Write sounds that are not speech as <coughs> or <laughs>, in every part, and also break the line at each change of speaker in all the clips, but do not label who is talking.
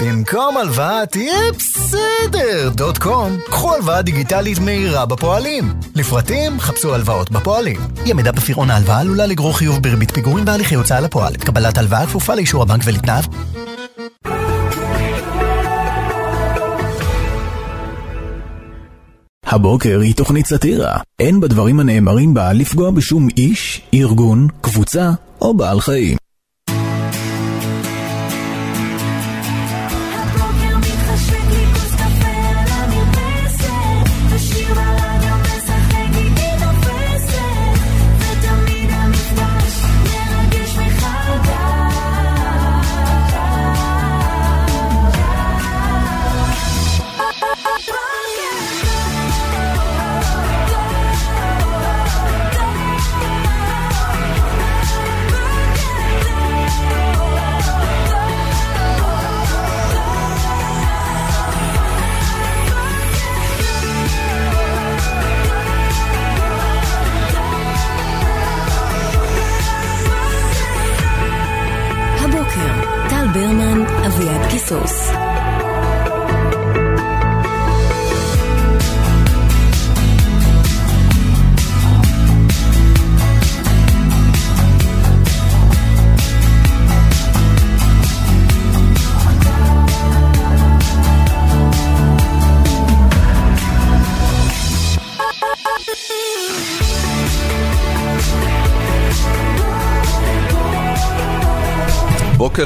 במקום הלוואה תהיה בסדר דוט קום. קחו הלוואה דיגיטלית מהירה בפועלים. לפרטים חפשו הלוואות בפועלים. אי עמידה בפירעון ההלוואה עלולה לגרור חיוב בריבית פיגורים בהליכי הוצאה לפועל. קבלת הלוואה כפופה לאישור הבנק ולתנאיו.
הבוקר היא תוכנית סאטירה. אין בדברים הנאמרים בה לפגוע בשום איש, ארגון, קבוצה או בעל חיים.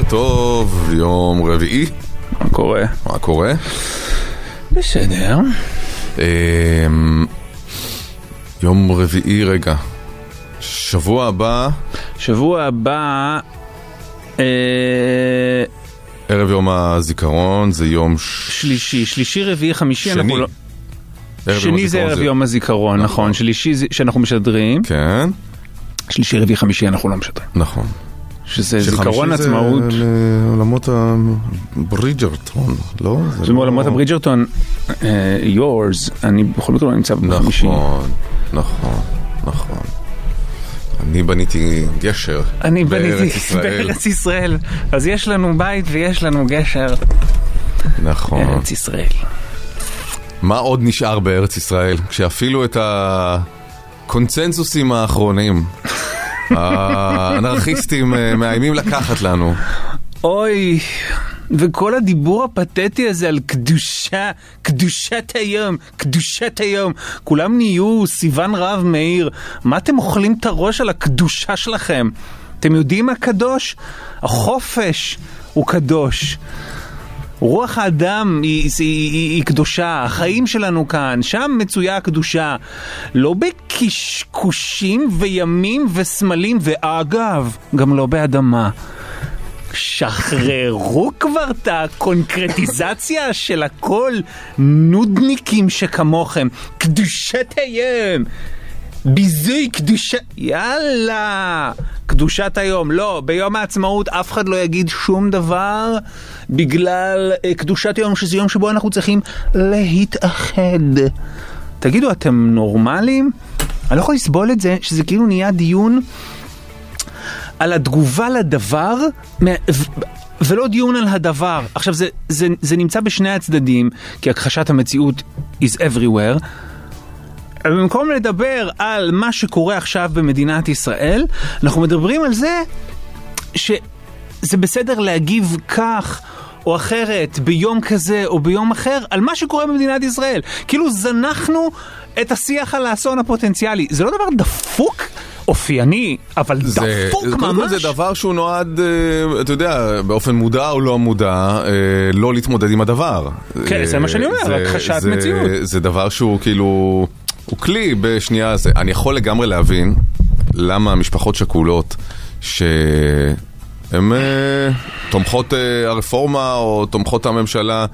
טוב, יום רביעי,
מה קורה?
מה קורה?
בסדר.
אמ, יום רביעי, רגע. שבוע הבא,
שבוע הבא... אה,
ערב יום הזיכרון, זה יום ש...
שלישי, שלישי, רביעי, חמישי,
שני.
אנחנו לא... שני זה ערב יום הזיכרון, נכון. שלישי זה שאנחנו משדרים.
כן,
שלישי, רביעי, חמישי אנחנו לא משדרים.
נכון.
שזה זיכרון
זה
עצמאות.
לעולמות הברידג'רטון, לא?
זה מעולמות
לא-
הברידג'רטון, אה, yours, אני בכל מקרה לא נמצא בחמישי.
נכון, נכון, נכון. אני בניתי גשר
אני בניתי. <laughs>
בארץ ישראל.
אז יש לנו בית ויש לנו גשר.
נכון.
ארץ ישראל.
מה עוד נשאר בארץ ישראל? כשאפילו את הקונצנזוסים האחרונים, <laughs> האנרכיסטים אה, מאיימים לקחת לנו.
אוי, וכל הדיבור הפתטי הזה על קדושה, קדושת היום, קדושת היום, כולם נהיו סיוון רהב מאיר, מה אתם אוכלים את הראש על הקדושה שלכם? אתם יודעים מה קדוש? החופש הוא קדוש. רוח האדם היא, היא, היא, היא קדושה, החיים שלנו כאן, שם מצויה הקדושה. לא בקשקושים וימים וסמלים, ואגב, גם לא באדמה. שחררו כבר את הקונקרטיזציה של הכל, נודניקים שכמוכם. קדושת היום! ביזוי קדושה... יאללה! קדושת היום. לא, ביום העצמאות אף אחד לא יגיד שום דבר בגלל אה, קדושת היום, שזה יום שבו אנחנו צריכים להתאחד. תגידו, אתם נורמלים? אני לא יכול לסבול את זה, שזה כאילו נהיה דיון על התגובה לדבר, ולא דיון על הדבר. עכשיו, זה, זה, זה נמצא בשני הצדדים, כי הכחשת המציאות is everywhere. במקום לדבר על מה שקורה עכשיו במדינת ישראל, אנחנו מדברים על זה שזה בסדר להגיב כך או אחרת ביום כזה או ביום אחר על מה שקורה במדינת ישראל. כאילו זנחנו את השיח על האסון הפוטנציאלי. זה לא דבר דפוק, אופייני, אבל
זה,
דפוק
כל
ממש.
זה דבר שהוא נועד, אה, אתה יודע, באופן מודע או לא מודע, אה, לא להתמודד עם הדבר.
כן, זה מה שאני אומר,
זה-
הכחשת
זה-
מציאות.
זה דבר שהוא כאילו, הוא כלי בשנייה, זה, אני יכול לגמרי להבין למה המשפחות שכולות, שהן אה, תומכות אה, הרפורמה או תומכות הממשלה,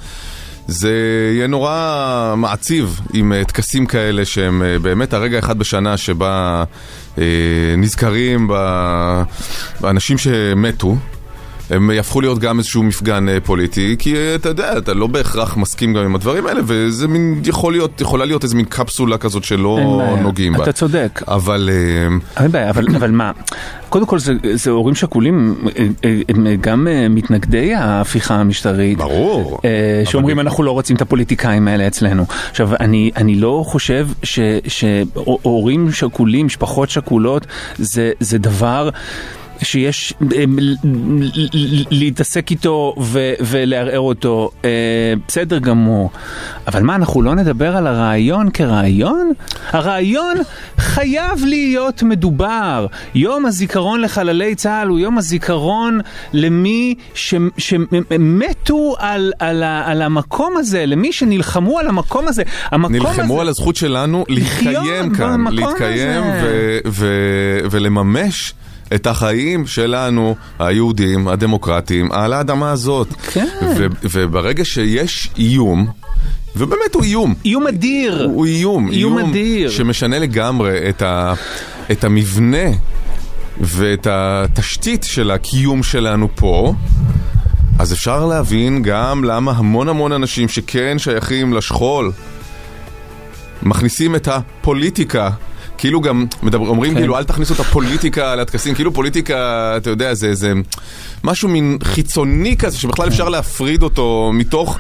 זה יהיה נורא מעציב עם אה, טקסים כאלה שהם באמת הרגע אחד בשנה שבה נזכרים באנשים שמתו. הם יהפכו להיות גם איזשהו מפגן אה, פוליטי, כי אה, אתה יודע, אתה לא בהכרח מסכים גם עם הדברים האלה, וזה מין, יכול להיות, יכולה להיות איזה מין קפסולה כזאת שלא. נוגעים בה.
אתה צודק.
אבל אה,
אין בעיה, אבל, אבל מה, קודם כל זה, זה הורים שכולים, הם גם מתנגדי ההפיכה המשטרית.
ברור.
שאומרים אנחנו לא רוצים את הפוליטיקאים האלה אצלנו. עכשיו, אני, אני לא חושב ש- שהורים שכולים, משפחות שכולות, זה, זה דבר... שיש אה, להתעסק איתו ולערער אותו, אה, בסדר גמור. אבל מה, אנחנו לא נדבר על הרעיון כרעיון? הרעיון חייב להיות מדובר. יום הזיכרון לחללי צה"ל הוא יום הזיכרון למי שמתו על, על, על המקום הזה, למי שנלחמו על המקום הזה. המקום
נלחמו
הזה...
על הזכות שלנו להתקיים כאן, להתקיים
הזה.
ו- ו- ולממש את החיים שלנו, היהודים, הדמוקרטיים, על האדמה הזאת.
כן.
ו- וברגע שיש איום, ובאמת הוא איום,
איום אדיר.
הוא איום,
איום אדיר.
שמשנה לגמרי את, ה- את המבנה ואת התשתית של הקיום שלנו פה. אז אפשר להבין גם למה המון המון אנשים שכן שייכים לשכול מכניסים את הפוליטיקה. כאילו גם מדבר, אומרים
כן.
כאילו אל תכניסו את הפוליטיקה לטקסים, כאילו פוליטיקה, אתה יודע, זה, זה משהו מין חיצוני כזה שבכלל אפשר להפריד אותו מתוך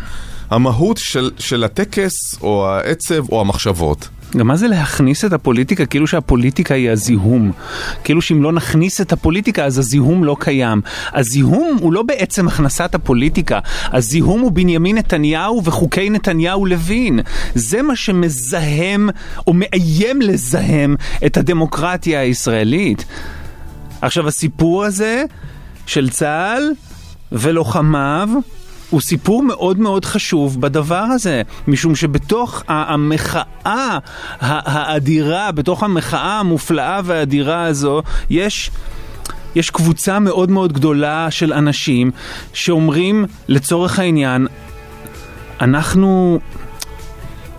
המהות של, של הטקס או העצב או המחשבות.
גם מה זה להכניס את הפוליטיקה כאילו שהפוליטיקה היא הזיהום? כאילו שאם לא נכניס את הפוליטיקה אז הזיהום לא קיים. הזיהום הוא לא בעצם הכנסת הפוליטיקה, הזיהום הוא בנימין נתניהו וחוקי נתניהו לוין. זה מה שמזהם או מאיים לזהם את הדמוקרטיה הישראלית. עכשיו הסיפור הזה של צה"ל ולוחמיו הוא סיפור מאוד מאוד חשוב בדבר הזה, משום שבתוך המחאה האדירה, בתוך המחאה המופלאה והאדירה הזו, יש... יש קבוצה מאוד מאוד גדולה של אנשים שאומרים לצורך העניין, אנחנו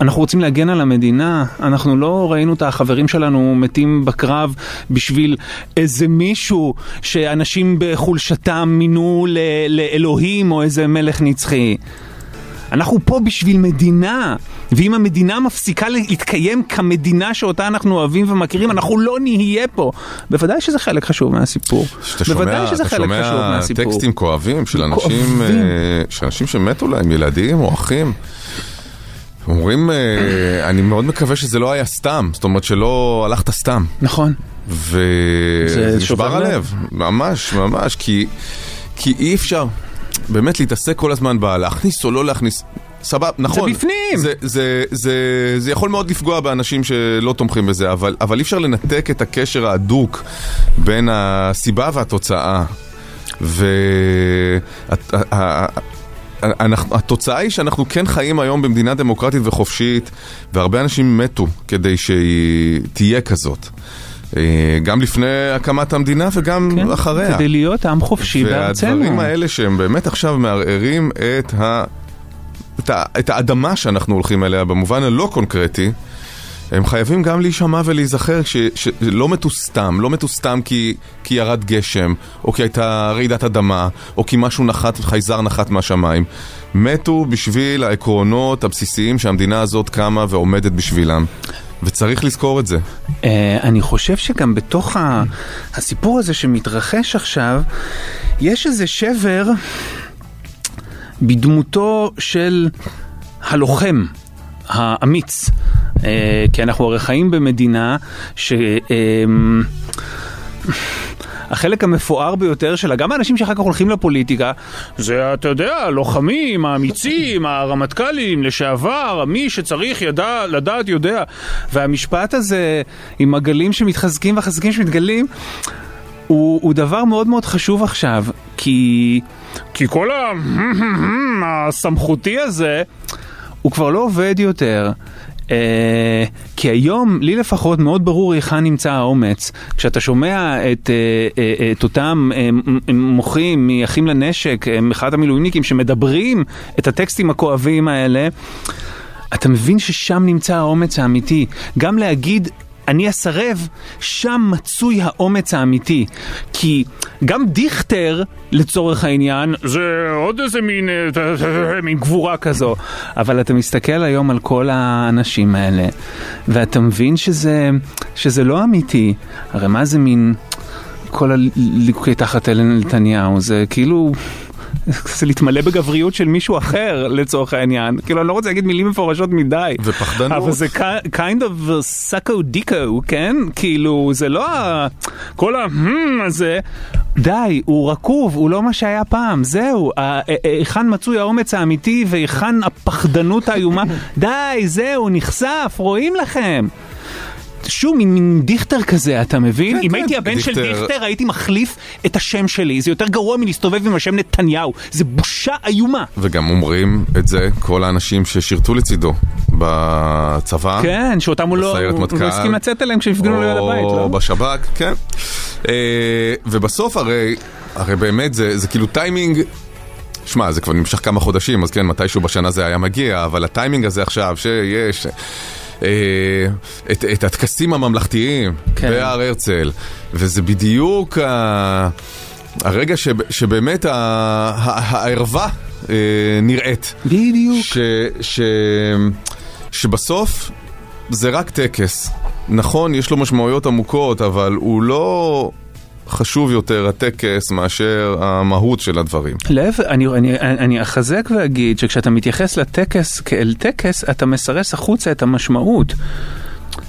אנחנו רוצים להגן על המדינה, אנחנו לא ראינו את החברים שלנו מתים בקרב בשביל איזה מישהו שאנשים בחולשתם מינו ל- לאלוהים או איזה מלך נצחי. אנחנו פה בשביל מדינה, ואם המדינה מפסיקה להתקיים כמדינה שאותה אנחנו אוהבים ומכירים, אנחנו לא נהיה פה. בוודאי שזה חלק חשוב מהסיפור. בוודאי
שומע,
שזה
אתה
חלק חשוב
שומע
מהסיפור.
טקסטים כואבים של אנשים,
כואבים.
אה, של אנשים שמתו להם, ילדים או אחים. אומרים, אה, אני מאוד מקווה שזה לא היה סתם, זאת אומרת שלא הלכת סתם.
נכון.
וזה
זה
נשבר
שובר לב.
הלב, ממש, ממש, כי, כי אי אפשר באמת להתעסק כל הזמן בלהכניס או לא להכניס. סבבה, נכון.
בפנים.
זה, זה, זה, זה יכול מאוד לפגוע באנשים שלא תומכים בזה, אבל, אבל אי אפשר לנתק את הקשר ההדוק בין הסיבה והתוצאה. והתוצאה היא שאנחנו כן חיים היום במדינה דמוקרטית וחופשית, והרבה אנשים מתו כדי שהיא תהיה כזאת. אה, גם לפני הקמת המדינה וגם
כן,
אחריה.
כדי להיות עם חופשי בארצנו.
והדברים האלה שהם באמת עכשיו מערערים את, ה... את, ה... את האדמה שאנחנו הולכים אליה במובן הלא קונקרטי, הם חייבים גם להישמע ולהיזכר. שלא מתו סתם, לא מתו סתם כי... כי ירד גשם, או כי הייתה רעידת אדמה, או כי משהו נחת, חייזר נחת מהשמיים. מתו בשביל העקרונות הבסיסיים שהמדינה הזאת קמה ועומדת בשבילם. וצריך לזכור את זה.
אה, אני חושב שגם בתוך הסיפור הזה שמתרחש עכשיו, יש איזה שבר בדמותו של הלוחם, האמיץ. אה, כי אנחנו הרי חיים במדינה ש... אה, החלק המפואר ביותר שלה, גם האנשים שאחר כך הולכים לפוליטיקה, זה, אתה יודע, הלוחמים, האמיצים, הרמטכ"לים, לשעבר, מי שצריך ידע, לדעת יודע. והמשפט הזה, עם הגלים שמתחזקים והחזקים שמתגלים, הוא, הוא דבר מאוד מאוד חשוב עכשיו, כי, כי כל ה... <laughs> הסמכותי הזה, הוא כבר לא עובד יותר. Uh, כי היום, לי לפחות, מאוד ברור היכן נמצא האומץ. כשאתה שומע את, uh, uh, את אותם מוחים מאחים לנשק, מחאת המילואימניקים, שמדברים את הטקסטים הכואבים האלה, אתה מבין ששם נמצא האומץ האמיתי. גם להגיד אני אסרב, שם מצוי האומץ האמיתי. כי גם דיכטר, לצורך העניין, זה עוד איזה מין, אה, מין גבורה כזו. אבל אתה מסתכל היום על כל האנשים האלה, ואתה מבין שזה, שזה לא אמיתי. הרי מה זה מין... כל הליקוקי תחת אלן נתניהו, זה כאילו... זה להתמלא בגבריות של מישהו אחר לצורך העניין. כאילו אני לא רוצה להגיד מילים מפורשות מדי.
ופחדנות.
אבל זה ki- kind of סאקו דיקו, כן? כאילו זה לא ה... כל ה... הזה. די, הוא רקוב, הוא לא מה שהיה פעם, זהו. היכן מצוי האומץ האמיתי והיכן הפחדנות האיומה? די, זהו, נחשף, רואים לכם. שוב, מין, מין דיכטר כזה, אתה מבין?
כן,
אם
כן.
הייתי הבן של
דיכטר-
דיכטר, הייתי מחליף את השם שלי. זה יותר גרוע מלהסתובב עם השם נתניהו. זה בושה איומה.
וגם אומרים את זה כל האנשים ששירתו לצידו בצבא.
כן, שאותם הוא לא
בסיירת
הוא
מטכ"ל.
לא הסכים לצאת אליהם כשהפגינו ליד הבית,
או
לא?
בשב"כ, כן. אה, ובסוף הרי, הרי באמת זה, זה כאילו טיימינג, שמע, זה כבר נמשך כמה חודשים, אז כן, מתישהו בשנה זה היה מגיע, אבל הטיימינג הזה עכשיו, שיש... אה, את, את הטקסים הממלכתיים
כן.
בהר הרצל, וזה בדיוק ה, הרגע שב, שבאמת ה- ה- הערווה אה, נראית.
בדיוק.
ש, ש, שבסוף זה רק טקס. נכון, יש לו משמעויות עמוקות, אבל הוא לא חשוב יותר הטקס מאשר המהות של הדברים.
להפך, אני, אני, אני אחזק ואגיד שכשאתה מתייחס לטקס כאל טקס, אתה מסרס החוצה את המשמעות.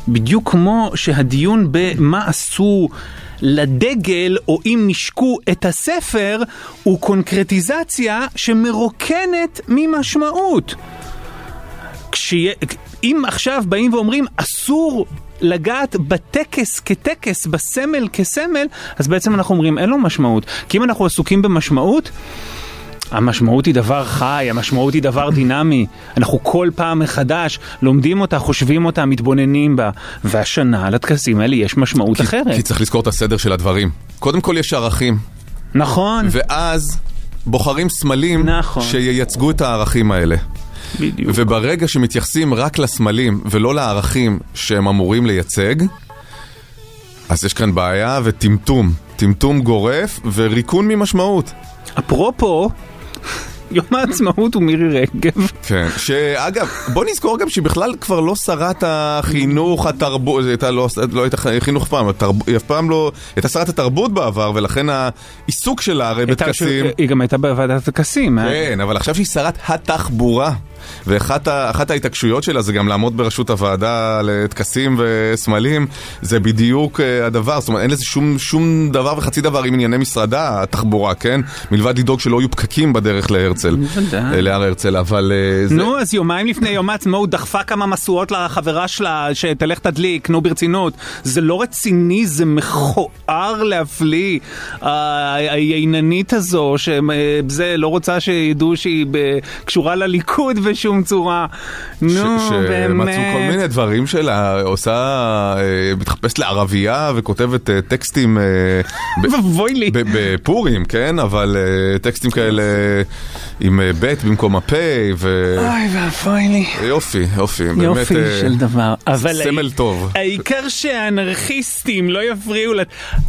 בדיוק כמו שהדיון במה עשו לדגל, או אם נשקו את הספר, הוא קונקרטיזציה שמרוקנת ממשמעות. כשיה- אם עכשיו באים ואומרים אסור לגעת בטקס כטקס, בסמל כסמל, אז בעצם אנחנו אומרים אין לו משמעות. כי אם אנחנו עסוקים במשמעות, המשמעות היא דבר חי, המשמעות היא דבר דינמי. אנחנו כל פעם מחדש לומדים אותה, חושבים אותה, מתבוננים בה. והשנה לטקסים האלה יש משמעות אחרת.
כי צריך לזכור את הסדר של הדברים. קודם כל יש ערכים,
נכון,
ואז בוחרים סמלים
נכון.
שייצגו את הערכים האלה.
בדיוק.
וברגע שמתייחסים רק לסמלים ולא לערכים שהם אמורים לייצג, אז יש כאן בעיה וטמטום. טמטום גורף וריקון ממשמעות.
אפרופו, יום העצמאות הוא מירי רגב.
כן. שאגב, בוא נזכור גם שהיא בכלל כבר לא שרת החינוך, התרבות, היא הייתה לא, לא הייתה חינוך פעם, התרב, היא אף פעם לא, הייתה שרת התרבות בעבר, ולכן העיסוק שלה הרי בטקסים...
היא גם הייתה בוועדת הטקסים. אה?
כן, אבל עכשיו שהיא שרת התחבורה, ואחת ההתעקשויות שלה זה גם לעמוד בראשות הוועדה לטקסים וסמלים, זה בדיוק אה, הדבר, זאת אומרת אין לזה שום, שום דבר וחצי דבר עם ענייני משרדה, התחבורה, כן? מלבד לדאוג שלא יהיו פקקים בדרך להרצל,
בוודאי.
אה, להר הרצל, אבל אה, זה...
נו, אז יומיים לפני יום העצמאות דחפה כמה משואות לחברה שלה שתלך תדליק, נו ברצינות. זה לא רציני, זה מכוער להפליא. הייננית הזו, שזה לא רוצה שידעו שהיא קשורה לליכוד בשום צורה. נו, באמת.
שמצאו כל מיני דברים שלה, עושה, אה, מתחפשת לערבייה וכותבת אה, טקסטים אה, <laughs>
ואבוי לי.
בפורים, כן? אבל טקסטים כאלה עם אה, ב' במקום הפה, ו...
אוי ואבוי לי.
יופי, יופי, באמת...
יופי
אה,
של דבר. אבל
סמל טוב.
העיקר שהאנרכיסטים לא יפריעו ל...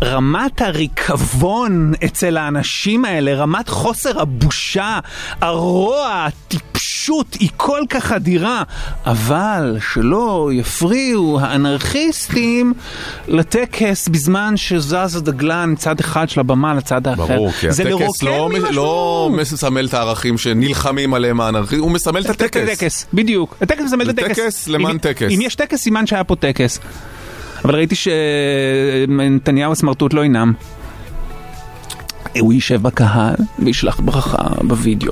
רמת הריקבון אצל האנשים האלה, רמת חוסר הבושה, הרוע, הטיפשות, היא כל כך אדירה. אבל שלא יפריעו האנרכיסטים לטקס בזמן שזז הדגלן מצד אחד של הבמה לצד האחר.
ברור, כי הטקס לא. לא מסמל את הערכים שנלחמים עליהם האנרכיסטים, הוא מסמל את הטקס.
הטקס, בדיוק. הטקס מסמל את הטקס.
טקס למען טקס.
אם יש טקס, סימן שהיה פה טקס. אבל ראיתי שנתניהו הסמרטוט לא ינאם. הוא יישב בקהל וישלח ברכה בווידאו.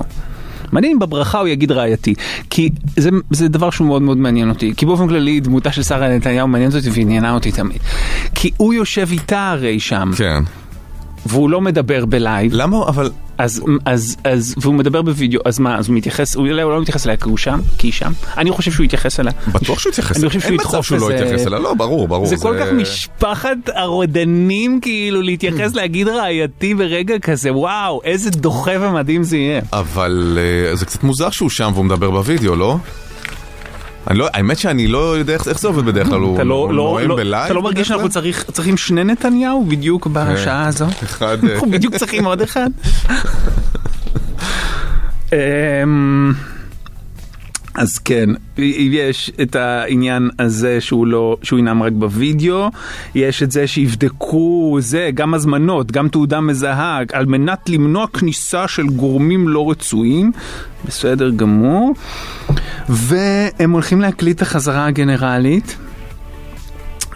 מעניין אם בברכה הוא יגיד רעייתי, כי זה, זה דבר שהוא מאוד מאוד מעניין אותי, כי באופן כללי דמותה של שרה נתניהו מעניינת אותי ועניינה אותי תמיד. כי הוא יושב איתה הרי שם,
כן.
והוא לא מדבר בלייב,
למה, אבל...
אז, אז, אז, והוא מדבר בווידאו, אז מה, אז הוא מתייחס, הוא, הוא לא מתייחס אליה כי הוא שם, כי היא שם, אני חושב שהוא יתייחס אליה.
בטוח שהוא יתייחס
אני חושב שהוא
אין מצב שהוא לא
לזה-
יתייחס אליה, לא, ברור, ברור.
זה כל כך משפחת הרודנים כאילו להתייחס <clears throat> להגיד רעייתי ברגע כזה, וואו, איזה דוחה ומדהים זה יהיה.
אבל אה, זה קצת מוזר שהוא שם והוא מדבר בווידאו, לא? לא, האמת שאני לא יודע איך זה עובד בדרך כלל, הוא
לא, לא,
נואם בלייב
אתה לא מרגיש שאנחנו צריכים שני נתניהו בדיוק בשעה הזו?
אחד, <laughs> אה,
אנחנו בדיוק צריכים עוד אחד. אמ, אז כן, יש את העניין הזה שהוא לא, שהוא ינאם רק בווידאו, יש את זה שיבדקו זה, גם הזמנות, גם תעודה מזהה, על מנת למנוע כניסה של גורמים לא רצויים, בסדר גמור, והם הולכים להקליט את החזרה הגנרלית.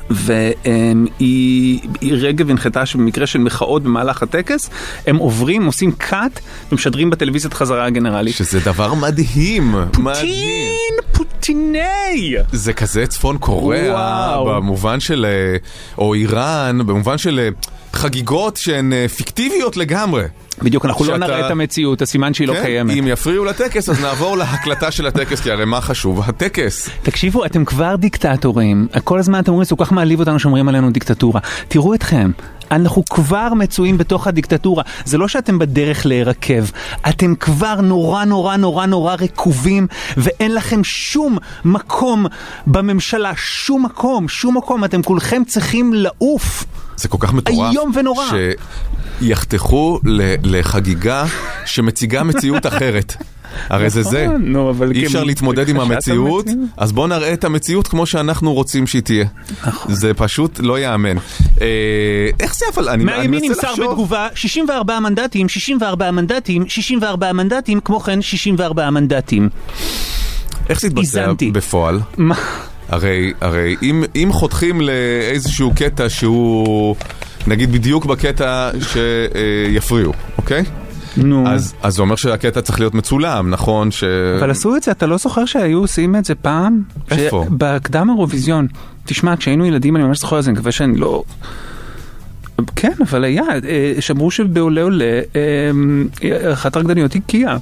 והיא רגב הנחתה שבמקרה של מחאות במהלך הטקס, הם עוברים, עושים קאט ומשדרים בטלוויזיה את חזרה הגנרלית.
שזה דבר מדהים, מדהים.
פוטין, פוטיני!
זה כזה צפון קוריאה,
וואו.
במובן של, אה, או איראן, במובן של אה, חגיגות שהן אה, פיקטיביות לגמרי.
בדיוק, אנחנו לא
שאתה-
נראה את המציאות, הסימן שהיא לא
כן?
קיימת.
אם יפריעו לטקס, אז נעבור להקלטה של הטקס, כי הרי מה חשוב? הטקס.
תקשיבו, אתם כבר דיקטטורים. כל הזמן אתם אומרים, זה כל כך מעליב אותנו שאומרים עלינו דיקטטורה. תראו אתכם. אנחנו כבר מצויים בתוך הדיקטטורה. זה לא שאתם בדרך להירקב, אתם כבר נורא נורא נורא נורא רקובים, ואין לכם שום מקום בממשלה, שום מקום, שום מקום. אתם כולכם צריכים לעוף.
זה כל כך מטורף.
איום ונורא.
שיחתכו לחגיגה שמציגה מציאות אחרת. הרי זה זה.
נכון, נו, אבל
אי אפשר
כ-
להתמודד עם המציאות. אז בואו נראה את המציאות כמו שאנחנו רוצים שהיא תהיה.
נכון.
זה פשוט לא ייאמן. אה, איך זה אבל? אני אני
מהימין
מנסה
נמסר
לחשוב.
בתגובה 64 מנדטים, 64 מנדטים, 64 מנדטים, כמו כן 64 מנדטים.
איך זה
איזנתי.
בפועל? הרי, הרי אם, אם חותכים לאיזשהו קטע שהוא, נגיד בדיוק בקטע שיפריעו, אוקיי?
נו.
אז, אז זה אומר שהקטע צריך להיות מצולם, נכון? ש...
אבל עשו את זה, אתה לא זוכר שהיו עושים את זה פעם?
איפה?
ש- בקדם אירוויזיון. תשמע, כשהיינו ילדים אני ממש זוכר את זה, אני מקווה שאני לא... כן, אבל היה, אה, שאמרו שבעולה עולה, אה, אחת הרקדניות היא קיה.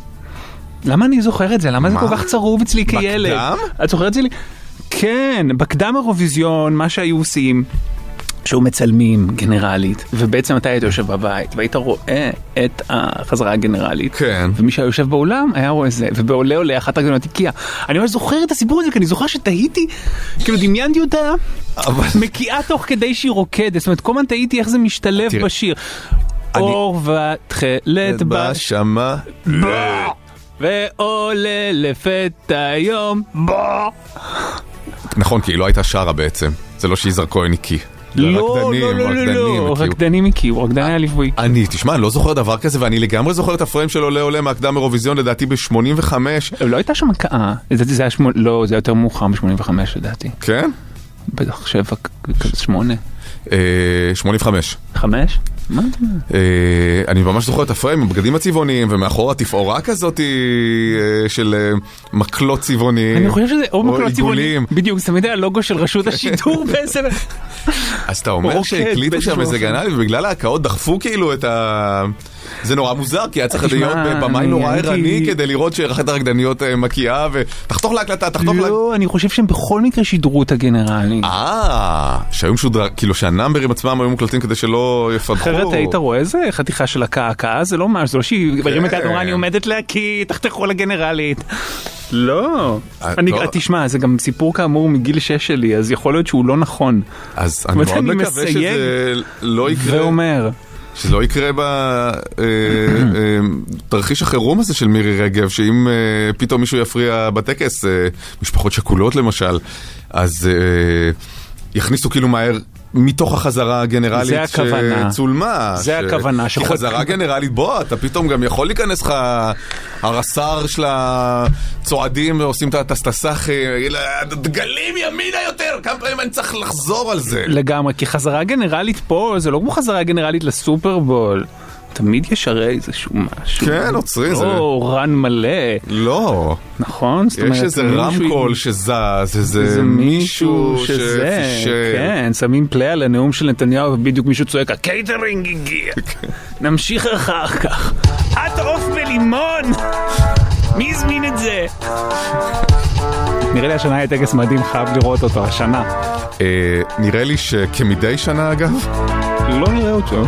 למה אני זוכר את זה? למה זה
מה?
כל כך צרוב אצלי כילד?
בקדם?
את זוכרת את זה? לי? כן, בקדם אירוויזיון, מה שהיו עושים. שהיו מצלמים גנרלית, ובעצם אתה היית יושב בבית, והיית רואה את החזרה הגנרלית.
כן.
ומי שהיה יושב באולם היה רואה זה, ובעולה עולה אחת הגנות הקיאה. אני ממש זוכר את הסיפור הזה, כי אני זוכר שתהיתי, כאילו דמיינתי אותה
אבל...
מקיאה תוך כדי שהיא רוקדת, זאת אומרת כל הזמן תהיתי איך זה משתלב
תראה,
בשיר.
אני-
אור ותכלת בש...
בשמה...
ועולה לפתע יום בוא.
נכון, כי היא לא הייתה שרה בעצם. זה לא שיזהר כהן הקיא.
לא, לא, לא, לא, לא. רקדנים הקיאו, רקדני היה ליווי.
אני, תשמע, אני לא זוכר דבר כזה, ואני לגמרי זוכר את הפריים של עולה עולה מהקדם אירוויזיון, לדעתי ב-85.
לא הייתה שם הקאה, לדעתי זה היה שמונה, לא, זה היה יותר מאוחר מ-85 לדעתי.
כן?
בטח שבע, שמונה.
אה, 85.
חמש? מה?
אה, אני ממש זוכר את הפריים, הבגדים הצבעוניים, ומאחורה תפאורה כזאת אה, של אה, מקלות צבעוניים.
אני חושב שזה או מקלות צבעונים,
עיגולים.
בדיוק, זה תמיד היה לוגו של רשות השידור <laughs> באיזה...
אז אתה אומר
רוקד
שהקליטו שם איזה. גנלי, ובגלל ההקאות דחפו כאילו את ה... זה נורא מוזר, כי היה צריך להיות במאי נורא ערני כדי לראות שאחת הרקדניות אה, מקיאה, ותחתוך להקלטה, תחתוך להקלטה.
לא, אני חושב שהם בכל מקרה שידרו את הגנרלים.
אה, שהיו משודר, כאילו שהנאמברים עצמם היו מוקלטים כדי שלא יפתחו.
אחרת היית רואה איזה חתיכה של הקאה זה לא משהו, זה לא שהיא
כן.
מרימה את היד ואמרה אני עומדת להקיא, תחתכו לגנרלית. לא.
אה,
אני,
לא.
תשמע, זה גם סיפור כאמור מגיל 6 שלי, אז יכול להיות שהוא לא נכון.
אז אני מאוד מקווה שזה לא יקרה.
ואומר,
שזה לא יקרה בתרחיש החירום הזה של מירי רגב, שאם אה, פתאום מישהו יפריע בטקס, אה, משפחות שכולות למשל, אז אה, יכניסו כאילו מהר. מתוך החזרה הגנרלית. שצולמה.
זה הכוונה,
כי
שחול-
חזרה גנרלית, בוא, אתה פתאום גם יכול להיכנס לך הרס"ר של הצועדים ועושים את הסטסאחי, דגלים ימינה יותר, כמה פעמים אני צריך לחזור על זה.
לגמרי, כי חזרה גנרלית פה זה לא כמו חזרה גנרלית לסופרבול. תמיד יש הרי איזשהו משהו.
כן, עוצרי, זה-
לא run מלא,
לא.
נכון? זאת
יש
אומרת,
איזה
מישהו-
רמקול שזז, איזה
איזה
מישהו
שזה. כן, שמים play על הנאום של נתניהו ובדיוק מישהו צועק, הקייטרינג הגיע.
כן.
נמשיך אחר כך. את עוף בלימון! מי הזמין את זה? נראה לי השנה יהיה טקס מדהים, חייב לראות אותו, השנה.
אה, נראה לי שכמדי שנה אגב,
לא נראה אותו.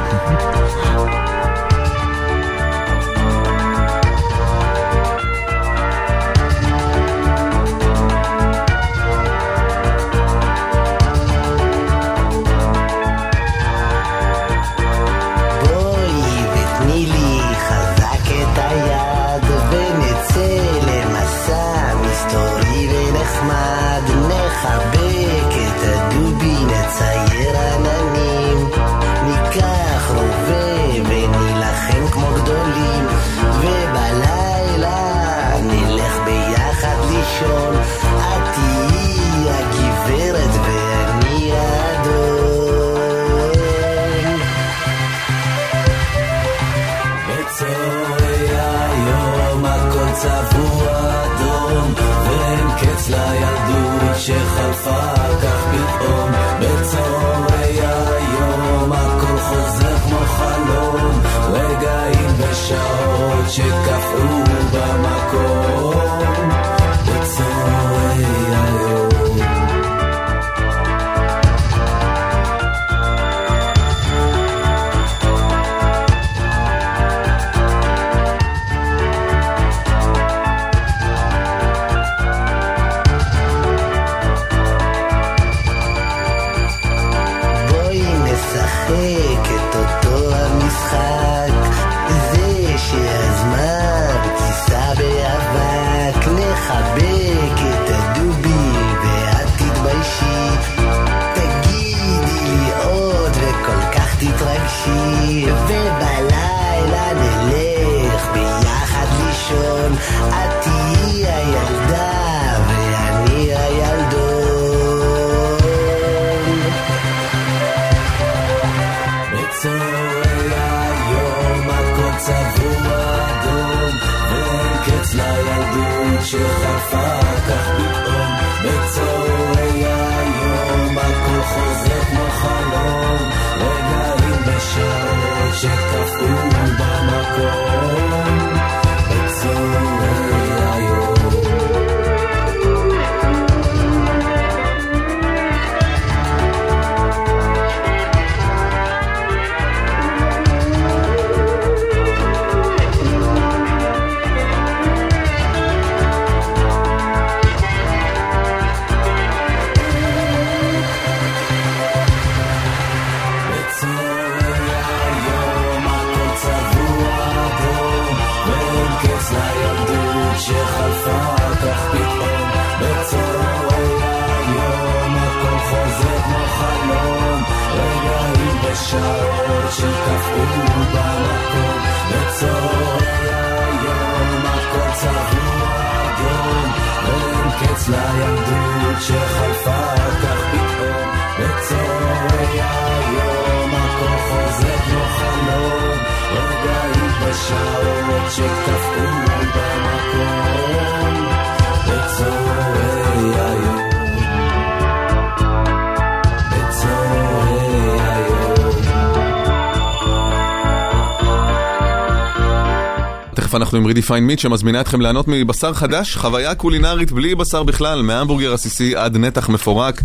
אנחנו עם רידיפיין מיט שמזמינה אתכם ליהנות מבשר חדש, חוויה קולינרית בלי בשר בכלל, מהמבורגר עסיסי עד נתח מפורק.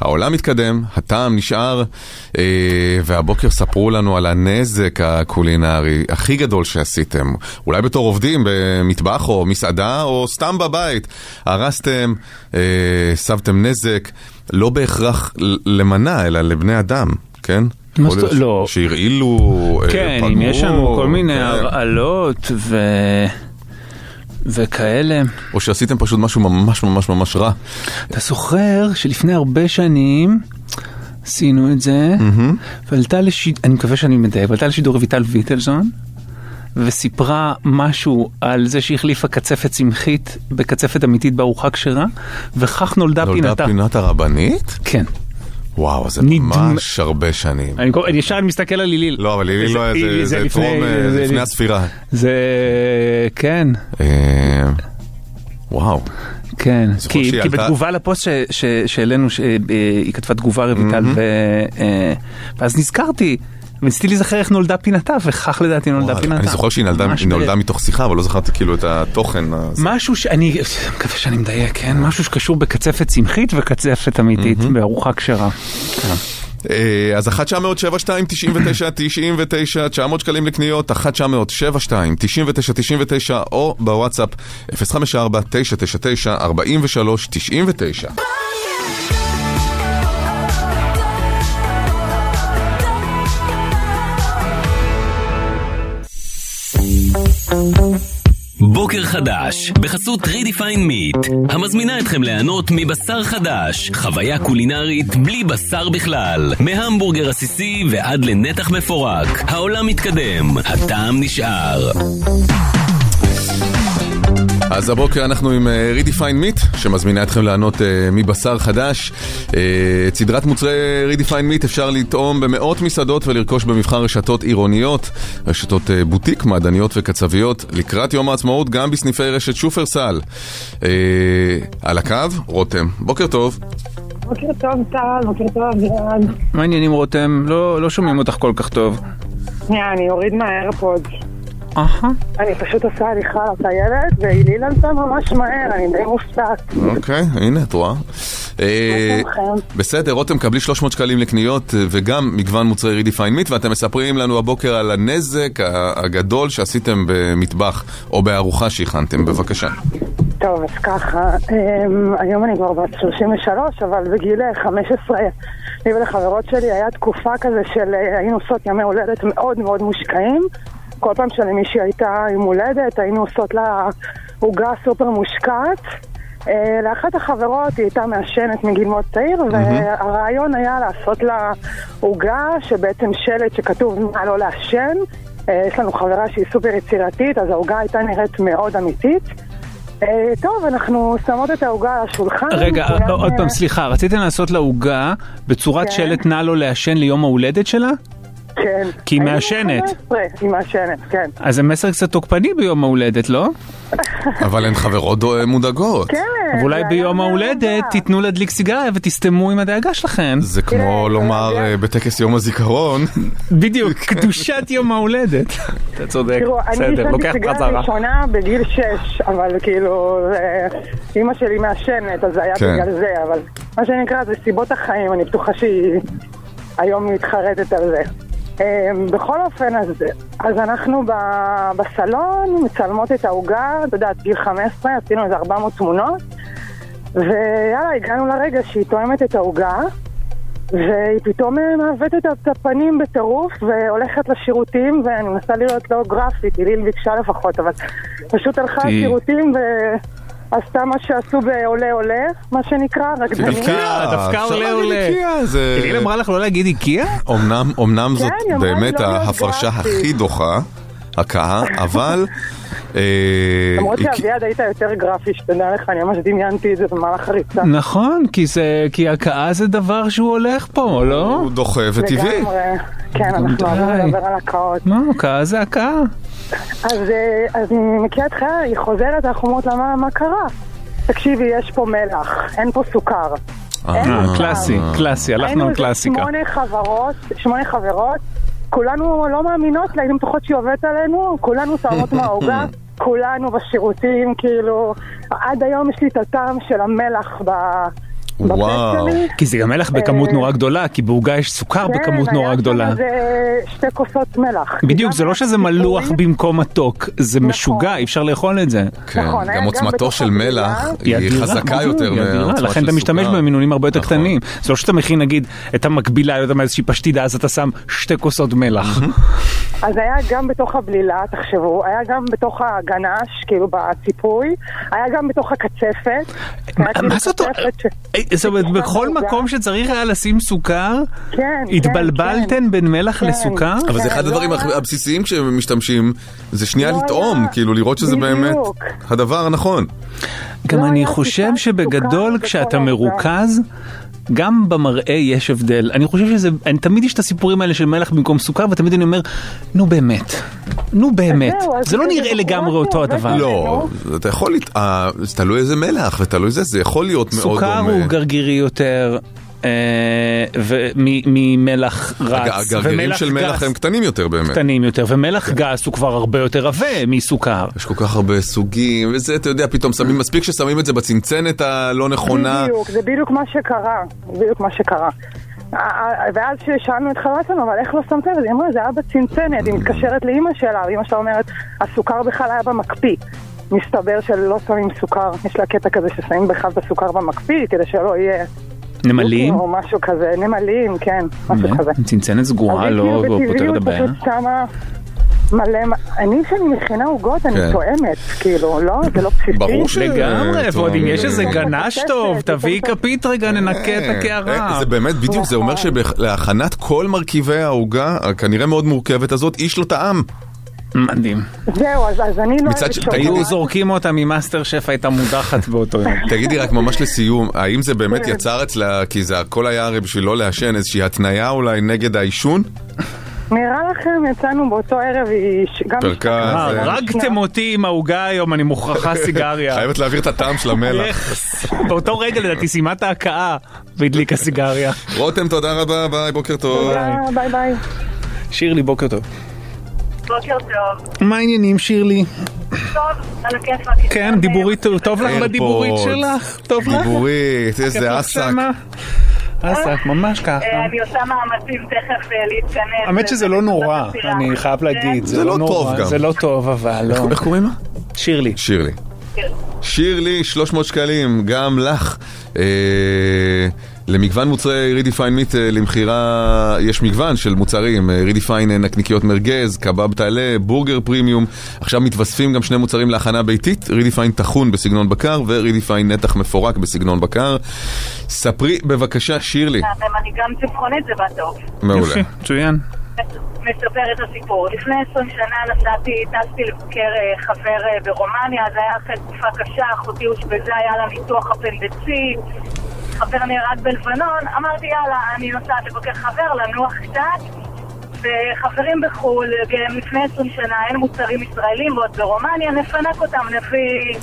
העולם מתקדם, הטעם נשאר, אה, והבוקר ספרו לנו על הנזק הקולינרי הכי גדול שעשיתם. אולי בתור עובדים במטבח או מסעדה או סתם בבית. הרסתם, אה, הסבתם נזק, לא בהכרח למנה, אלא לבני אדם, כן? יכול להיות
לא.
שהרעילו, אה,
כן,
פגעו,
אם יש לנו כל מיני
כן.
הרעלות ו... וכאלה.
או שעשיתם פשוט משהו ממש ממש ממש רע.
אתה זוכר שלפני הרבה שנים עשינו את זה, ועלתה לשידור, אני מקווה שאני מדייק, ועלתה לשידור רויטל ויטלזון, וסיפרה משהו על זה שהחליפה קצפת צמחית בקצפת אמיתית בארוחה כשרה, וכך נולדה
נולדה
פינתה.
פינת הרבנית?
כן.
וואו, זה ממש הרבה שנים.
אני ישר מסתכל על ליליל.
לא, אבל לילי לא היה, זה-
לפני-
טרום, אה, לפני הספירה.
זה... כן.
אה, וואו.
כן, כי, כי
עלתה-
בתגובה לפוסט שהעלינו, היא כתבה תגובה רויטל, ו- אה, ואז נזכרתי, וניסיתי להיזכר איך נולדה פינתה, וכך לדעתי נולדה פינתה.
אני זוכר שהיא נולדה- מתוך שיחה, אבל לא זכרתי כאילו את התוכן.
משהו שאני מקווה שאני מדייק, כן? משהו שקשור בקצפת צמחית וקצפת אמיתית, בארוחה כשרה. כן.
אה, אז 1 900 72 99 99 900 שקלים לקניות, 1 900 72 99 99 או בוואטסאפ 054 999 43 99
בוקר חדש, בחסות Redefine Meat, המזמינה אתכם ליהנות מבשר חדש, חוויה קולינרית בלי בשר בכלל, מהמבורגר עסיסי ועד לנתח מפורק, העולם מתקדם, הטעם נשאר.
אז הבוקר אנחנו עם אה, Redefine Meat, שמזמינה אתכם לענות אה, מבשר חדש. אה, את סדרת מוצרי Redefine Meat אפשר לטעום במאות מסעדות ולרכוש במבחר רשתות עירוניות, רשתות אה, בוטיק, מעדניות וקצביות, לקראת יום העצמאות גם בסניפי רשת שופרסל. אה, על הקו, רותם. בוקר טוב.
בוקר טוב טל, בוקר טוב אבירן.
מה העניינים רותם? לא לא שומעים אותך כל כך טוב.
שנייה, אני אוריד מהאיירפוד.
אהה.
אני פשוט עושה הליכה לטיילת, והיליל על זה ממש מהר, אני די מופתעת.
אוקיי, הנה, את רואה. אה? בסדר, רותם, קבלי 300 שקלים לקניות אה, וגם מגוון מוצרי Redefine Meat, ואתם מספרים לנו הבוקר על הנזק הגדול שעשיתם במטבח או בארוחה שהכנתם, בבקשה.
טוב, אז ככה, אמ, היום אני כבר בת 33, אבל בגיל אה, 15, לי ולחברות שלי היה תקופה כזה של אה, היינו עושות ימי הולדת מאוד מאוד מושקעים. כל פעם שלמישהי הייתה יום הולדת, היינו עושות לה עוגה סופר מושקעת. אה, לאחת החברות היא הייתה מעשנת מגיל מאוד צעיר, והרעיון היה לעשות לה עוגה שבעצם שלט שכתוב מה לא לעשן. אה, יש לנו חברה שהיא סופר יצירתית, אז העוגה הייתה נראית מאוד אמיתית. אה, טוב, אנחנו שמות את העוגה על השולחן.
רגע, עוד פעם, סליחה, רציתם לעשות לה עוגה בצורת
כן.
שלט נא לו לעשן ליום ההולדת שלה?
כן.
כי היא מעשנת.
15, היא מעשנת, כן.
אז זה מסר קצת תוקפני ביום ההולדת, לא?
אבל הן חברות מודאגות.
כן.
ואולי ביום ההולדת. תיתנו להדליק סיגריה ותסתמו עם הדאגה שלכם.
זה כמו
תראה,
לומר אה, בטקס יום הזיכרון.
בדיוק, <laughs> קדושת יום ההולדת. אתה צודק,
תראו, אני
בסדר,
עישנתי
לוקח
סיגריה
חזרה.
ראשונה בגיל 6, אבל כאילו, אה, אימא שלי מעשנת, אז זה היה
כן.
בגלל זה, אבל מה שנקרא, זה סיבות החיים, אני בטוחה שהיא היום מתחרטת על זה. אה, בכל אופן, אז, אז אנחנו ב- בסלון מצלמות את העוגה, את יודעת, גיל 15, עשינו איזה 400 תמונות, ויאללה, הגענו לרגע שהיא תואמת את העוגה, והיא פתאום אה, מעוותת את הפנים בטירוף והולכת לשירותים ואני מנסה לראות לא גרפית, היליל ביקשה לפחות, אבל פשוט הלכה לשירותים ועשתה מה שעשו בעולה עולה, מה שנקרא, רקדנים.
איקאה, דווקא
אפשר
עולה, עולה.
איקאה, זה...
אליל אמרה לך לא להגיד איקאה?
אמנם, אמנם זאת
כן, אמרה
באמת
לא
ההפרשה. הכי דוחה, הכאה, <laughs> אבל... אה,
למרות שאביעד היית יותר גרפי, שתדע לך, אני ממש דמיינתי את זה במהלך הריצה.
נכון, כי הכאה זה דבר שהוא הולך פה, לא?
הוא דוחה וטבעי.
לגמרי. כן, אנחנו. אוהבים לדבר על הקאות.
לא, הכאה זה הכאה.
אז, אז אני מכירה חיי, היא חוזרת, אנחנו אומרות לה, מה, מה קרה? תקשיבי, יש פה מלח, אין פה סוכר.
אה. קלאסי, קלאסי, הלכנו
היינו
על
איזה
קלאסיקה.
שמונה חברות, שמונה חברות, כולנו לא מאמינות לה, היינו בטוחות שהיא עובדת עלינו, כולנו שמות <laughs> מהעוגה, כולנו בשירותים, כאילו, עד היום יש לי את הטעם של המלח ב...
וואו.
כי זה גם מלח בכמות נורא גדולה, כי בעוגה יש סוכר בכמות
כן,
נורא
היה
גדולה.
שם איזה שתי כוסות מלח.
בדיוק, זה לא שזה מלוח במקום מתוק, זה
נכון.
משוגע, אי אפשר לאכול את זה.
כן,
נכון, היה
גם עוצמתו של. מלח
היא
חזקה
בדיוק,
יותר מעוצמה
לכן
של
אתה משתמש. במינונים הרבה יותר
נכון.
קטנים. זה לא שאתה מכין נגיד את המקבילה, לא יודע מה, איזושהי פשטידה, אז אתה שם שתי כוסות מלח.
אז היה גם בתוך הבלילה, תחשבו, היה גם בתוך הגנש, כאילו בציפוי, היה גם בתוך הקצפת. היה כאילו
מה זאת אומרת? זאת אומרת, בכל. מקום שצריך היה לשים סוכר,
כן, כן,
התבלבלתן
כן.
בין מלח. לסוכר?
אבל זה אחד
לא
הדברים
היה-
הבסיסיים כשמשתמשים, זה שנייה
לא
לטעום. כאילו לראות שזה. באמת הדבר הנכון.
גם
לא
אני חושב שבגדול כשאתה. מרוכז, גם במראה יש הבדל. אני חושב שזה, אני תמיד יש את הסיפורים האלה של מלח במקום סוכר, ותמיד אני אומר, נו באמת, נו באמת. זה לא
זה
נראה
בחורה
לגמרי אותו הדבר.
לא, אתה יכול, אה, זה תלוי איזה מלח ותלוי זה, זה יכול להיות מאוד
סוכר
דומה.
הוא גרגירי יותר. אה, ומ- ממלח
הג-
רץ,
הגרגירים של מלח
גס
הם קטנים יותר באמת.
קטנים יותר, ומלח גס הוא כבר הרבה יותר עבה מסוכר.
יש כל כך הרבה סוגים, וזה, אתה יודע, פתאום שמים, מספיק ששמים את זה בצנצנת הלא נכונה.
בדיוק, זה בדיוק מה שקרה, בדיוק מה שקרה. ואז כששאלנו את חברה שלנו, אבל איך לא שמת לב? היא אמרה, זה היה בצנצנת, היא מתקשרת לאימא שלה, ואימא שלה אומרת, הסוכר בכלל היה במקפיא. מסתבר שלא שמים סוכר, יש לה קטע כזה ששמים בכלל את הסוכר במקפיא, כדי שלא יהיה...
נמלים?
או משהו כזה, נמלים, כן, משהו
באמת?
כזה.
צנצנת סגורה לא
כאילו
פותר את הבעיה.
מלא, אני כשאני מכינה עוגות, אני
כן.
תואמת, כאילו, לא, זה לא בסיסי.
ברור ש-
לגמרי,
אה,
ועוד אם
טוב.
יש איזה
אה,
גנש
אה,
טוב,
אה,
תביאי
אה,
כפית רגע, ננקה את
אה,
הקערה.
זה באמת, בדיוק, זה אומר
נכון.
שלהכנת כל מרכיבי העוגה, הכנראה מאוד מורכבת הזאת, איש לא טעם.
מדהים.
זהו, אז, אז אני לא
מצד
אוהבת
ש-
היו זורקים אותה ממאסטר שף הייתה מודחת באותו יום.
תגידי רק ממש לסיום, האם זה באמת
כן.
יצר אצלה, כי זה הכל היה הרי בשביל לא לעשן, איזושהי התניה אולי נגד העישון?
נראה לכם, יצאנו באותו ערב, היא ש- גם...
פרקה,
אה,
זה-
הרגתם אותי עם העוגה היום, אני מוכרחה <laughs> סיגריה.
חייבת להעביר את הטעם של המלח.
איך? באותו רגע לדעתי סיימה את ההכאה והדליקה סיגריה.
רותם, תודה רבה, ביי, בוקר טוב.
תודה, ביי ביי.
שירלי, בוקר טוב.
בוקר טוב.
מה העניינים, שירלי?
טוב, על הכיפאק.
כן, דיבורית, טוב לך בדיבורית שלך? טוב לך?
דיבורית, איזה אסק.
אסק, ממש ככה.
אה, אני עושה מאמצים תכף אה, להתכנס.
האמת שזה לא נורא, אני חייב להגיד,
זה לא טוב
נורא,
גם.
זה לא טוב אבל, לא.
איך קוראים לה?
שירלי.
שירלי. שירלי, 300 שקלים, גם לך. למגוון מוצרי Redefine Meat אה, למכירה, יש מגוון של מוצרים, אה, Redefine אה, נקניקיות מרגז, קבב תעלה, בורגר פרימיום. עכשיו מתווספים גם שני מוצרים להכנה ביתית, Redefine טחון בסגנון בקר ו-Redefine נתח מפורק בסגנון בקר. ספרי בבקשה, שירלי.
אני גם צמחונית, זה בא טוב.
מעולה.
יופי, מצוין.
מספר את הסיפור. לפני 20 שנה נסעתי, טסתי לבקר חבר ברומניה, זה היה אחרי תקופה קשה, אחותי הושבזה, היה לה ניתוח אפנדצית, חבר נהרג בלבנון, אמרתי יאללה, אני נוסעת לבקר חבר, לנוח קצת, וחברים בחו"ל, לפני 20 שנה אין מוצרים ישראלים ועוד ברומניה, נפנק אותם, נביא,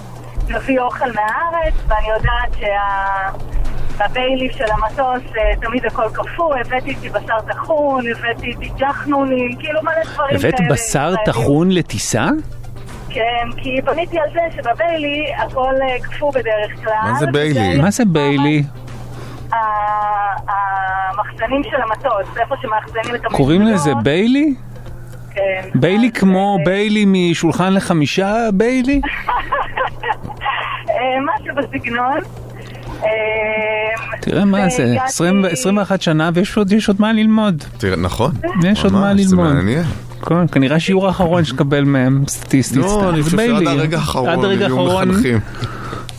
נביא אוכל מהארץ, ואני יודעת שה... בביילי של המטוס אה, תמיד הכל קפוא, הבאתי איתי בשר טחון, הבאתי איתי ג'חנונים, כאילו מלא דברים
הבאת
כאלה
בשר
ישראלים.
טחון לטיסה?
כן, כי בניתי על זה שבביילי הכל אה, קפוא בדרך כלל.
מה זה ביילי?
מה זה ביילי?
המחסנים של המטוס, איפה שמאחסנים את המזוודות.
קוראים לזה ביילי?
כן.
ביילי
אז,
כמו
אה,
ביילי משולחן לחמישה ביילי?
אה, משהו בסגנון. אה,
תראה מה זה,
והגעתי-
20 21 שנה ויש עוד יש עוד מה ללמוד.
נכון.
יש עוד מה
ממש, זה
ללמוד.
מעניין.
כן, כנראה שיעור האחרון שתקבל מהם סטטיסטית.
לא. אני חושב שעד. הרגע האחרון יהיו. מחנכים.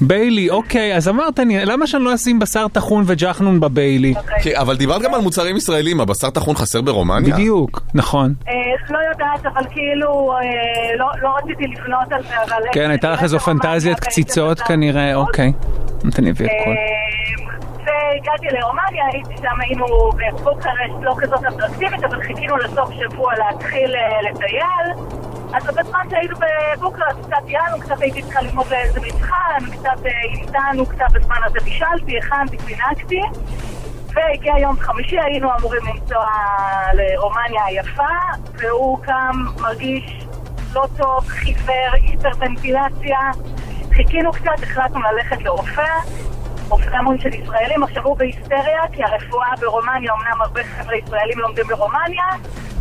ביילי, אוקיי, אז אמרת, אני- למה שאני לא אשים בשר טחון וג'חנון בביילי?
כן, אבל דיברת גם על מוצרים ישראלים, הבשר טחון חסר ברומניה?
בדיוק, נכון.
אה, לא יודעת, אבל כאילו, אה, לא- לא רציתי לפנות על זה, אבל...
כן, הייתה לך איזו פנטזיית קציצות כנראה, אוקיי. אני אביא הכל.
אה, והגעתי לרומניה, הייתי שם, היינו בבוקרשט לא כזאת אטרקטיבית, אבל חיכינו לסוף שבוע להתחיל אה, לטייל. אז בזמן שהיינו בבוקרשט קצת טיילנו, קצת הייתי צריכה ללמוד לאיזה מבחן, קצת אה, המתנו, קצת בזמן הזה בישלתי, הכנתי, פינקתי. והגיע יום חמישי, היינו אמורים לנסוע לרומניה היפה, והוא קם, מרגיש לא טוב, חיוור, היפרוונטילציה. חיכינו קצת, החלטנו ללכת לרופא, רופא המון של ישראלים, עכשיו הוא בהיסטריה, כי הרפואה ברומניה, אמנם הרבה חבר'ה ישראלים לומדים ברומניה,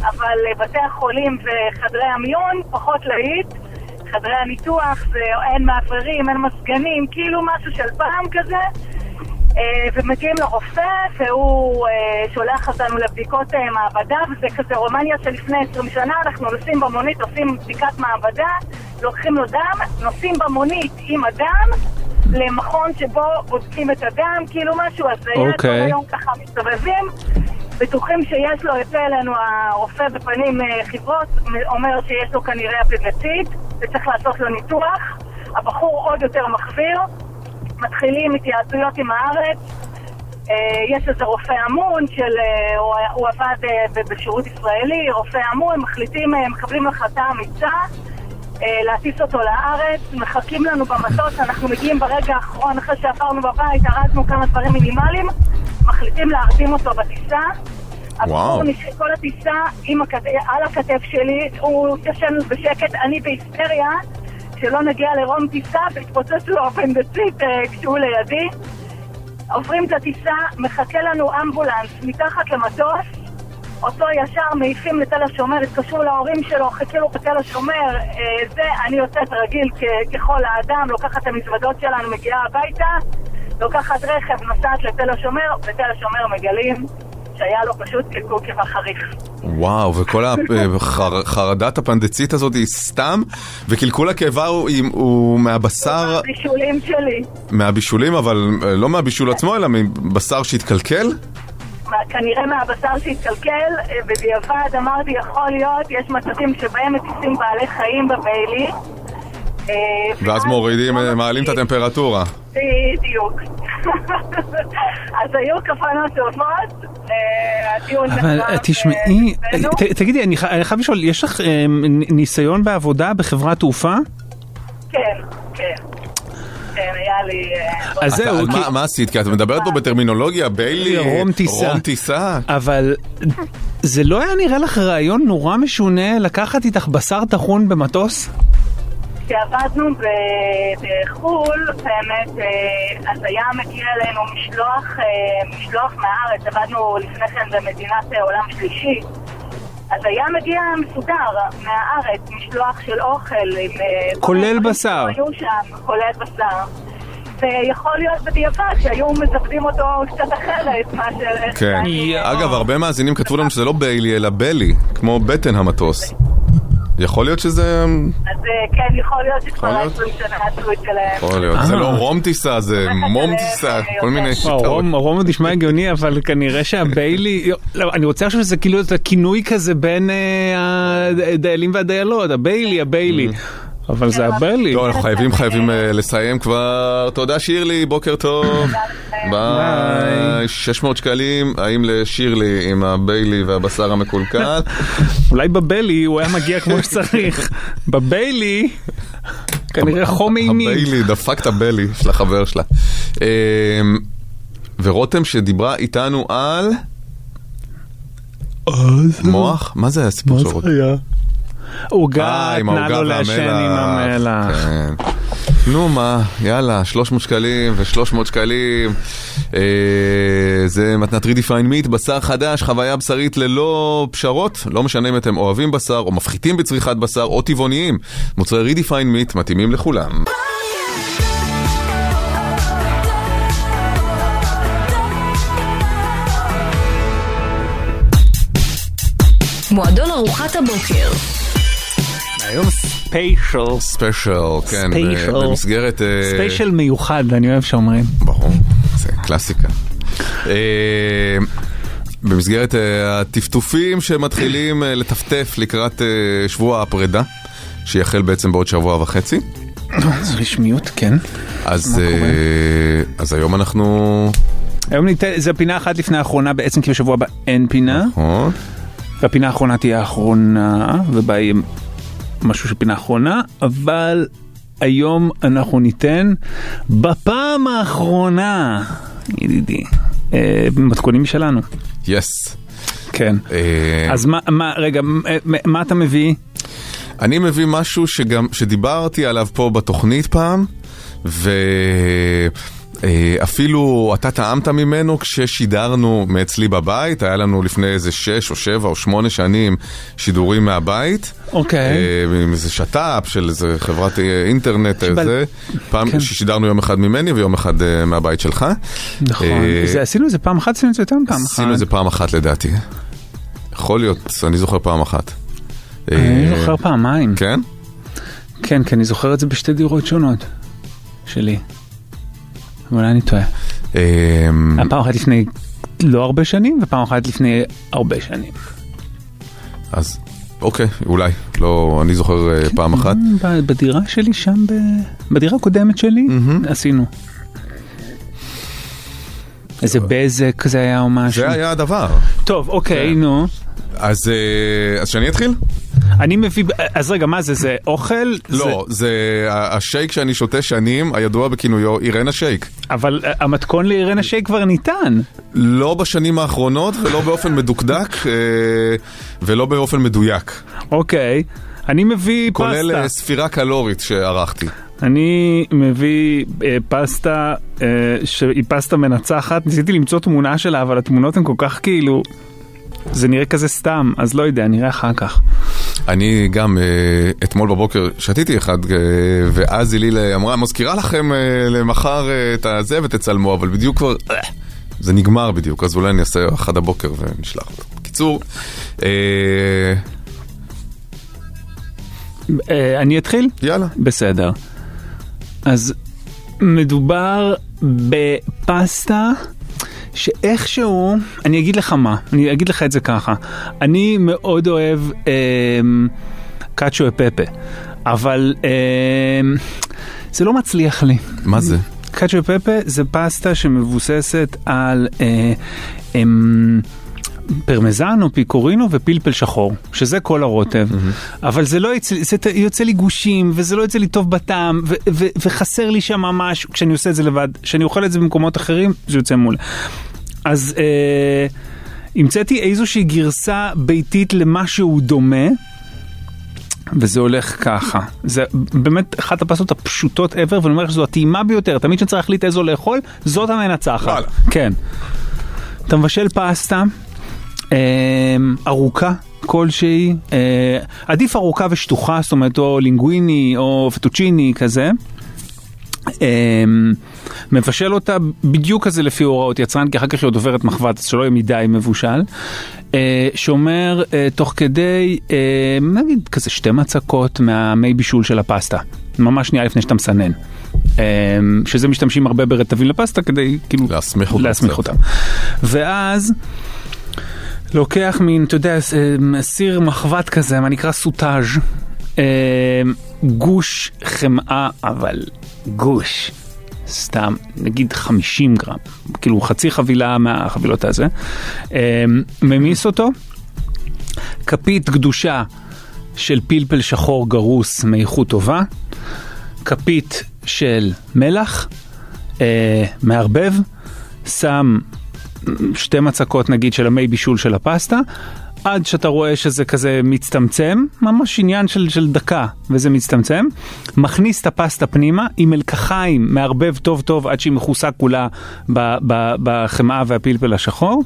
אבל אה, בתי החולים וחדרי המיון פחות להיט. חדרי הניתוח, זה אין מאווררים, אין מזגנים, כאילו משהו של פעם כזה. אה, ומגיעים לרופא, והוא אה, שולח אותנו לבדיקות מעבדה, וזה כזה רומניה של לפני 20 שנה, אנחנו נוסעים במונית, עושים בדיקת מעבדה, לוקחים לו דם, נוסעים במונית עם הדם למכון שבו בודקים את הדם, כאילו משהו הזיה, כל
אוקיי.
היום ככה מסתובבים, בטוחים שיש לו, יוצא אלינו הרופא בפנים אה, חיוורות, אומר שיש לו כנראה אפלגצית, וצריך לעשות לו ניתוח, הבחור עוד יותר מחוויר, מתחילים התייעצויות עם הארץ. אה, יש איזה רופא אמון של, אה, הוא, הוא עבד בשירות ישראלי, רופא אמון, מחליטים, מקבלים החלטה אמיצה להטיס אותו לארץ, מחכים לנו במטוס, אנחנו מגיעים ברגע האחרון אחרי שעברנו בבית, ארזנו כמה דברים מינימליים, מחליטים להרדים אותו בטיסה. נשאר כל הטיסה הכת... על הכתף שלי, הוא ישן בשקט, אני בהיסטריה, שלא נגיע לרום טיסה והתפוצץ לו אפנדצית אה, כשהוא לידי. עוברים את הטיסה, מחכה לנו אמבולנס מתחת למטוס, אותו ישר מעיפים לתל השומר, התקשרו להורים שלו, חיכו לו בתל השומר, אה, זה, אני יוצאת רגיל ככל האדם, לוקחת את המזוודות שלנו, מגיעה הביתה, לוקחת רכב, נוסעת לתל השומר, בתל השומר מגלים שהיה לו פשוט קלקול קיבה חריף.
וואו, וכל החרדת הפנדצית הזאת היא סתם, וקלקול הקיבה הוא, הוא מהבשר,
בישולים שלי.
מהבישולים, אבל אה, לא מהבישול עצמו, אלא מבשר שהתקלקל?
כנראה מהבשר שהתקלקל, אה, בדיעבד אמרתי, יכול להיות, יש מצבים שבהם מטיסים בעלי חיים בביילי. אה,
ואז מורידים, אה, מעלים את הטמפרטורה.
בדיוק. <laughs> אז היו כוונות טובות,
אבל תשמעי, תגידי, אני חייב לשאול, יש לך ניסיון בעבודה בחברת תעופה?
כן, כן. כן, היה לי... אה,
אז זהו,
מה-
כי-
מה עשית? כי את מדברת פה בטרמינולוגיה, ביילי,
רום טיסה.
רום טיסה.
אבל זה לא היה נראה לך רעיון נורא משונה לקחת איתך בשר טחון במטוס?
כשעבדנו בחו"ל, באמת, אה, אז היה מגיע אלינו משלוח, אה, משלוח מהארץ, עבדנו לפני כן במדינת אה, עולם שלישי, אז היה מגיע מסודר מהארץ, משלוח של אוכל עם... אה,
כולל בשר.
שהיו שם, כולל בשר. ויכול להיות בדיעבד שהיו מזוודים אותו קצת אחרת מאשר...
כן.
יואו.
אגב, הרבה מאזינים כתבו לנו שזה לא ביילי, אלא בלי, כמו בטן המטוס. יכול להיות שזה...
אז אה, כן, יכול להיות שכבר
יכול להיות.
20 שנה עשו את שלהם.
יכול להיות. זה
אה.
לא רום טיסה, זה מום טיסה, כל מיני שיטות.
רום, נשמע הגיוני, אבל כנראה שהביילי, <laughs> לא, אני רוצה עכשיו שזה כאילו את הכינוי כזה בין אה, הדיילים והדיילות, הביילי, הביילי. אבל זה הביילי.
טוב, אנחנו חייבים, חייבים אה, לסיים כבר. תודה שירלי, בוקר טוב. ביי. 600 שקלים, האם לשירלי עם הביילי והבשר המקולקל? <laughs>
אולי בביילי הוא היה מגיע כמו שצריך. <laughs> בביילי, כנראה חום אימים.
הביילי דפק את הביילי של החבר שלה. אה, ורותם שדיברה איתנו על מוח? מה זה הסיפור של רותם? אה,
תנה
העוגה
לו לשן עם המלח.
כן. נו מה, יאללה, 300 שקלים ו-300 שקלים. אה, זה מתנת Redefine Meat, בשר חדש, חוויה בשרית ללא פשרות. לא משנה אם אתם אוהבים בשר או מפחיתים בצריכת בשר או טבעוניים. מוצרי Redefine Meat מתאימים לכולם.
מועדון ארוחת הבוקר.
היום ספיישל.
ספיישל, כן,
ספיישל.
במסגרת... אה,
ספיישל מיוחד, אני אוהב שאומרים.
ברור, זה קלאסיקה. אה, במסגרת אה, הטפטופים שמתחילים לטפטף לקראת שבוע הפרידה, שיחל בעצם בעוד שבוע וחצי. <coughs>
זו רשמיות, כן.
אז, אז היום אנחנו...
היום ניתן, זו פינה אחת לפני האחרונה, בעצם כי בשבוע הבא אין פינה,
נכון,
והפינה האחרונה תהיה האחרונה, ובה משהו של פינה אחרונה, אבל היום אנחנו ניתן בפעם האחרונה, ידידי, אה, מתכונים שלנו.
יס.
כן.
אה,
אז מה, מה, רגע, מה, מה אתה מביא?
אני מביא משהו שגם, שדיברתי עליו פה בתוכנית פעם, ואפילו אתה טעמת ממנו כששידרנו מאצלי בבית, היה לנו לפני איזה שש או שבע או שמונה שנים שידורים מהבית.
אוקיי.
אה, עם איזה שת"פ של איזה חברת אה, אינטרנט,
שבל-
איזה, פעם
כן.
ששידרנו יום אחד ממני ויום אחד אה, מהבית שלך.
נכון.
אה,
זה עשינו את זה פעם אחת, עשינו את זה יותר מפעם אחת.
עשינו את זה פעם אחת לדעתי. יכול להיות, אני זוכר פעם אחת.
אני
אה,
זוכר פעמיים.
כן?
כן, כי אני זוכר את זה בשתי דירות שונות שלי. אולי אני טועה. היה פעם אחת לפני לא הרבה שנים, ופעם אחת לפני הרבה שנים.
אז אוקיי, אולי. לא, אני זוכר אה, פעם אחת.
בדירה שלי שם, ב... בדירה הקודמת שלי, עשינו. איזה בזק זה היה או משהו.
זה היה הדבר.
טוב, אוקיי,
כן.
נו.
אה, אז שאני אתחיל?
אני מביא, אז רגע, מה זה, זה אוכל?
לא, זה השייק שאני שותה שנים, הידוע בכינויו אירנה שייק.
אבל אה, המתכון לאירנה שייק כבר ניתן.
לא בשנים האחרונות ולא באופן מדוקדק אה, ולא באופן מדויק.
אוקיי. אני מביא
כולל
פסטה.
אה, ספירה קלורית שערכתי.
אני מביא אה, פסטה אה, שהיא פסטה מנצחת, ניסיתי למצוא תמונה שלה, אבל התמונות הן כל כך כאילו... זה נראה כזה סתם, אז לא יודע, נראה אחר כך.
אני גם אה, אתמול בבוקר שתיתי אחד, אה, ואז הליל אמרה, מזכירה לכם אה, למחר אה, את הזה ותצלמו, אבל בדיוק כבר, אה, זה נגמר בדיוק, אז אולי אני אעשה אחד הבוקר ונשלח אותו. בקיצור, אה,
אה, אני אתחיל?
יאללה.
בסדר. אז מדובר בפסטה שאיכשהו, אני אגיד לך מה, אני אגיד לך את זה ככה, אני מאוד אוהב אה, קאצ'ו פפה, אבל אה, זה לא מצליח לי.
מה זה?
קאצ'ו פפה זה פסטה שמבוססת על אה, אה, פרמזן או פיקורינו ופלפל שחור, שזה כל הרוטב. אבל זה לא יצא, זה יוצא לי גושים, וזה לא יוצא לי טוב בטעם, ו- ו- וחסר לי שם משהו כשאני עושה את זה לבד. כשאני אוכל את זה במקומות אחרים, זה יוצא מול. אז אה, המצאתי איזושהי גרסה ביתית למשהו דומה. וזה הולך ככה, זה באמת אחת הפסטות הפשוטות ever, ואני אומר לך שזו הטעימה ביותר, תמיד כשצריך להחליט איזו לאכול, זאת המנצחת.
וואלה.
כן. אתה מבשל פסטה ארוכה כלשהי, אה, עדיף ארוכה ושטוחה, זאת אומרת או לינגוויני או פטוצ'יני כזה. אה, מבשל אותה בדיוק כזה לפי הוראות יצרן, כי אחר כך היא עוד עוברת מחבת, אז שלא יהיה מדי מבושל. אה, שאומר אה, תוך כדי, אה, נגיד כזה שתי מצקות מהמי בישול של הפסטה. ממש שנייה לפני שאתה מסנן. אה, שזה משתמשים הרבה ברטבים לפסטה כדי כאילו
להסמיך. אותם.
ואז לוקח מין, אתה יודע, אה, סיר מחבת כזה, מה נקרא סוטאז', אה, גוש חמאה, אבל גוש, סתם, נגיד 50 גרם, כאילו חצי חבילה מהחבילות הזה, אה, ממיס אותו, כפית גדושה של פלפל שחור גרוס מאיכות טובה, כפית של מלח, מערבב, שם שתי מצקות נגיד של המי בישול של הפסטה, עד שאתה רואה שזה כזה מצטמצם, ממש עניין של, של דקה וזה מצטמצם, מכניס את הפסטה פנימה עם מלקחיים, מערבב טוב טוב עד שהיא מכוסה כולה ב- ב- בחמאה והפלפל השחור,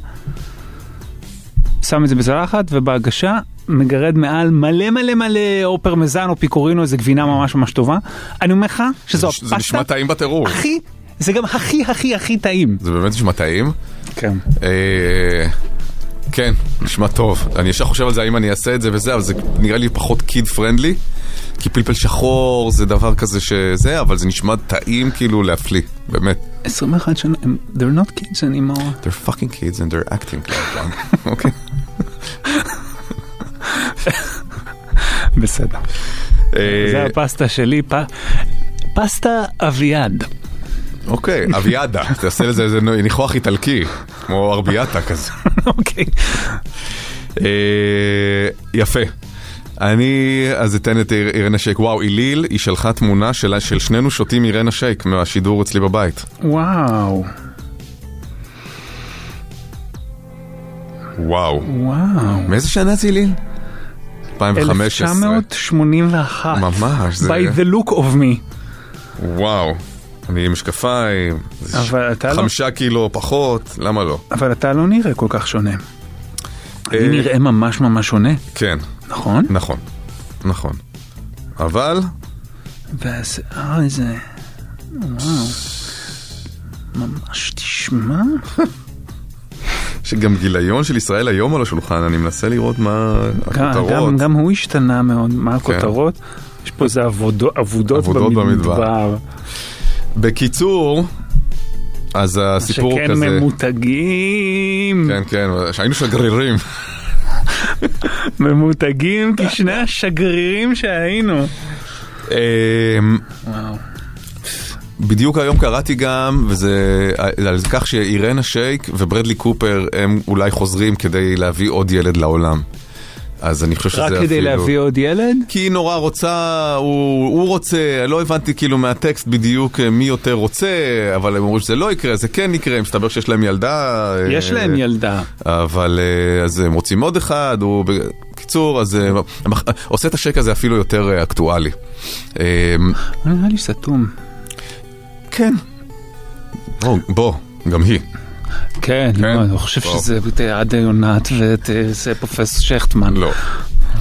שם את זה בצלחת ובהגשה מגרד מעל מלא מלא מלא או פרמזן או פיקורינו, איזה גבינה ממש ממש טובה. אני אומר לך שזו הפסטה. הכי, זה גם הכי הכי הכי טעים.
זה באמת נשמע טעים.
כן.
אה, כן, נשמע טוב. אני ישר חושב על זה, האם אני אעשה את זה וזה, אבל זה נראה לי פחות קיד פרנדלי. כי פלפל שחור זה דבר כזה שזה, אבל זה נשמע טעים כאילו להפליא, באמת.
21 שנה, they're not kids anymore.
They're fucking kids and they're acting like one. <laughs> אוקיי. <laughs>
בסדר.
אה,
זה הפסטה שלי, פסטה אביעד.
אוקיי, אביאדה, תעשה לזה איזה ניחוח איטלקי, כמו ארביאטה כזה. <laughs>
אוקיי.
אה, יפה. אני אז אתן את איר- אירנה שייק. וואו, איליל, היא שלחה תמונה של, של שנינו שותים אירנה שייק מהשידור אצלי בבית.
וואו,
וואו.
וואו.
מאיזה שנה זה איליל? 2015.
1981.
ממש, זה...
by the look of me.
וואו. אני עם משקפיים,
לא-
חמישה קילו פחות, למה לא?
אבל אתה לא נראה כל כך שונה. אני
אה,
נראה ממש ממש שונה,
כן,
נכון?
נכון, נכון. אבל,
והשיער הזה, וואו. ממש תשמע.
יש גם גיליון של ישראל היום על השולחן, אני מנסה לראות מה הכותרות.
גם, גם הוא השתנה מאוד, מה הכותרות? יש פה איזה עבודו, עבודות,
עבודות במדבר.
במדבר.
בקיצור, אז הסיפור
שכן
כזה...
ממותגים,
כן, כן, שהיינו שגרירים.
ממותגים כשני השגרירים שהיינו.
אמ,
וואו.
בדיוק היום קראתי גם, וזה על כך שאירנה שייק וברדלי קופר הם אולי חוזרים כדי להביא עוד ילד לעולם. אז אני חושב שזה
רק
אפילו...
כדי להביא עוד ילד?
כי היא נורא רוצה, הוא, הוא רוצה, לא הבנתי כאילו מהטקסט בדיוק אה, מי יותר רוצה, אבל הם אומרים שזה לא יקרה, זה כן יקרה, מסתבר שיש להם ילדה. אה,
יש להם ילדה.
אבל אה, אז הם רוצים עוד אחד, הוא בקיצור, אז אה, עושה את השק הזה אפילו יותר אה, אקטואלי. אה,
נראה לי סתום.
כן. בוא, גם היא.
כן,
כן?
לא, אני חושב. שזה את עדה יונת ואת אה, פרופסור שכטמן.
לא.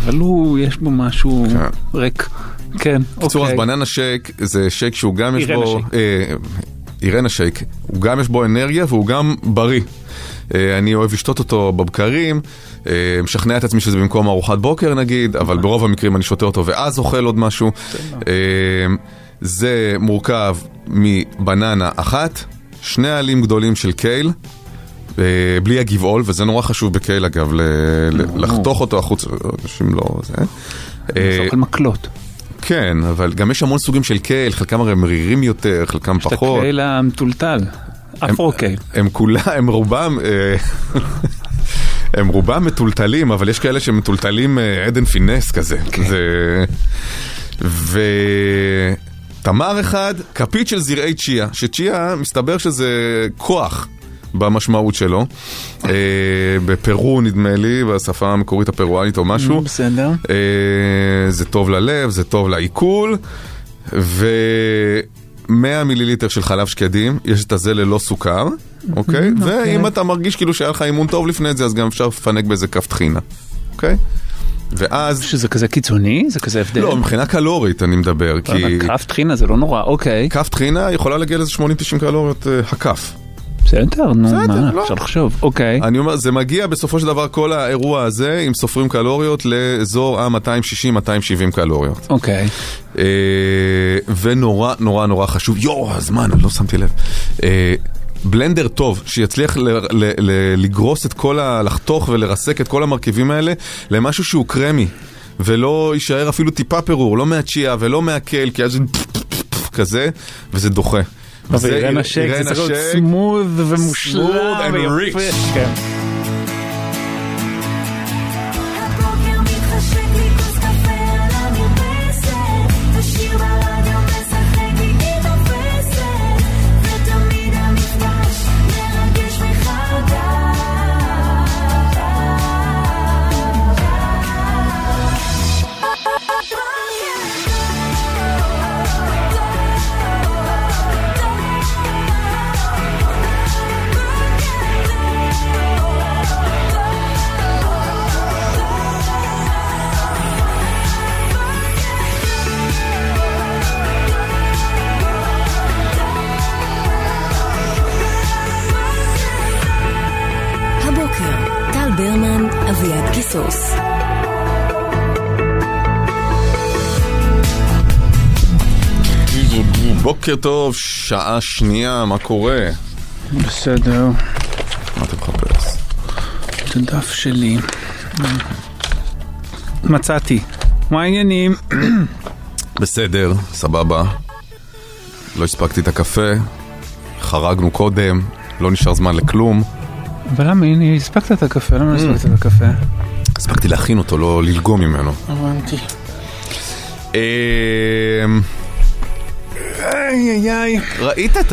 אבל הוא, יש בו משהו
כן.
ריק. כן,
בקיצור, אז
אוקיי.
בננה שייק זה שייק שהוא גם יש בו... אה, אירנה שייק, הוא גם יש בו אנרגיה והוא גם בריא. אה, אני אוהב לשתות אותו בבקרים, אה, משכנע את עצמי שזה במקום ארוחת בוקר נגיד, אבל ברוב המקרים אני שותה אותו ואז אוכל עוד משהו. אה, זה מורכב מבננה אחת, שני עלים גדולים של קייל, אה, בלי הגבעול, וזה נורא חשוב בקייל אגב, לחתוך אותו החוצה, אנשים לא... זה. אה,
סוג מקלות.
כן, אבל גם יש המון סוגים של קייל, חלקם הרי מרירים יותר, חלקם
יש את
פחות.
הקייל המטולטל. אפרו קייל.
הם כולם, הם רובם, אה, <laughs> הם רובם מטולטלים, אבל יש כאלה שמטולטלים אה, עדן פינס כזה. זה... ותמר אחד, כפית של זרעי צ'יה, שצ'יה מסתבר שזה כוח. במשמעות שלו, אה, בפרו נדמה לי, בשפה המקורית הפרואנית או משהו.
בסדר.
אה, זה טוב ללב, זה טוב לעיכול, ו-100 מיליליטר של חלב שקדים, יש את הזה ללא סוכר, אוקיי? ואם אתה מרגיש כאילו שהיה לך אימון טוב לפני זה, אז גם אפשר לפנק באיזה כף טחינה, אוקיי? ואז...
שזה כזה קיצוני? זה כזה הבדל?
לא, מבחינה קלורית אני מדבר, כי
כף טחינה זה לא נורא, אוקיי.
כף טחינה יכולה להגיע לאיזה 80-90 קלוריות אה, הכף.
בסדר, נו, מה,
לא.
אפשר לחשוב, אוקיי.
אני אומר, זה מגיע בסופו של דבר, כל האירוע הזה, אם סופרים קלוריות, לאזור ה-260-270 קלוריות.
אוקיי.
אה, ונורא נורא נורא חשוב, יואו, הזמן, אני לא שמתי לב. בלנדר טוב, שיצליח ל- ל- ל- לגרוס את כל ה... לחתוך ולרסק את כל המרכיבים האלה למשהו שהוא קרמי, ולא יישאר אפילו טיפה פירור, לא מהצ'יה ולא מהקל, כי אז זה כזה, וזה דוחה.
אבל השק
אירן
זה צריך להיות סמוד ומושלם ויפה.
בוקר טוב, שעה שנייה, מה קורה?
בסדר,
מה אתה מחפש?
את הדף שלי. מצאתי. מה העניינים?
בסדר, סבבה. לא הספקתי את הקפה, חרגנו קודם, לא נשאר זמן לכלום.
אבל למה, הנה, הספקת את הקפה, למה לא הספקת את הקפה?
הספקתי להכין אותו, לא ללגום ממנו.
הבנתי.
איי איי איי. ראית את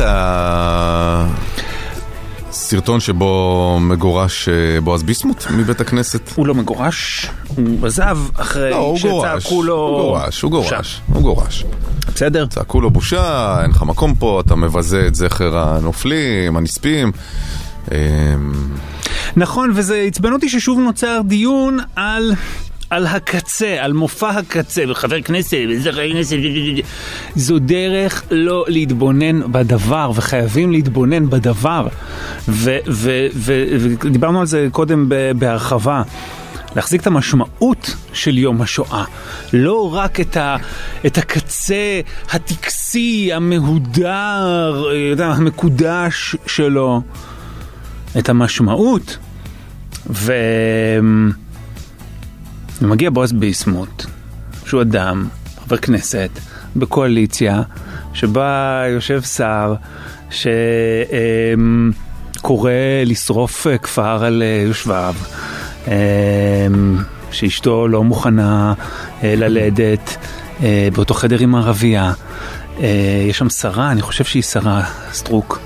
הסרטון שבו מגורש אה, בועז ביסמוט מבית הכנסת?
הוא לא מגורש, הוא עזב אחרי
לא, הוא גורש,
שצעקו לו...
הוא גורש, הוא גורש,
בושה.
הוא גורש.
בסדר?
צעקו לו בושה, אין לך מקום פה, אתה מבזה את זכר הנופלים, הנספים. אמ,
נכון, וזה עצבן אותי ששוב נוצר דיון על... על הקצה, על מופע הקצה, וחבר כנסת, וזה חבר כנסת, זו דרך לא להתבונן בדבר, וחייבים להתבונן בדבר. ודיברנו על זה קודם בהרחבה. להחזיק את המשמעות של יום השואה, לא רק את, ה, את הקצה הטקסי, המהודר, אה, יודע, המקודש שלו, את המשמעות. ו... ומגיע בועז ביסמוט, שהוא אדם, חבר כנסת, בקואליציה, שבה יושב שר שקורא לשרוף אה, כפר על אה, יושביו, אמ, שאשתו לא מוכנה אה, ללדת באותו חדר עם ערבייה. יש שם שרה, אני חושב שהיא שרה סטרוק.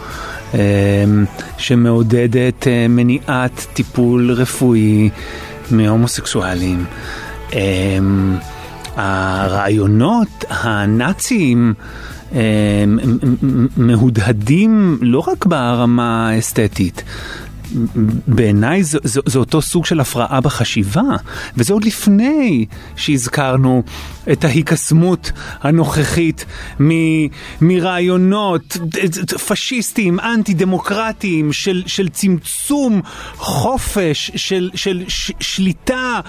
אמ, שמעודדת מניעת טיפול רפואי מהומוסקסואלים. אמ, הרעיונות הנאציים אמ, מהודהדים לא רק ברמה האסתטית. בעיניי זה, זה, זה אותו סוג של הפרעה בחשיבה, וזה עוד לפני שהזכרנו את ההיקסמות הנוכחית מ- מרעיונות פשיסטיים, אנטי דמוקרטיים, של, של צמצום חופש, של, של ש, שליטה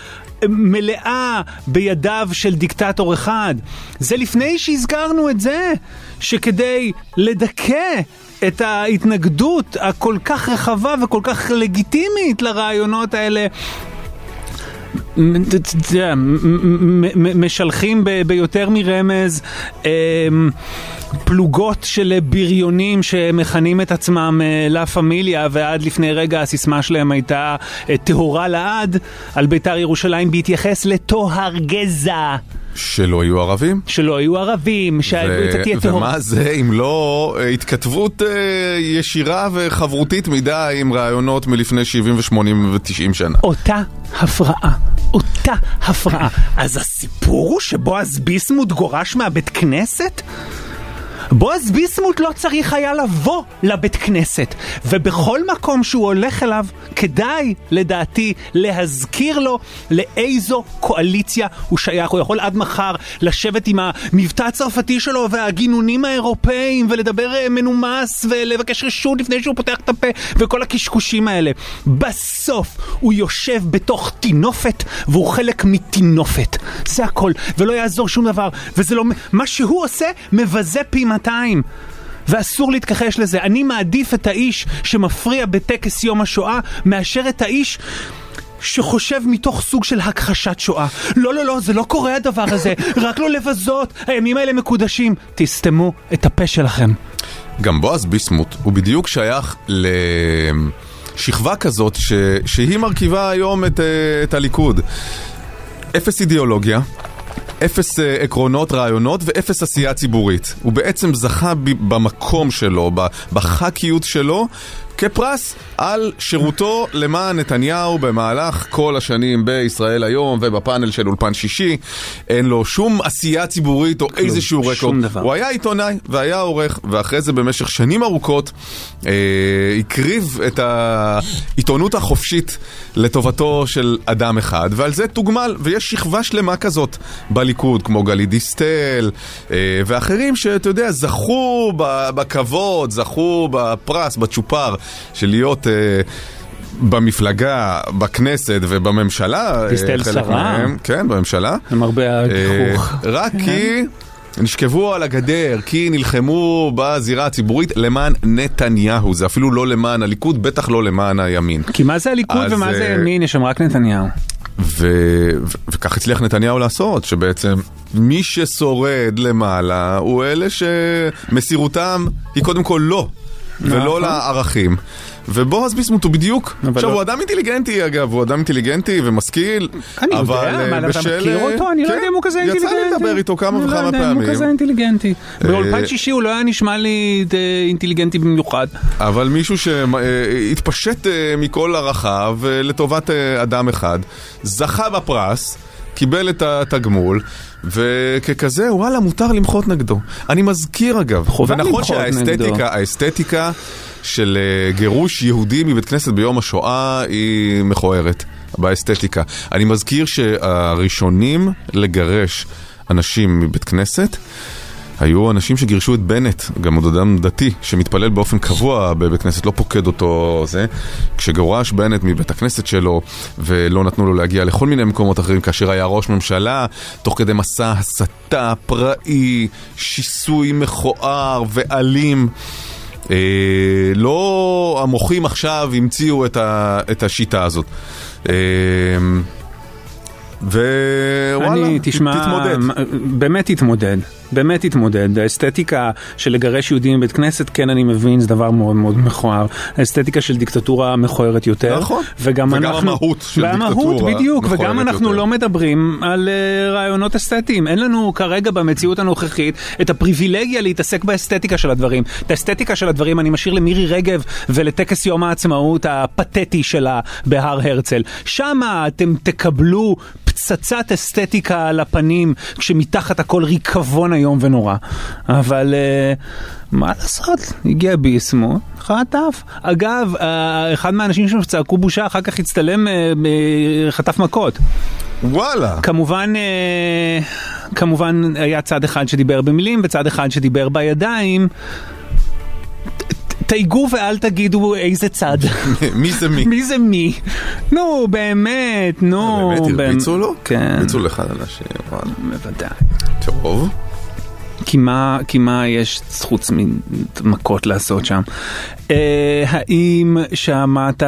מלאה בידיו של דיקטטור אחד. זה לפני שהזכרנו את זה, שכדי לדכא את ההתנגדות הכל כך רחבה וכל כך לגיטימית לרעיונות האלה. מ- משלחים ביותר מרמז אמ, פלוגות של בריונים שמכנים את עצמם אה, לה פמיליה ועד לפני רגע הסיסמה שלהם הייתה אה, טהורה לעד על בית"ר ירושלים בהתייחס לטוהר גזע.
שלא יהיו ערבים.
שלא היו ערבים, שאתה תהיה טהור.
ומה זה אם לא אה, התכתבות אה, ישירה וחברותית מדי עם רעיונות מלפני 70 ו-80 ו-90 שנה.
אותה הפרעה, אותה הפרעה. <laughs> אז הסיפור הוא שבועז ביסמוט גורש מהבית כנסת? בועז ביסמוט לא צריך היה לבוא לבית כנסת, ובכל מקום שהוא הולך אליו, כדאי, לדעתי, להזכיר לו לאיזו קואליציה הוא שייך. הוא יכול עד מחר לשבת עם המבטא הצרפתי שלו והגינונים האירופאים, ולדבר אה, מנומס, ולבקש רשות לפני שהוא פותח את הפה, וכל הקשקושים האלה. בסוף הוא יושב בתוך טינופת, והוא חלק מטינופת. זה הכל, ולא יעזור שום דבר, וזה לא... מה שהוא עושה מבזה פי 200. ואסור להתכחש לזה. אני מעדיף את האיש שמפריע בטקס יום השואה, מאשר את האיש... שחושב מתוך סוג של הכחשת שואה. לא, לא, לא, זה לא קורה הדבר הזה, <laughs> רק לא לבזות, הימים האלה מקודשים. תסתמו את הפה שלכם.
גם בועז ביסמוט הוא בדיוק שייך לשכבה כזאת ש... שהיא מרכיבה היום את, אה, את הליכוד. אפס אידיאולוגיה. אפס אה, עקרונות, רעיונות ואפס עשייה ציבורית. הוא בעצם זכה במקום שלו, ב- בח"כיות שלו, כפרס על שירותו למען נתניהו במהלך כל השנים בישראל היום ובפאנל של אולפן שישי. אין לו שום עשייה ציבורית או איזשהו רקורד. הוא היה עיתונאי והיה עורך, ואחרי זה במשך שנים ארוכות אה, הקריב את העיתונות החופשית לטובתו של אדם אחד, ועל זה תוגמל, ויש שכבה שלמה כזאת בליכוד, כמו גלית דיסטל אה, ואחרים שאתה יודע, זכו בכבוד, זכו בפרס, בצ'ופר, של להיות... אה, במפלגה, בכנסת ובממשלה, אה,
דיסטל שרה.
מהם, כן, בממשלה.
למרבה הגיחוך.
אה, רק כי נשכבו על הגדר, כי נלחמו בזירה הציבורית למען נתניהו. זה אפילו לא למען הליכוד, בטח לא למען הימין.
כי מה זה הליכוד
אז,
ומה זה
אה,
ימין? יש שם רק נתניהו.
ו... ו... וכך הצליח נתניהו לעשות, שבעצם מי ששורד למעלה הוא אלה שמסירותם היא קודם כל לא, ולא
נכון.
לערכים. ובועז ביסמוט הוא בדיוק, עכשיו
לא-
הוא אדם אינטליגנטי אגב, הוא אדם אינטליגנטי ומשכיל,
אני
אבל
יודע,
אה,
מה, אתה
בשל,
מכיר
אה,
אותו? אני לא
כן,
יודע אם הוא כזה
יצא
אינטליגנטי.
לי לדבר איתו כמה
אני לא
וכמה
יודע אם
פעמים.
הוא כזה אינטליגנטי. באולפן
אה,
שישי הוא לא היה נשמע לי אה, אינטליגנטי במיוחד.
אבל מישהו שהתפשט אה, מכל אה, לטובת אה, אדם אחד, זכה בפרס, קיבל את התגמול, וככזה, וואלה, מותר למחות נגדו. אני מזכיר אגב, ונכון. שהאסתטיקה, האסתטיקה של אה, גירוש יהודי מבית כנסת ביום השואה היא מכוערת, באסתטיקה. אני מזכיר שהראשונים לגרש אנשים מבית כנסת היו אנשים שגירשו את בנט, גם עוד אדם דתי שמתפלל באופן קבוע בבית כנסת, לא פוקד אותו זה. כשגורש בנט מבית הכנסת שלו ולא נתנו לו להגיע לכל מיני מקומות אחרים כאשר היה ראש ממשלה, תוך כדי מסע הסתה פראי, שיסוי מכוער ואלים. אה, לא המוחים עכשיו המציאו את, ה, את השיטה הזאת. אה, ווואלה, תתמודד.
באמת תתמודד. באמת תתמודד. האסתטיקה של לגרש יהודים מבית כנסת, כן אני מבין, זה דבר מאוד מאוד מכוער. האסתטיקה של דיקטטורה מכוערת יותר.
נכון.
וגם
וגם
אנחנו...
המהות של
והמהות,
דיקטטורה
בדיוק, וגם אנחנו
יותר.
לא מדברים על uh, רעיונות אסתטיים. אין לנו כרגע במציאות הנוכחית את הפריבילגיה להתעסק באסתטיקה של הדברים. את האסתטיקה של הדברים אני משאיר למירי רגב ולטקס יום העצמאות הפתטי שלה בהר הרצל. שמה אתם תקבלו פצצת אסתטיקה על הפנים, כשמתחת הכל ריקבון איום ונורא. אבל uh, מה לעשות, הגיע ביסמוט, חטף. אגב, uh, אחד מהאנשים שם שצעקו בושה, אחר כך הצטלם, uh, חטף מכות.
וואלה.
כמובן, אה, כמובן היה צד אחד שדיבר במילים וצד אחד שדיבר בידיים. תייגו ואל תגידו איזה צד. <laughs>
מי זה מי?
מי זה מי? נו, באמת, נו. באמת.
הרביצו לו?
כן,
הרביצו לך אנשים, וואלה.
בוודאי.
טוב.
כי מה, כי מה יש חוץ ממכות לעשות שם? אה, האם שמעת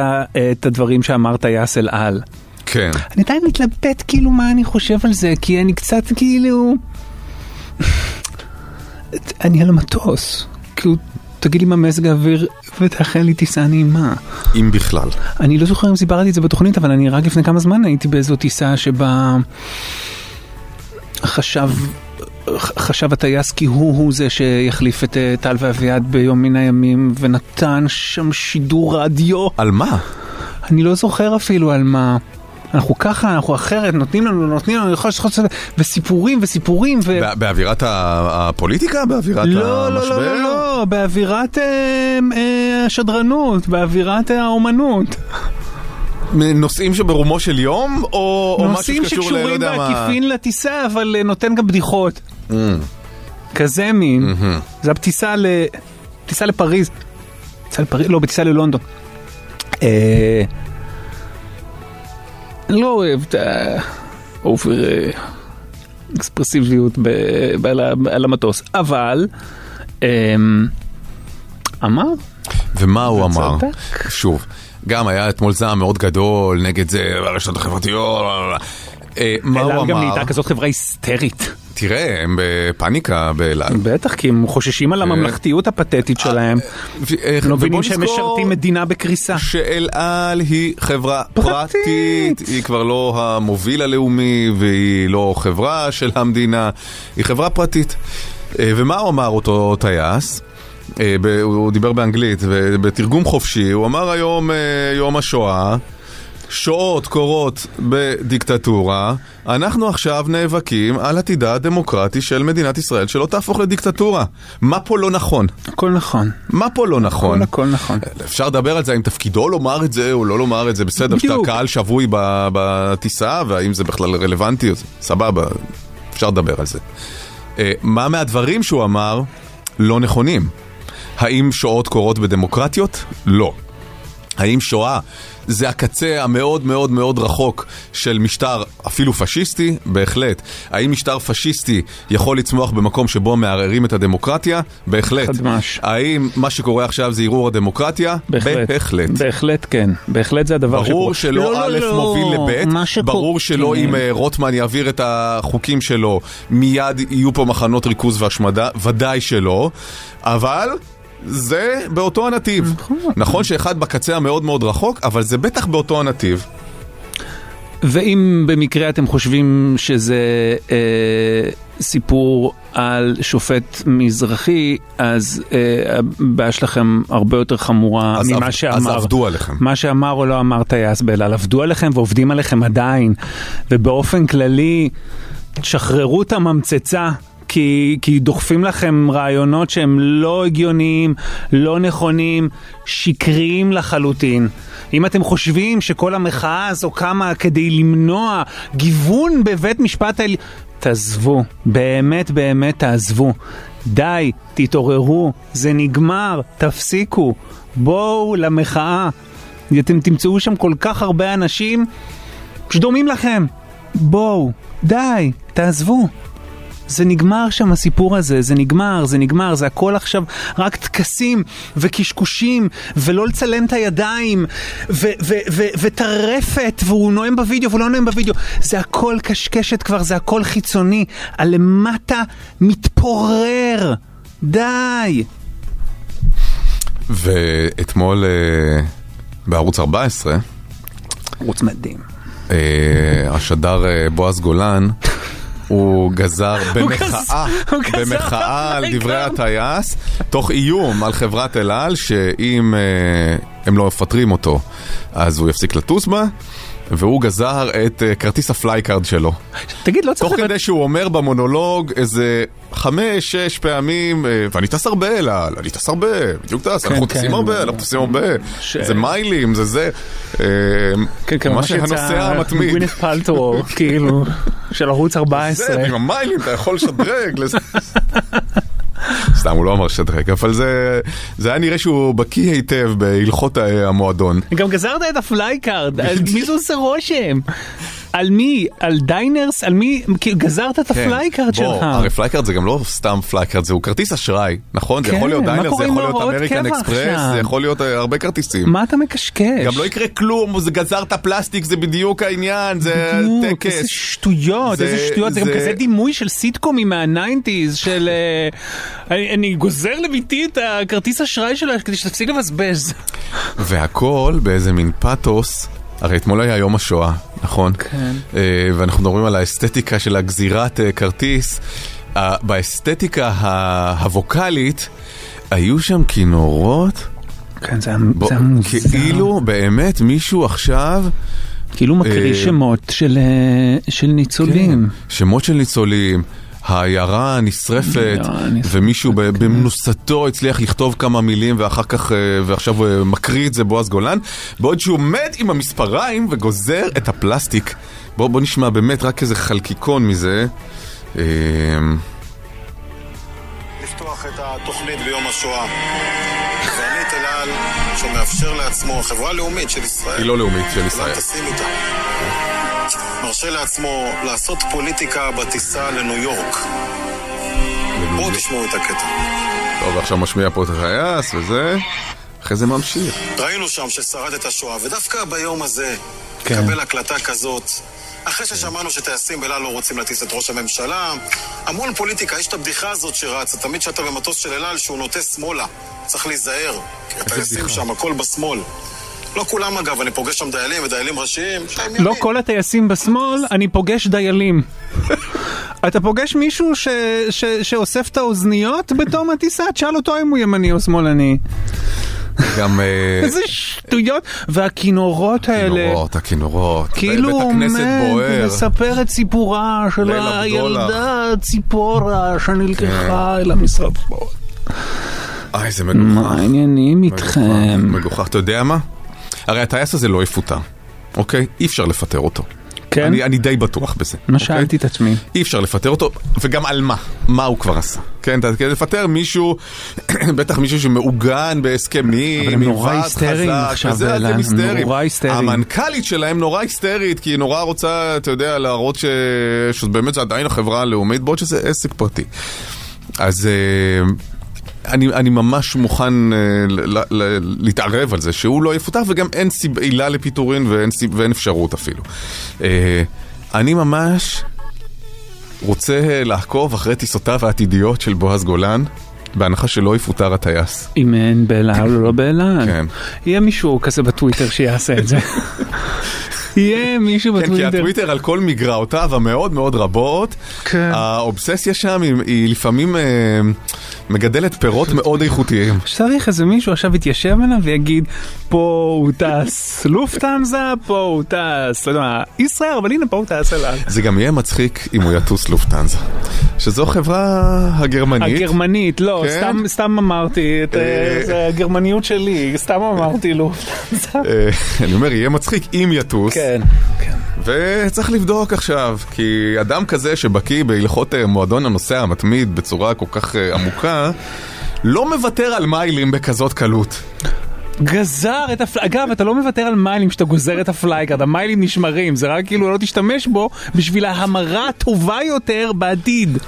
את הדברים שאמר טייס אל על?
כן.
אני עדיין מתלבט כאילו מה אני חושב על זה, כי אני קצת כאילו... אני על המטוס. כאילו, תגיד לי מה מזג האוויר ותאחל לי טיסה נעימה.
אם בכלל.
אני לא זוכר אם סיפרתי את זה בתוכנית, אבל אני רק לפני כמה זמן הייתי באיזו טיסה שבה חשב, חשב הטייס כי הוא הוא זה שיחליף את אה, טל ואביעד ביום מן הימים, ונתן שם שידור רדיו.
על מה?
אני לא זוכר אפילו על מה. אנחנו ככה, אנחנו אחרת, נותנים לנו, נותנים לנו, יכול להיות וסיפורים וסיפורים ו...
בא- באווירת הפוליטיקה? באווירת
לא, לא,
המשבר?
לא, לא, לא, באווירת אה, אה, השדרנות, באווירת האומנות.
נושאים שברומו של יום, או, או משהו
נושאים
שקשור ל... לא
שקשורים
יודע מה...
בעקיפין לטיסה, אבל אה, נותן גם בדיחות.
Mm.
כזה מין. זה הטיסה ל... טיסה לפריז. טיסה לפריז? לא, בטיסה ללונדון. אה, אני לא אוהב את ה over אה, אקספרסיביות ב- על ה- על המטוס, אבל אמ, אמר,
ומה הוא אמר?
וצדק.
שוב, גם היה אתמול זעם מאוד גדול נגד זה, הרשתות החברתיות, אה, מה
אל
הוא
על גם
אמר?
נהייתה כזאת חברה היסטרית.
תראה, הם בפאניקה באל על.
בטח, כי הם חוששים על הממלכתיות הפתטית שלהם.
אה,
לא מבינים שהם משרתים מדינה בקריסה.
שאל על היא חברה
פרטית.
היא כבר לא המוביל הלאומי והיא לא חברה של המדינה, היא חברה פרטית. אה, ומה אמר אותו טייס? אה, הוא דיבר באנגלית, ובתרגום חופשי, הוא אמר היום אה, יום השואה, שואות קורות בדיקטטורה, אנחנו עכשיו נאבקים על עתידה הדמוקרטי של מדינת ישראל, שלא תהפוך לדיקטטורה. מה פה לא נכון?
הכל נכון.
מה פה לא נכון?
הכל נכון.
אפשר לדבר על זה, האם תפקידו לומר את זה או לא לומר את זה, בסדר, שאתה. קהל שבוי בטיסה, והאם זה בכלל רלוונטי, סבבה, אפשר לדבר על זה. אה, מה מהדברים שהוא אמר לא נכונים? האם שואות קורות בדמוקרטיות? לא. האם שואה זה הקצה המאוד מאוד מאוד רחוק של משטר אפילו פשיסטי? בהחלט. האם משטר פשיסטי יכול לצמוח במקום שבו מערערים את הדמוקרטיה? בהחלט.
חדמש.
האם מה שקורה עכשיו זה ערעור הדמוקרטיה?
בהחלט.
בהחלט.
בהחלט כן. בהחלט זה הדבר שקורה.
ברור שלא
לא, לא,
א'
לא.
מוביל לב',
מה שקורה-
ברור שלא
כן.
אם אה, רוטמן יעביר את החוקים שלו, מיד יהיו פה מחנות ריכוז והשמדה, ודאי שלא, אבל... זה באותו הנתיב. נכון שאחד בקצה המאוד מאוד רחוק, אבל זה בטח באותו הנתיב.
ואם במקרה אתם חושבים שזה אה, סיפור על שופט מזרחי, אז אה, הבעיה שלכם הרבה יותר חמורה
אז
ממה
עב-
שאמר.
אז עבדו עליכם.
מה שאמר או לא אמר טייס באל על, עבדו עליכם ועובדים עליכם עדיין. ובאופן כללי, תשחררו את הממצצה. כי, כי דוחפים לכם רעיונות שהם לא הגיוניים, לא נכונים, שקריים לחלוטין. אם אתם חושבים שכל המחאה הזו קמה כדי למנוע גיוון בבית משפט העליון, תעזבו, באמת באמת תעזבו. די, תתעוררו, זה נגמר, תפסיקו. בואו למחאה. אתם תמצאו שם כל כך הרבה אנשים שדומים לכם. בואו, די, תעזבו. זה נגמר שם הסיפור הזה, זה נגמר, זה נגמר, זה הכל עכשיו רק טקסים וקשקושים ולא לצלם את הידיים וטרפת והוא נואם בווידאו והוא לא נואם בווידאו זה הכל קשקשת כבר, זה הכל חיצוני, הלמטה מתפורר, די.
ואתמול אה, בערוץ 14,
ערוץ מדהים.
אה, השדר אה, בועז גולן, <laughs> הוא גזר במחאה, <laughs> במחאה על דברי. הטייס, תוך איום על חברת אל על, שאם אה, הם לא מפטרים אותו, אז הוא יפסיק לטוס בה. והוא גזר את אה, כרטיס ה FlyCard שלו.
תגיד, לא צריך
תוך כדי שהוא אומר במונולוג איזה חמש, שש פעמים, אה, ואני טס הרבה על, אני טס הרבה, בדיוק טס, אנחנו
כן.
טסים הרבה, אנחנו טסים הרבה, זה מיילים, זה זה. אה,
כן, כן,
מה
ממש
שהנוסע
יצא
המתמיד.
גווינת' פלטרו, כאילו, של ערוץ 14.
זה, עם המיילים אתה יכול לשדרג. <laughs> סתם, הוא לא אמר שדרג, אבל זה, זה היה נראה שהוא בקיא היטב בהלכות המועדון.
גם גזרת את ה FlyCard, מי זה עושה רושם? על מי? על דיינרס? על מי? כאילו, גזרת את ה FlyCard
כן. בוא,
שלך.
הרי FlyCard זה גם לא סתם FlyCard, זהו כרטיס אשראי, נכון? זה
כן,
יכול להיות
מה
דיינר, זה יכול להיות אמריקן אקספרס? זה יכול להיות הרבה כרטיסים.
מה אתה מקשקש?
גם לא יקרה כלום, זה גזרת פלסטיק, זה בדיוק העניין, זה טקס.
איזה שטויות,
זה-
איזה שטויות, זה גם
זה-
כזה דימוי של סיטקומי מה nineties, של אה, אני גוזר לביתי את הכרטיס אשראי שלה כדי שתפסיק לבזבז.
והכל באיזה מין פאתוס. הרי אתמול היה יום השואה, נכון?
כן.
אה, ואנחנו מדברים על האסתטיקה של הגזירת אה, כרטיס. אה, באסתטיקה הווקאלית היו שם כינורות.
כן, זה היה מוזר.
כאילו באמת מישהו עכשיו...
כאילו מקריא
אה,
שמות של אה, של ניצולים.
שמות של ניצולים, העיירה נשרפת, ומישהו ב- במנוסתו הצליח לכתוב כמה מילים ואחר כך, אה, ועכשיו אה, מקריא את זה בועז גולן, בעוד שהוא עומד עם המספריים וגוזר את הפלסטיק. בוא, בוא נשמע באמת רק איזה חלקיקון מזה. אה,
לפתוח את התוכנית ביום השואה. קברניט אל על, שמאפשר לעצמו, חברה לאומית של ישראל.
היא לא לאומית של ישראל.
אולי תשים איתה. מרשה לעצמו לעשות פוליטיקה בטיסה לניו יורק. בואו תשמעו את הקטע.
טוב, עכשיו משמיע פה את הטייס וזה, אחרי זה ממשיך.
ראינו שם ששרד את השואה, ודווקא ביום הזה,
כן.
לקבל הקלטה כזאת, אחרי ששמענו שטייסים על לא רוצים להטיס את ראש הממשלה, המון פוליטיקה, יש את הבדיחה הזאת שרצה, תמיד כשאתה במטוס של אל על שהוא נוטה שמאלה, צריך להיזהר, כי הטייסים שם, הכל בשמאל. לא כולם אגב, אני פוגש שם דיילים ודיילים ראשיים, שהם
לא כל הטייסים בשמאל, אני פוגש דיילים. <laughs> אתה פוגש מישהו ש- ש- שאוסף את האוזניות בתום הטיסה? תשאל אותו אם הוא ימני או שמאלני.
גם... אה, <laughs>
איזה שטויות. והכינורות האלה.
הכינורות, הכינורות.
כאילו הוא
הכנסת
עומד
בוער.
ומספר את סיפורה של. הילדה ציפורה שנלקחה
כן.
אל המשרפות.
איי, זה מגוחך.
מה העניינים איתכם?
מגוחך, אתה יודע מה? הרי הטייס הזה לא יפוטר, אוקיי? אי אפשר לפטר אותו.
כן?
אני, אני די בטוח בזה.
מה
אוקיי?
שאלתי את עצמי.
אי אפשר לפטר אותו, וגם על מה? מה הוא כבר עשה? כן, אתה- כדי לפטר מישהו, <clears throat> בטח מישהו שמעוגן בהסכמים,
אבל הם נורא היסטריים עכשיו,
וזה,
אלה,
הם היסטריים.
נורא היסטריים.
המנכ"לית שלהם נורא היסטרית, כי היא נורא רוצה, אתה יודע, להראות ש... שבאמת זה עדיין החברה הלאומית, בעוד שזה עסק פרטי. אז... אני, אני ממש מוכן אה, ל, ל, ל, להתערב על זה שהוא לא יפוטר וגם אין סיב, עילה לפיטורין ואין, סיב, ואין אפשרות אפילו. אה, אני ממש רוצה לעקוב אחרי טיסותיו העתידיות של בועז גולן, בהנחה שלא יפוטר הטייס.
אם אין באל על או לא באל על. <laughs>
כן.
יהיה מישהו כזה בטוויטר שיעשה את זה. <laughs> יהיה מישהו
כן, כי
בטוויטר.
הטוויטר על כל מגרעותיו המאוד מאוד רבות,
כן.
האובססיה שם היא, היא לפעמים אה, מגדלת פירות מאוד איכותיים.
צריך איזה מישהו עכשיו יתיישב אליו ויגיד פה הוא טס לופטנזה, פה הוא טס, לא יודע מה, ישראל, אבל הנה פה הוא טס אליו.
זה גם יהיה מצחיק אם הוא יטוס לופטנזה, שזו חברה הגרמנית.
הגרמנית, לא,
כן?
סתם, סתם אמרתי, את,
אה.
אה, הגרמניות שלי, סתם אמרתי לופטנזה.
אה, אני אומר, יהיה מצחיק אם יטוס.
כן.
וצריך לבדוק עכשיו, כי אדם כזה שבקיא בהלכות מועדון הנוסע המתמיד בצורה כל כך אה, לא מוותר על מיילים בכזאת קלות.
גזר את הפלייק, אגב אתה לא מוותר על מיילים כשאתה גוזר את ה FlyCard, המיילים נשמרים, זה רק כאילו לא תשתמש בו בשביל ההמרה הטובה יותר בעתיד.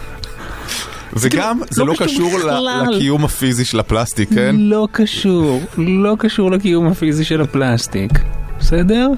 וגם, זה
לא
לא
קשור בכלל.
לקיום הפיזי של הפלסטיק, כן?
לא קשור, לא קשור לקיום הפיזי של הפלסטיק, בסדר?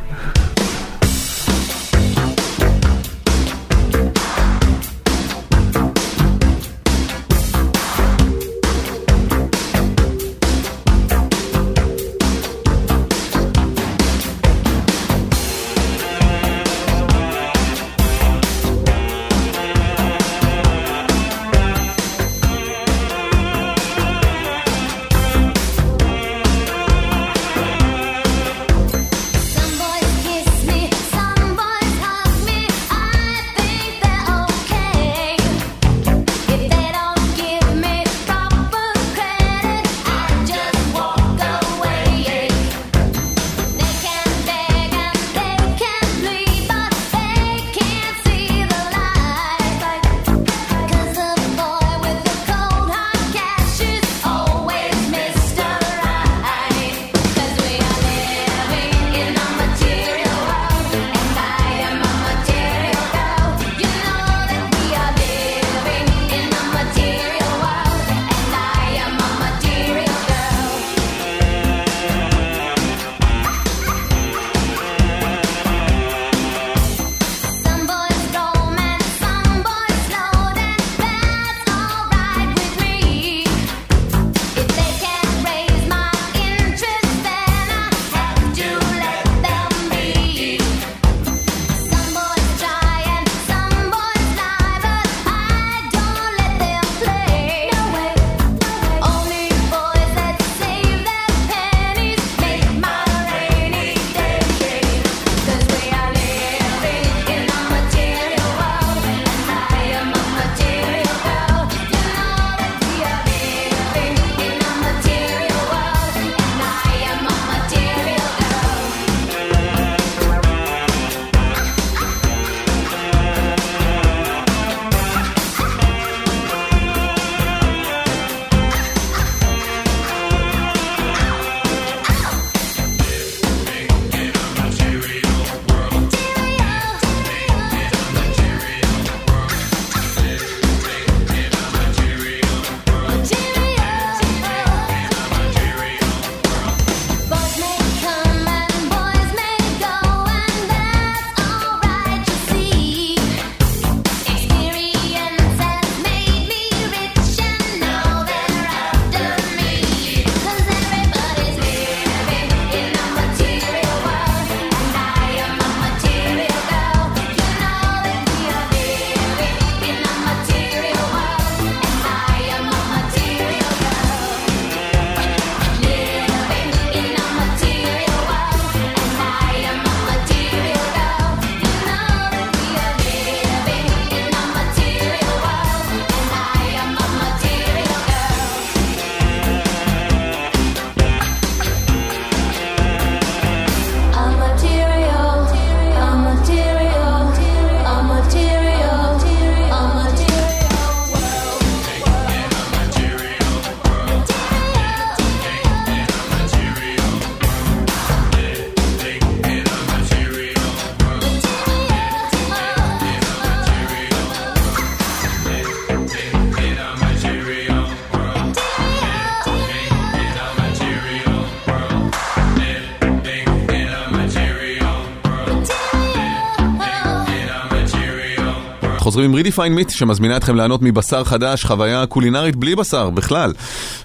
חוזרים עם רידיפיין מיט שמזמינה אתכם ליהנות מבשר חדש, חוויה קולינרית בלי בשר בכלל.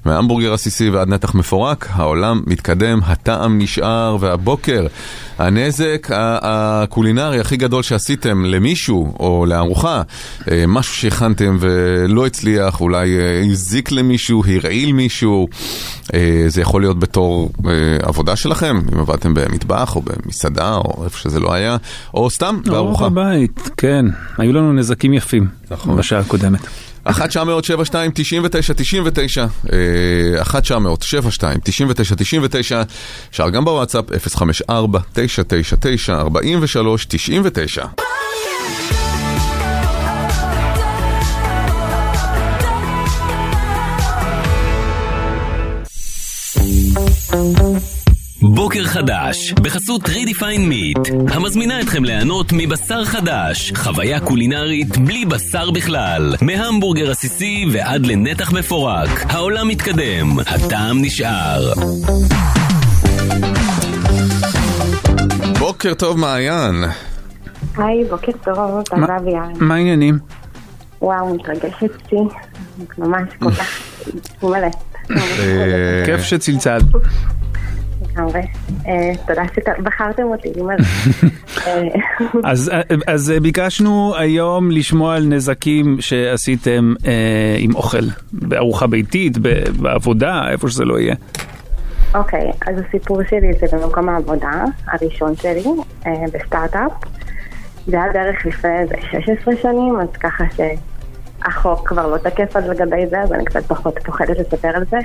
מהמבורגר עסיסי ועד נתח מפורק, העולם מתקדם, הטעם נשאר, והבוקר הנזק הקולינרי הכי גדול שעשיתם למישהו או לארוחה, אה, משהו שהכנתם ולא הצליח, אולי אה, הזיק למישהו, הרעיל מישהו, אה, זה יכול להיות בתור עבודה שלכם, אם עבדתם במטבח או במסעדה או איפה שזה לא היה, או סתם בארוחה.
ארוחה בית, כן. היו לנו נזקים יפים בשעה הקודמת.
1 900 72 99 99 1 900 72 99 99 אפשר גם בוואטסאפ 054
בוקר חדש, בחסות רידיפיין מיט, המזמינה אתכם ליהנות מבשר חדש, חוויה קולינרית בלי בשר בכלל, מהמבורגר עסיסי ועד לנתח מפורק, העולם מתקדם, הטעם נשאר.
בוקר טוב מעיין.
היי, בוקר טוב, תודה אביעד.
מה העניינים?
וואו, מתרגשת אותי, ממש כל כך <laughs> מלא.
אה,
כיף שצלצלת.
לגמרי. אה, תודה שבחרתם אותי. <laughs> אה,
אז, אז ביקשנו היום לשמוע על נזקים שעשיתם אה, עם אוכל, בארוחה ביתית, בעבודה, איפה שזה לא יהיה.
אוקיי, אז הסיפור שלי זה במקום העבודה הראשון שלי, אה, בסטארט-אפ. זה היה בערך לפני איזה 16 שנים, אז ככה שהחוק כבר לא תקף אז לגבי זה, אז אני קצת פחות פוחדת לספר על זה.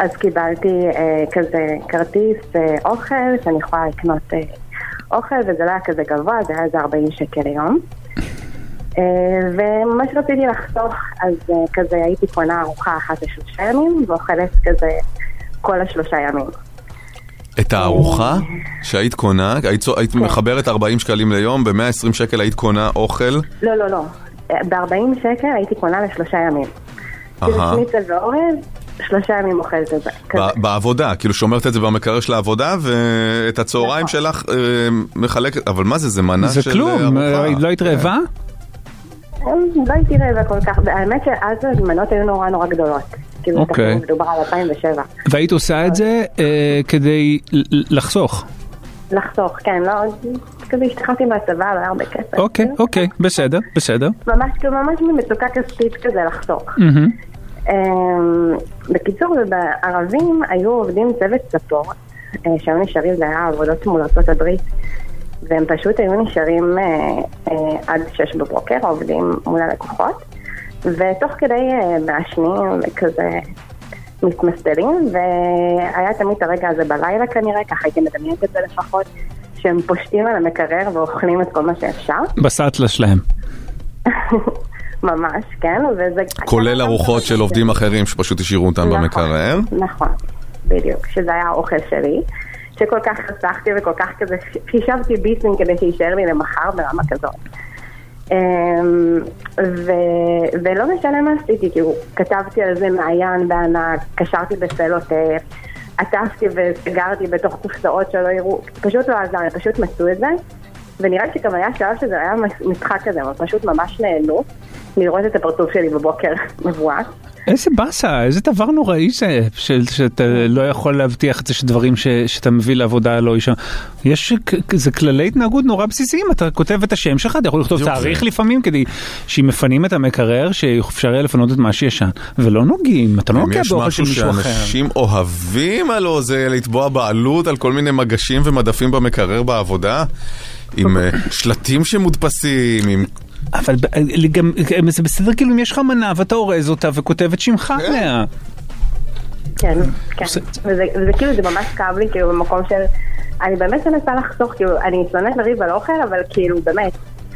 אה, אז קיבלתי אה, כזה כרטיס אה, אוכל, שאני יכולה לקנות אה, אוכל, וזה לא היה כזה גבוה, זה היה איזה 40 שקל ליום. אה, וממש רציתי לחסוך, אז אה, כזה הייתי קונה ארוחה אחת לשלושה ימים, ואוכלת כזה כל השלושה ימים.
את הארוחה שהיית קונה, היית, היית מחברת 40 שקלים ליום, ב-120 שקל היית קונה אוכל.
לא, לא, לא. ב-40 שקל הייתי קונה לשלושה ימים. כאילו
אהה.
שניצל ואורז, שלושה ימים אוכלת את זה.
ב- בעבודה, כאילו שומרת את זה במקרר של העבודה, ואת
נכון.
הצהריים שלך אה, מחלקת, אבל מה זה, זה מנה
זה
של
כלום,
ארוחה.
אה, לא היית רעבה?
אה, לא הייתי רעבה כל כך, האמת שאז המנות היו נורא נורא גדולות. כאילו,
אוקיי.
תחשוב, מדובר על 2007.
והיית עושה את זה אה, כדי לחסוך.
לחסוך, כן, לא, כזה השתחררתי מהצבא, לא היה הרבה כסף.
אוקיי, אוקיי, בסדר, בסדר.
ממש, כאילו, ממש ממצוקה כספית כזה לחסוך. אמ, בקיצור, בערבים היו עובדים צוות ספורט, אה, שהיו נשארים, זה היה עבודות מול הברית, והם פשוט היו נשארים אה, אה, עד שש בבוקר, עובדים מול הלקוחות, ותוך כדי מעשנים וכזה מתמסטלים, והיה תמיד הרגע הזה בלילה כנראה, ככה הייתי מדמיינת את זה לפחות, שהם פושטים על המקרר ואוכלים את כל מה שאפשר.
בסטלה שלהם. <laughs>
ממש, כן, וזה...
כולל ארוחות של עובדים אחרים שפשוט השאירו אותם
נכון.
במקרר.
נכון, בדיוק, שזה היה האוכל שלי, שכל כך חסכתי וכל כך כזה, חישבתי ביסים כדי שיישאר לי למחר ברמה כזאת. אמ, ו... ולא משנה מה עשיתי, כאילו, כתבתי על זה מעיין בענק, קשרתי בסלוטף, עטפתי וסגרתי בתוך קופסאות שלא יראו, פשוט לא עזר, פשוט מצאו את זה, ונראה לי שגם היה שלב שזה היה משחק כזה, אבל פשוט ממש נהנו לראות את הפרצוף שלי בבוקר <laughs> מבואס.
איזה באסה, איזה דבר נוראי זה, של- שאתה לא יכול להבטיח את זה שדברים ש- שאתה מביא לעבודה לא יישאר. יש, זה כללי התנהגות נורא בסיסיים, אתה כותב את השם שלך, אתה יכול לכתוב תאריך
זה.
לפעמים כדי שאם מפנים את המקרר, שאפשר יהיה לפנות את מה שישן, ולא נוגעים, אתה לא נוגע
יש
באוכל של
משהו
מישהו אחר.
שאנשים אוהבים הלו זה לתבוע בעלות על כל מיני מגשים ומדפים במקרר בעבודה, עם אה, שלטים שמודפסים, עם...
אבל ב- גם, זה בסדר כאילו אם יש לך מנה ואתה אורז אותה וכותב את שמך עליה.
כן, כן. וזה, וזה כאילו, זה ממש כאב לי, כאילו, במקום של... אני באמת מנסה לחסוך, כאילו, אני שונאת לריב על אוכל, אבל כאילו, באמת.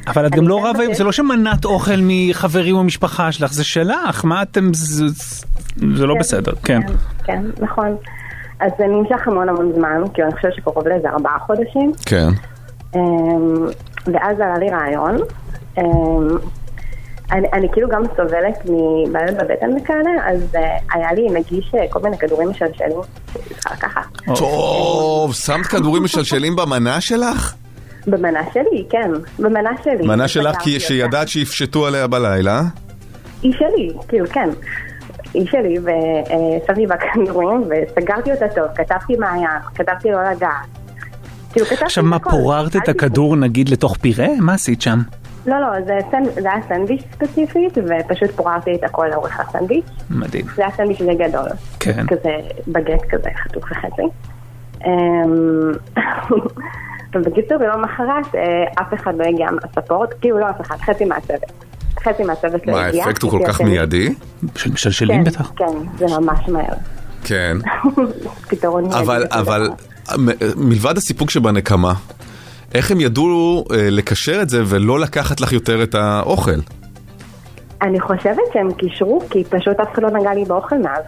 אבל את גם לא
כן
רבה, זה לא שמנת אוכל מחברים או משפחה שלך, זה שלך, מה אתם, זה לא
כן,
בסדר, כן.
כן, נכון. אז זה נמשך המון המון זמן, כאילו, אני חושבת שקרוב לאיזה ארבעה חודשים.
כן.
אמ, ואז עלה לי רעיון. אמ, אני, אני כאילו גם סובלת מבעיות בבטן וכאלה, אז uh, היה לי נגיש אה, כל מיני כדורים משלשלים, לקחת.
טוב, שמת כדורים משלשלים במנה שלך?
במנה שלי, כן, במנה שלי.
מנה שלך כי. שידעת שיפשטו עליה בלילה.
היא שלי, כאילו, כן. היא שלי, ושמתי בה כדורים, וסגרתי אותה טוב, כתבתי מה היה, כתבתי לא לדעת. כאילו, כתבתי
עכשיו מה. פוררת את הכדור נגיד לתוך פירה? מה עשית שם?
לא, לא, זה. זה היה סנדוויץ' ספציפית, ופשוט פוררתי את הכל לאורך הסנדוויץ'.
מדהים.
זה היה סנדוויץ' די גדול.
כן.
כזה בגט כזה, חתוך לחצי. אמ, <laughs> ובקיצור, יום למחרת אה, אף אחד לא הגיע מהספורט, כאילו לא אף אחד, חצי מהצוות. חצי מהצוות לא
מה,
הגיע.
האפקט הוא כל כך מיידי?
משלשלים
כן,
בטח.
כן, זה ממש מהר.
כן. <laughs>
פתרון מיידי
אבל, אבל מלבד הסיפוק שבנקמה, איך הם ידעו אה, לקשר את זה ולא לקחת לך יותר את האוכל?
אני חושבת שהם קישרו, כי פשוט אף אחד לא נגע לי באוכל מאז.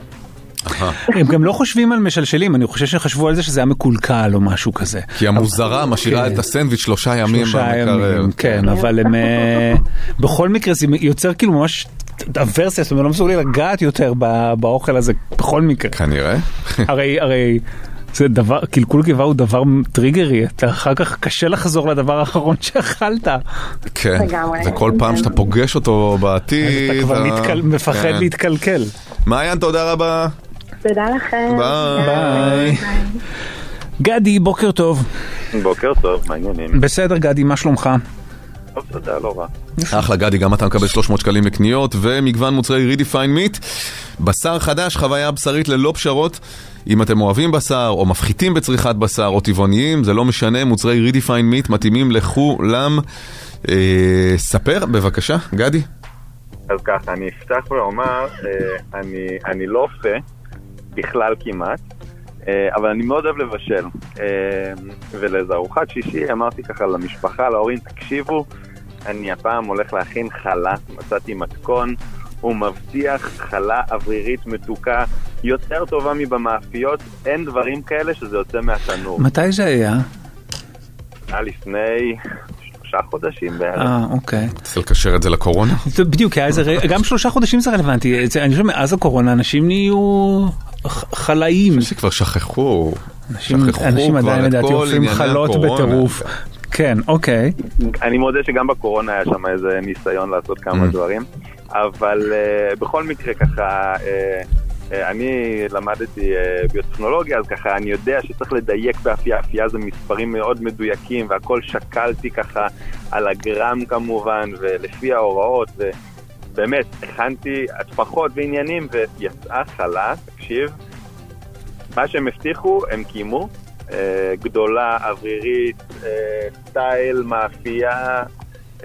<laughs>
הם גם לא חושבים על משלשלים, אני חושב שחשבו על זה שזה היה מקולקל או משהו כזה.
כי המוזרה משאירה
כן.
את הסנדוויץ' שלושה ימים
שלושה
במקרר.
ימים, כן, אבל הם... אה, <laughs> בכל מקרה זה יוצר כאילו ממש אברסיה, זאת אומרת, לא מסוגלים לגעת יותר באוכל הזה, בכל מקרה.
כנראה.
הרי, הרי... זה דבר, קלקול קיבה הוא דבר טריגרי, אתה אחר כך קשה לחזור לדבר האחרון <laughs> שאכלת.
כן. וכל פעם שאתה פוגש אותו בעתיד...
אתה כבר מתקל- מפחד
כן.
להתקלקל.
מעיין, תודה רבה.
תודה לכם.
ביי. גדי, בוקר טוב.
בוקר טוב, מה העניינים?
בסדר, גדי, מה שלומך?
טוב, תודה, לא רע.
אחלה גדי, גם אתה מקבל 300 שקלים לקניות ומגוון מוצרי Redefine Meat. בשר חדש, חוויה בשרית ללא פשרות. אם אתם אוהבים בשר, או מפחיתים בצריכת בשר, או טבעוניים, זה לא משנה, מוצרי Redefine Meat מתאימים לכולם. אה, ספר, בבקשה, גדי.
אז ככה, אני אפתח ואומר, אה, אני, אני לא אופה, בכלל כמעט, אבל אני מאוד אוהב לבשל. אה, ולאיזה ארוחת שישי אמרתי ככה למשפחה, להורים, תקשיבו, אני הפעם הולך להכין חלה, מצאתי מתכון, הוא מבטיח חלה אוורירית מתוקה יותר טובה מבמאפיות, אין דברים כאלה שזה יוצא מהתנור.
מתי זה היה?
היה לפני שלושה חודשים בערך.
אה, אוקיי.
צריך לקשר את זה לקורונה?
בדיוק, גם שלושה חודשים זה רלוונטי. אני חושב מאז הקורונה אנשים נהיו חלאים.
שכבר שכחו.
אנשים
שכחו
אנשים
כבר
עדיין לדעתי
ענייני
חלות. בטירוף. כן, אוקיי.
אני מודה שגם בקורונה היה שם איזה ניסיון לעשות כמה
Mm.
דברים, אבל uh, בכל מקרה ככה, uh, uh, אני למדתי uh, ביוטכנולוגיה, אז ככה אני יודע שצריך לדייק באפייה, אפייה זה מספרים מאוד מדויקים, והכל שקלתי ככה על הגרם כמובן, ולפי ההוראות, ובאמת, הכנתי הטפחות ועניינים, ויצאה חלה, תקשיב, מה שהם הבטיחו, הם קיימו. אה, גדולה, אוורירית, אה, סטייל, מאפייה,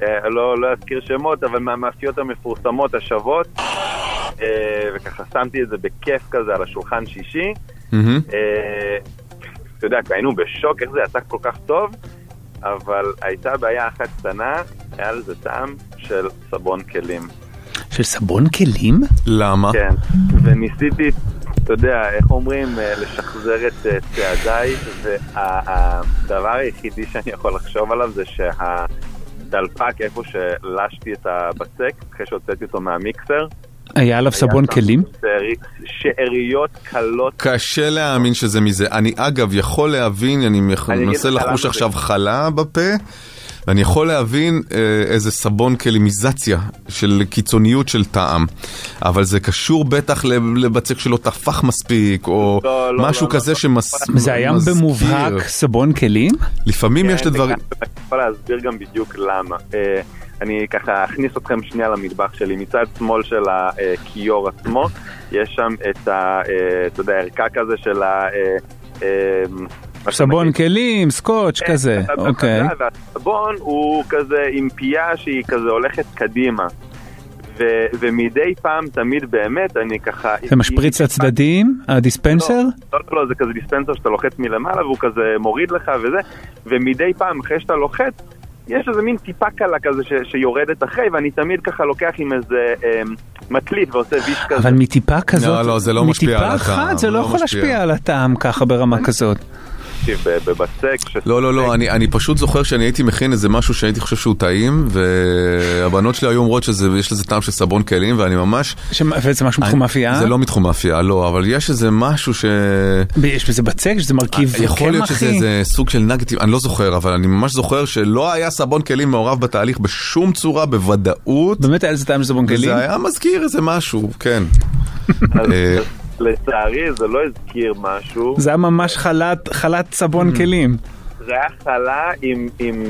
אה, לא, לא אזכיר שמות, אבל מהמאפיות המפורסמות השוות. אה, וככה שמתי את זה בכיף כזה על השולחן שישי. אה, אתה יודע, היינו בשוק איך זה יצא כל כך טוב, אבל הייתה בעיה אחת קטנה, היה לזה טעם של סבון כלים.
של סבון כלים?
למה?
כן, וניסיתי, אתה יודע, איך אומרים, אה, לשחזר את אה, צעדיי, והדבר היחידי שאני יכול לחשוב עליו זה שהדלפק, איפה שלשתי את הבצק, אחרי שהוצאתי אותו מהמיקסר,
היה עליו סבון כלים?
שארי- שאריות קלות.
קשה להאמין שזה מזה. אני אגב יכול להבין, אני מנסה לחוש עכשיו חלה בפה, ואני יכול להבין אה, איזה סבון כלימיזציה של קיצוניות של טעם. אבל זה קשור בטח לב- לבצק שלא טפח מספיק, או
לא, לא,
משהו
לא,
כזה
לא.
שמס...
זה היה. במובהק סבון כלים?
לפעמים יש
כן,
לדברים...
אני יכול להסביר גם בדיוק למה. אה, אני ככה אכניס אתכם שנייה למטבח שלי. מצד שמאל של הכיור עצמו, יש שם את ה... אה, אתה יודע, ערכה כזה של ה...
סבון כלים, סקוץ' כזה,
אתה יודע,
אוקיי.
והסבון הוא כזה עם פייה שהיא כזה הולכת קדימה. ו- ומדי פעם, תמיד באמת, אני ככה...
זה משפריץ לצדדים? הדיספנסר?
לא, לא, לא, זה כזה דיספנסר שאתה לוחץ מלמעלה והוא כזה מוריד לך וזה, ומדי פעם אחרי שאתה לוחץ, יש איזה מין טיפה קלה כזה ש- שיורדת אחרי, ואני תמיד ככה לוקח עם איזה אה, מטלית ועושה ויש כזה.
אבל מטיפה כזאת,
לא, לא, זה לא משפיע על
מטיפה
הטעם,
אחת זה לא
לא
יכול
משפיע.
להשפיע על הטעם ככה ברמה כזאת.
תקשיב, בבצק,
לא, לא, לא, אני, אני פשוט זוכר שאני הייתי מכין איזה משהו שהייתי חושב שהוא טעים, והבנות שלי היו אומרות שיש לזה טעם של סבון כלים, ואני ממש...
וזה משהו מתחום מאפייה?
זה לא מתחום מאפייה, לא, אבל יש איזה משהו ש...
יש בזה בצק? שזה מרכיב
יכול להיות שזה? איזה סוג של נגטים, אני לא זוכר, אבל אני ממש זוכר שלא היה סבון כלים מעורב בתהליך בשום צורה, בוודאות.
באמת היה לזה טעם של סבון כלים?
זה היה מזכיר איזה משהו, כן. <laughs>
לצערי זה לא הזכיר משהו.
זה היה ממש חלת- חלת סבון
Mm.
כלים.
זה היה חלה עם, עם...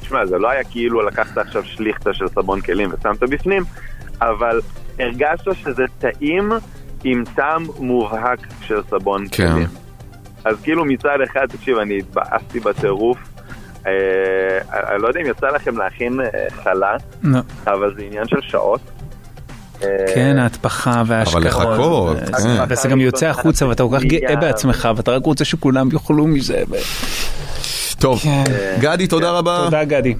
תשמע, זה לא היה כאילו לקחת עכשיו שליכטה של סבון כלים ושמת בפנים, אבל הרגשת שזה טעים עם טעם מובהק של סבון
כן.
כלים. אז כאילו מצד אחד, תקשיב, אני התבאסתי בטירוף. אה, אני לא יודע אם יצא לכם להכין אה, חלה,
לא.
אבל זה עניין של שעות. אה,
כן, ההטפחה וההשקעות.
לחכות,
וזה-
כן.
וזה גם יוצא החוצה ואתה כל כך גאה בעצמך ואתה רק רוצה שכולם יאכלו מזה.
טוב,
כן.
גדי, תודה רבה.
תודה גדי.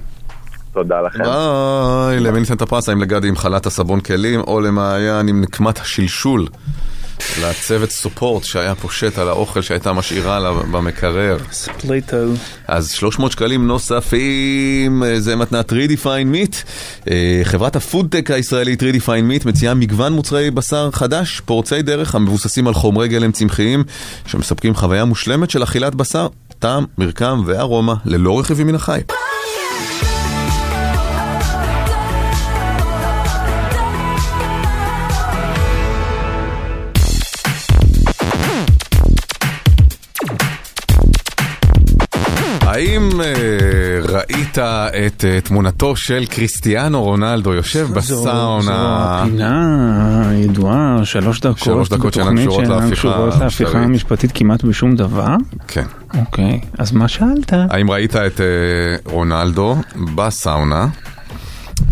תודה לכם.
ביי, למי ניתן את הפרס? האם לגדי עם חלת הסבון כלים, או למעיין עם נקמת השלשול? לצוות support שהיה פושט על האוכל שהייתה משאירה לה במקרר.
ספליטו.
אז 300 שקלים נוספים, אה, זה מתנת Redefine Meat. אה, חברת הפודטק הישראלית Redefine Meat מציעה מגוון מוצרי בשר חדש, פורצי דרך המבוססים על חומרי גלם צמחיים, שמספקים חוויה מושלמת של אכילת בשר, טעם, מרקם וארומה, ללא רכיבים מן החי. האם אה, ראית את אה, תמונתו של קריסטיאנו רונלדו יושב
זו
בסאונה?
הפינה הידועה, שלוש דקות.
שלוש דקות שאינן קשורות להפיכה.
המשפטית כמעט בשום דבר.
כן.
אוקיי, אז מה שאלת?
האם ראית את אה, רונלדו בסאונה?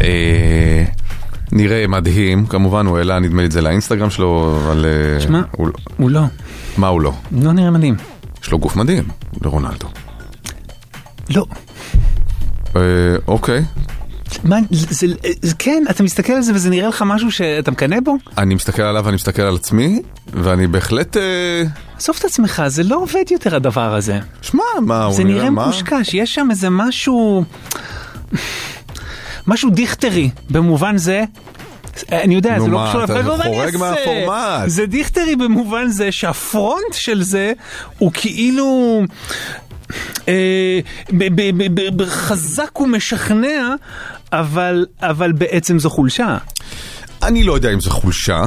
אה, נראה מדהים, כמובן הוא העלה נדמה לי את זה לאינסטגרם שלו, אבל...
תשמע,
הוא-
הוא לא.
מה הוא לא?
לא נראה מדהים.
יש לו גוף מדהים, לרונלדו.
לא.
אה, אוקיי.
מה, זה, זה, כן, אתה מסתכל על זה וזה נראה לך משהו שאתה מקנא בו?
אני מסתכל עליו ואני מסתכל על עצמי, ואני בהחלט... אה,
עזוב את עצמך, זה לא עובד יותר הדבר הזה.
שמע, מה, הוא
זה
נראה
נראה
מה?
מקושקש, יש שם איזה משהו... משהו דיכטרי, במובן זה... אני יודע, זה לא קשור
אתה
אבל מה אני אעשה?
מהפורמט.
זה דיכטרי במובן זה שהפרונט של זה הוא כאילו... אה, חזק ומשכנע, אבל בעצם זו חולשה.
אני לא יודע אם זו חולשה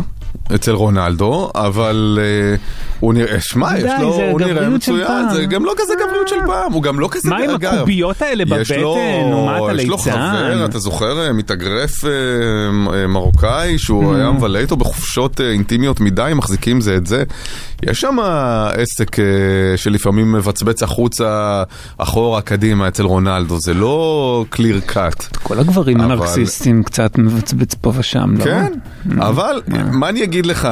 אצל רונלדו, אבל אה, הוא נראה, שמע, יש לו, הוא נראה מצוין. זה גם לא כזה גבריות של פעם, הוא גם לא כזה,
מה עם הקוביות האלה בבטן? או מה, אתה
יש לו
ליצן?
חבר, אתה זוכר, אה, מתאגרף אה, מרוקאי, שהוא
Mm.
היה מבלה איתו בחופשות אינטימיות מדי, מחזיקים זה את זה. יש שם עסק שלפעמים מבצבץ החוצה, אחורה, קדימה, אצל רונלדו, זה לא קליר קאט.
כל הגברים
אבל-
הנרקסיסטים קצת מבצבץ פה ושם, לא?
כן, אבל מה אני אגיד לך,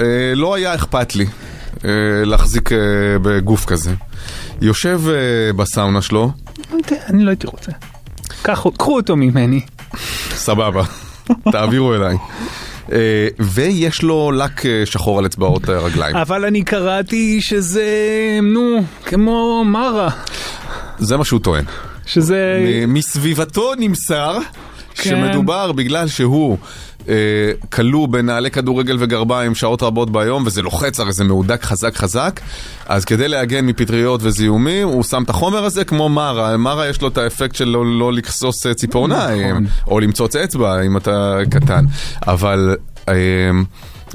אה, לא היה אכפת לי אה, להחזיק אה, בגוף כזה. יושב בסאונה שלו,
יודע, אני לא הייתי רוצה. קחו, אותו ממני.
סבבה, <laughs> תעבירו אליי. ויש לו לק שחור על אצבעות הרגליים.
אבל אני קראתי שזה, נו, כמו מרה.
זה מה שהוא טוען.
שזה...
מסביבתו נמסר
כן.
שמדובר בגלל שהוא כלוא בנעלי כדורגל וגרביים שעות רבות ביום וזה לוחץ הרי זה מהודק חזק חזק. אז כדי להגן מפטריות וזיהומים הוא שם את החומר הזה כמו מרה, מרה יש לו את האפקט של לא, לא לכסוס אה, ציפורניים
נכון.
או למצוץ אצבע אם אתה קטן. אבל...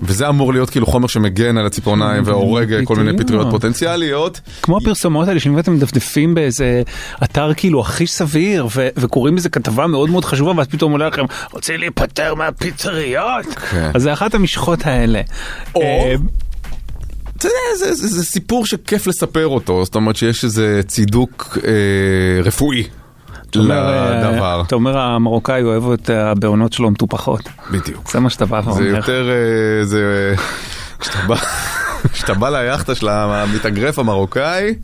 וזה אמור להיות כאילו חומר שמגן על הציפורניים והורג כל מיני
פטריות.
פוטנציאליות.
כמו הפרסומות האלה שאם אתם מדפדפים באיזה אתר כאילו הכי סביר וקוראים איזה כתבה מאוד מאוד חשובה ואז פתאום עולה לכם רוצה להיפטר מהפיצריות
כן.
אז זה אחת המשחות האלה.
או-
אה,
אתה יודע, זה, זה, זה סיפור שכיף לספר אותו, זאת אומרת שיש איזה צידוק אה, רפואי
אתה
לדבר.
אתה אומר המרוקאי אוהב את הבעונות שלו מטופחות.
בדיוק.
זה מה שאתה בא
זה
ואומר.
יותר, אה, זה, <laughs> כשאתה בא, ליאכטה של המתאגרף המרוקאי,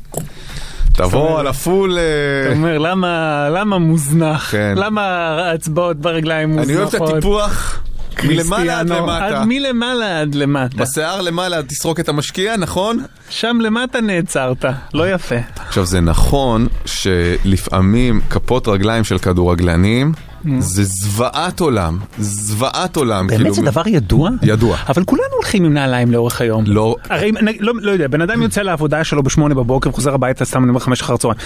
תבוא על הפול... אה,
אתה אומר למה למה מוזנח?
כן.
למה האצבעות ברגליים מוזנחות?
אני אוהב את הטיפוח, מלמעלה עד למטה.
מלמעלה עד למטה.
בשיער למעלה תסרוק את המשקיע, נכון?
שם למטה נעצרת, לא יפה.
עכשיו זה נכון שלפעמים כפות רגליים של כדורגלנים זה זוועת עולם, זוועת עולם.
באמת
כאילו,
זה דבר ידוע?
ידוע.
אבל כולנו הולכים עם נעליים לאורך היום.
לא,
הרי לא, לא יודע, בן אדם יוצא לעבודה שלו בשמונה בבוקר, חוזר הביתה סתם אני אומר חמש אחר הצהריים.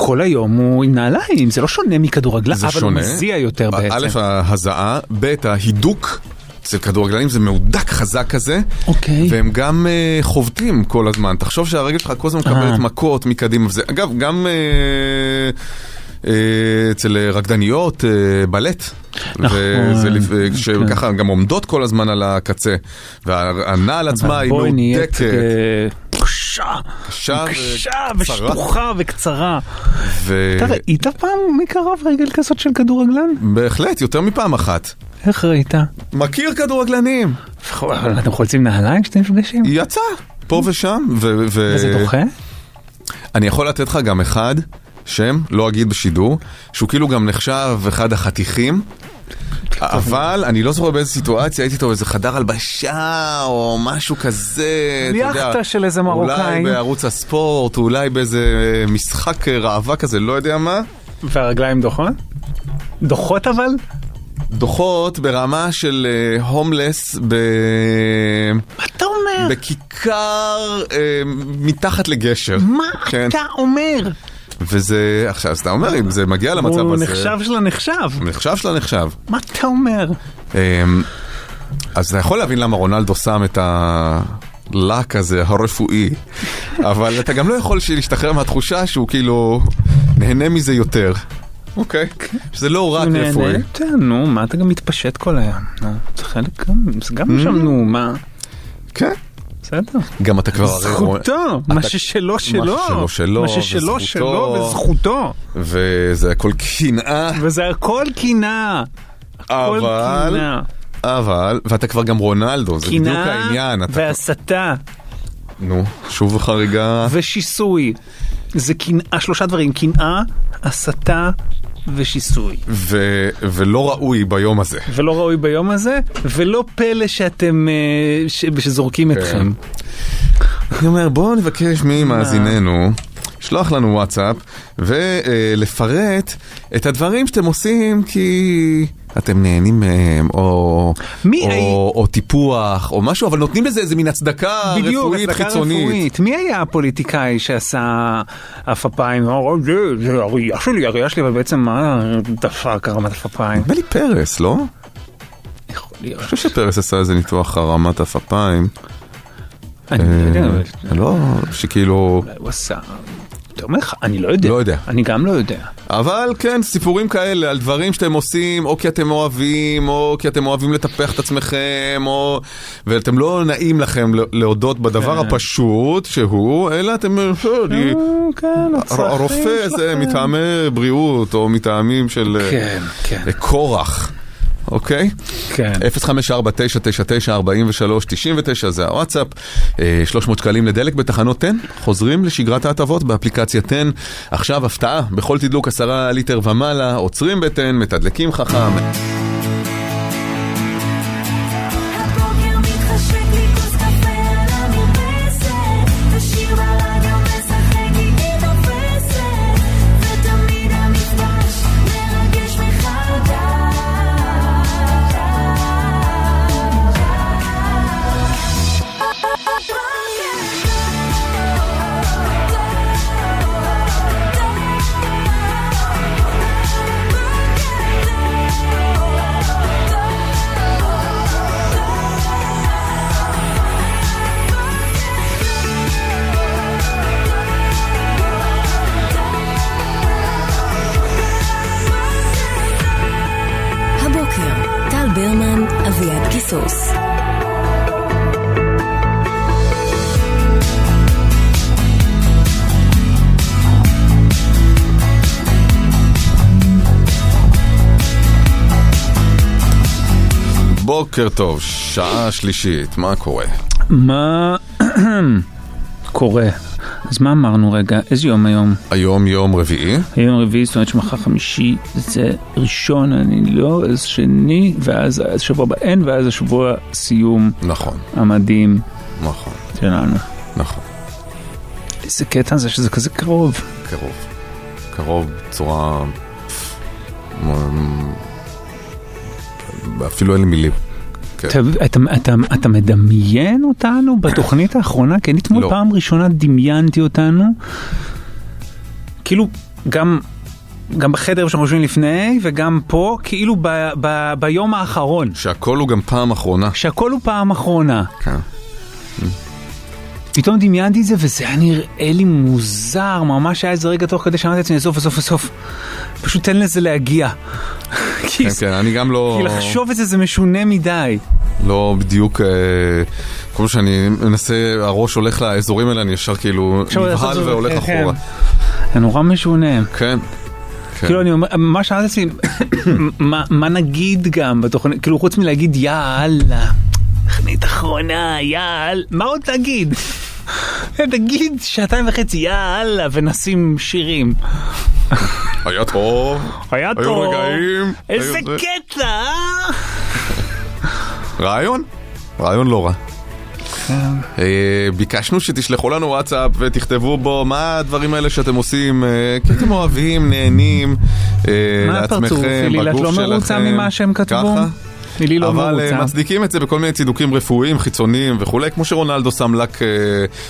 כל היום הוא עם נעליים, זה לא שונה מכדורגלן, אבל הוא
שונה.
מזיע יותר בעצם.
א', ההזעה, ב', ההידוק. אצל כדורגלנים זה מהודק חזק כזה,
אוקיי.
והם גם uh, חובטים כל הזמן. תחשוב שהרגל שלך כל הזמן
אה.
מקבלת מכות מקדימה וזה. אגב, גם uh, uh, אצל רקדניות, uh, בלט.
נכון,
וזה
כן.
שככה גם עומדות כל הזמן על הקצה. והנעל עצמה היא מהודקת.
קשה,
קשה.
ושטוחה וקצרה.
ו-
אתה ראית פעם מקרוב רגל כזאת של כדורגלן?
בהחלט, יותר מפעם אחת.
איך ראית?
מכיר כדורגלנים.
אבל אתם חולצים נעליים כשאתם נפגשים?
יצא, פה ושם. ו- ו-
וזה דוחה?
אני יכול לתת לך גם אחד, שם, לא אגיד בשידור, שהוא כאילו גם נחשב אחד החתיכים. אבל אני לא זוכר באיזה סיטואציה, הייתי איתו באיזה חדר הלבשה או משהו כזה, אתה יודע.
ליאכטה של איזה מרוקאי.
אולי בערוץ הספורט, אולי באיזה משחק ראווה כזה, לא יודע מה.
והרגליים דוחות? דוחות אבל?
דוחות ברמה של אה, הומלס ב...
מה אתה אומר?
בכיכר אה, מתחת לגשר.
מה
כן.
אתה אומר?
וזה, עכשיו, אז אתה אומר, אם זה מגיע למצב
הוא
הזה...
נחשב של הנחשב.
נחשב של הנחשב.
מה אתה אומר?
אמ, אז אתה יכול להבין למה רונלדו שם את הלק הזה, הרפואי, אבל אתה גם לא יכול להשתחרר מהתחושה שהוא כאילו נהנה מזה יותר. אוקיי? שזה לא רק
הוא
רפואי.
יותר, נו, מה אתה גם מתפשט כל היום? זה חלק זה גם שם, נו, מה?
כן.
בסדר.
גם אתה כבר...
זכותו, מה ששלו שלו.
מה ששלו שלו,
מה ששלו
וזכותו.
שלו וזכותו.
וזה הכל קנאה,
וזה הכל קנאה.
אבל...
קנאה.
אבל, ואתה כבר גם רונלדו, זה בדיוק
קנאה
העניין. אתה-
והסתה
נו, שוב חריגה.
ושיסוי. זה קנאה, שלושה דברים, קנאה, הסתה ושיסוי.
ו- ולא ראוי ביום הזה.
ולא ראוי ביום הזה, ולא פלא שאתם, אה, ש- שזורקים
כן.
אתכם.
אני אומר, בואו נבקש ממאזיננו, שלוח לנו וואטסאפ, ולפרט את הדברים שאתם עושים כי אתם נהנים מהם, או,
מי
או,
הי-
או טיפוח, או משהו, אבל נותנים לזה איזה מין הצדקה
בדיוק,
רפואית
הצדקה
חיצונית.
רפואית. מי היה הפוליטיקאי שעשה עפפיים? "אה, זה, זה הראייה שלי, הראייה שלי, אבל בעצם מה דפק הרמת עפפיים?
נדמה לי פרס, לא?
יכול להיות.
אני חושב שפרס עשה איזה ניתוח הרמת אפיים.
אני לא יודע, אבל
לא, שכאילו...
אולי הוא עשה... אתה אומר לך, אני לא יודע.
לא יודע.
אני גם לא יודע.
אבל כן, סיפורים כאלה על דברים שאתם עושים, או כי אתם אוהבים, או כי אתם אוהבים לטפח את עצמכם, או... ואתם לא נעים לכם להודות בדבר
כן.
הפשוט שהוא, אלא אתם... אני-
כן,
הר- הרופא זה מטעמי בריאות, או מטעמים של אה,
כן, כן.
אה, כורח. אוקיי?
כן.
054-999-4399 זה הוואטסאפ, אה, 300 שקלים לדלק בתחנות 10, חוזרים לשגרת ההטבות באפליקציה 10. עכשיו הפתעה, בכל תדלוק 10 ליטר ומעלה, עוצרים ב-10, מתדלקים חכם. בוקר טוב, שעה שלישית, מה קורה?
מה <clears throat> קורה? אז מה אמרנו רגע? איזה יום היום?
היום יום רביעי.
היום רביעי, זאת אומרת שמחר חמישי זה ראשון, אני לא, אז שני, ואז השבוע הבא אין, ואז השבוע סיום.
נכון.
המדהים.
נכון.
שלנו.
נכון.
איזה קטע זה שזה כזה קרוב.
קרוב. קרוב בצורה... אפילו אין לי מילים. כן.
אתה, אתה, אתה, אתה מדמיין אותנו בתוכנית האחרונה? כי אני אתמול
לא.
פעם ראשונה דמיינתי אותנו, כאילו גם, גם בחדר שאנחנו יושבים לפני וגם פה, כאילו ב, ב, ביום האחרון.
שהכל הוא גם פעם אחרונה.
שהכל הוא פעם אחרונה.
כן.
פתאום דמיינתי את זה וזה היה נראה לי מוזר, ממש היה איזה רגע תוך כדי שאמרתי לעצמי, עזוב, עזוב, עזוב, פשוט תן לזה להגיע.
כן, כן, אני גם לא...
כי לחשוב את זה זה משונה מדי.
לא בדיוק, אה, כל פעם שאני מנסה, הראש הולך לאזורים האלה, אני ישר כאילו נבהל והולך
כן,
אחורה.
זה נורא משונה.
כן. כן.
כאילו אני אומר, מה שאלתי <coughs> מה נגיד גם בתוכנית, כאילו חוץ מלהגיד יאללה, תוכנית אחרונה, יאללה, מה עוד תגיד? <laughs> תגיד שעתיים וחצי יאללה ונשים שירים.
היה טוב.
היה
היו
טוב.
רגעים.
איזה
היו זה.
קטע, אה?
רעיון? רעיון לא רע. אה, ביקשנו שתשלחו לנו וואטסאפ ותכתבו בו מה הדברים האלה שאתם עושים, אה, כי אתם אוהבים, נהנים אה,
מה הפרצוף?
לעצמכם, בגוף
לא
שלכם.
מרוצה ממה שהם כתבו?
ככה?
לילי לא
אבל
מרוצה.
אה, מצדיקים את זה בכל מיני צידוקים רפואיים, חיצוניים וכולי, כמו שרונלדו שם לק, אה,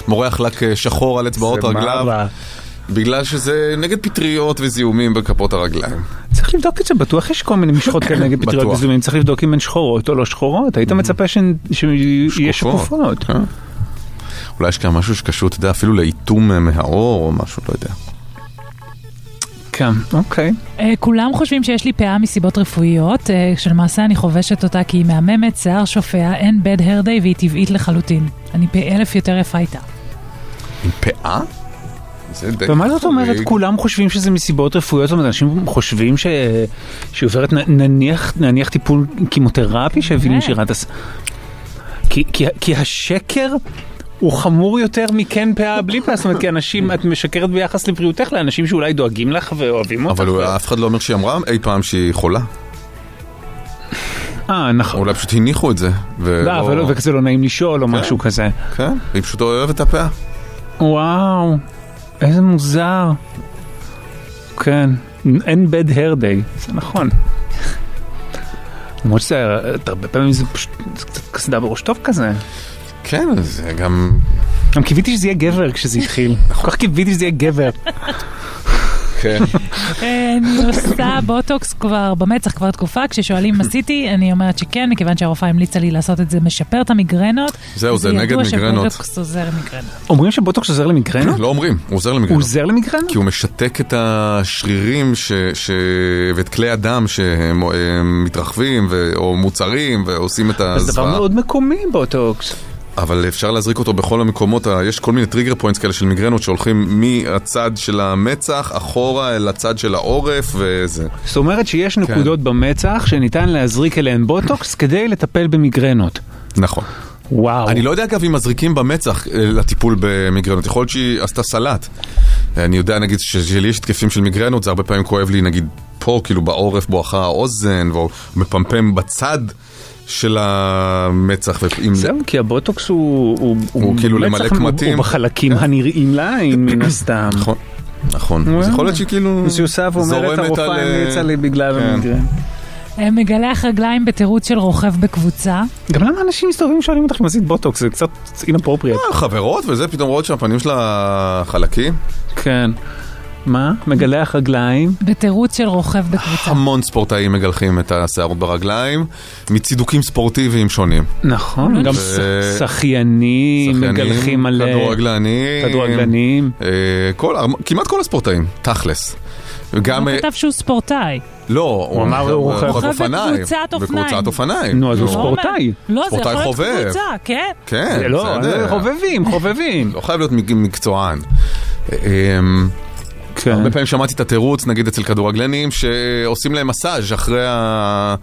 מורח לק אה, שחור על אצבעות רגליו. בגלל שזה נגד פטריות וזיהומים בכפות הרגליים.
צריך לבדוק את זה, בטוח יש כל מיני משחות כאלה נגד <coughs> פטריות. וזיהומים, צריך לבדוק אם הן שחורות או לא שחורות, היית מצפה שיהיה שקופות.
אולי יש כאן משהו שקשור, אתה יודע, אפילו לאיתום אה, מהאור או משהו, לא יודע.
כן, אוקיי.
אה, כולם חושבים שיש לי פאה מסיבות רפואיות, אה, שלמעשה אני חובשת אותה כי היא מהממת, שיער שופע, אין bad hair day והיא טבעית לחלוטין. אני פי אלף יותר יפה איתה.
עם פאה?
ומה זאת אומרת. כולם חושבים שזה מסיבות רפואיות? זאת אומרת, אנשים חושבים ש- שהיא עוברת נניח נניח טיפול קימותרפי שהביא לנשירת הס... כי- כי- כי השקר הוא חמור יותר מכן פאה בלי פאה, זאת אומרת, כי אנשים, את משקרת ביחס לבריאותך לאנשים שאולי דואגים לך ואוהבים אותך.
אבל אף אחד לא אומר שהיא אמרה אי פעם שהיא חולה.
אה, נכון.
אולי פשוט הניחו את זה.
לא, אבל לא- וכזה לא נעים לשאול או
כן.
משהו כזה.
כן, היא פשוט אוהבת את הפאה.
וואו, איזה מוזר. כן, אין bad hair day, זה נכון. למרות שזה, הרבה פעמים זה פשוט זה קצת קסדה בראש טוב כזה.
כן, זה גם...
גם קיוויתי שזה יהיה גבר כשזה התחיל. <laughs> כל כך קיוויתי שזה יהיה גבר.
כן.
אה, אני עושה בוטוקס כבר במצח כבר תקופה, כששואלים אם עשיתי, אני אומרת שכן, מכיוון שהרופאה המליצה לי לעשות את זה, משפר את המיגרנות.
זהו, זה נגד
ידוע
מיגרנות.
שבוטוקס עוזר למיגרנות.
אומרים שבוטוקס עוזר למיגרנות?
לא אומרים, הוא עוזר
הוא
למיגרנות.
עוזר למיגרנות?
כי הוא משתק את השרירים ש... ש... ואת כלי הדם שהם הם מתרחבים ו... או מוצרים ועושים את
זה דבר
הזוועה.
מאוד מקומי בוטוקס.
אבל אפשר להזריק אותו בכל המקומות, ה- יש כל מיני trigger points כאלה של מיגרנות שהולכים מהצד של המצח אחורה אל הצד של העורף וזה.
זאת אומרת שיש נקודות במצח שניתן להזריק אליהן בוטוקס כדי לטפל במיגרנות.
נכון.
וואו.
אני לא יודע אגב אם מזריקים במצח אה, לטיפול במיגרנות, יכול להיות שהיא עשתה סלט. אני יודע נגיד שלי יש התקפים של מיגרנות, זה הרבה פעמים כואב לי נגיד פה, כאילו בעורף בואכה האוזן, והוא מפמפם בצד של המצח. ואם-
זהו, כי הבוטוקס הוא... הוא,
הוא כאילו למלא
מצח, הוא-
קמטים.
הוא בחלקים הנראים לעין מן <coughs> הסתם.
נכון. נכון, אז יכול להיות כאילו
היא עושה ואומרת
זורמת
הרופאה
אה,
המליצה לי בגלל
כן.
המיגרן.
אה, מגלח רגליים בתירוץ של רוכב בקבוצה.
גם למה אנשים מסתובבים שואלים אותך אם עשית בוטוקס? זה קצת אינפרופריאט.
אה, חברות וזה, פתאום רואות שהפנים שלה חלקים.
כן. מה? מגלח רגליים?
בתירוץ של רוכב בקבוצה.
המון ספורטאים מגלחים את השערות ברגליים, מצידוקים ספורטיביים שונים.
נכון, גם שחיינים מגלחים על...
כדורגלנים,
כדורגלנים.
אה, כל, כמעט כל הספורטאים, תכלס. וגם...
הוא
אה,
כתב שהוא ספורטאי.
לא,
הוא אמר הוא רוכב-
אופניים.
בקבוצת אופניים.
בקבוצת אופניים.
נו, אז הוא
לא
ספורטאי.
לא, זה יכול להיות. קבוצה, כן.
כן,
לא,
בסדר.
חובבים, חובבים.
לא חייב להיות מק- מקצוען.
כן.
הרבה פעמים שמעתי את התירוץ, נגיד אצל כדורגלנים, שעושים להם מסאז' אחרי ה...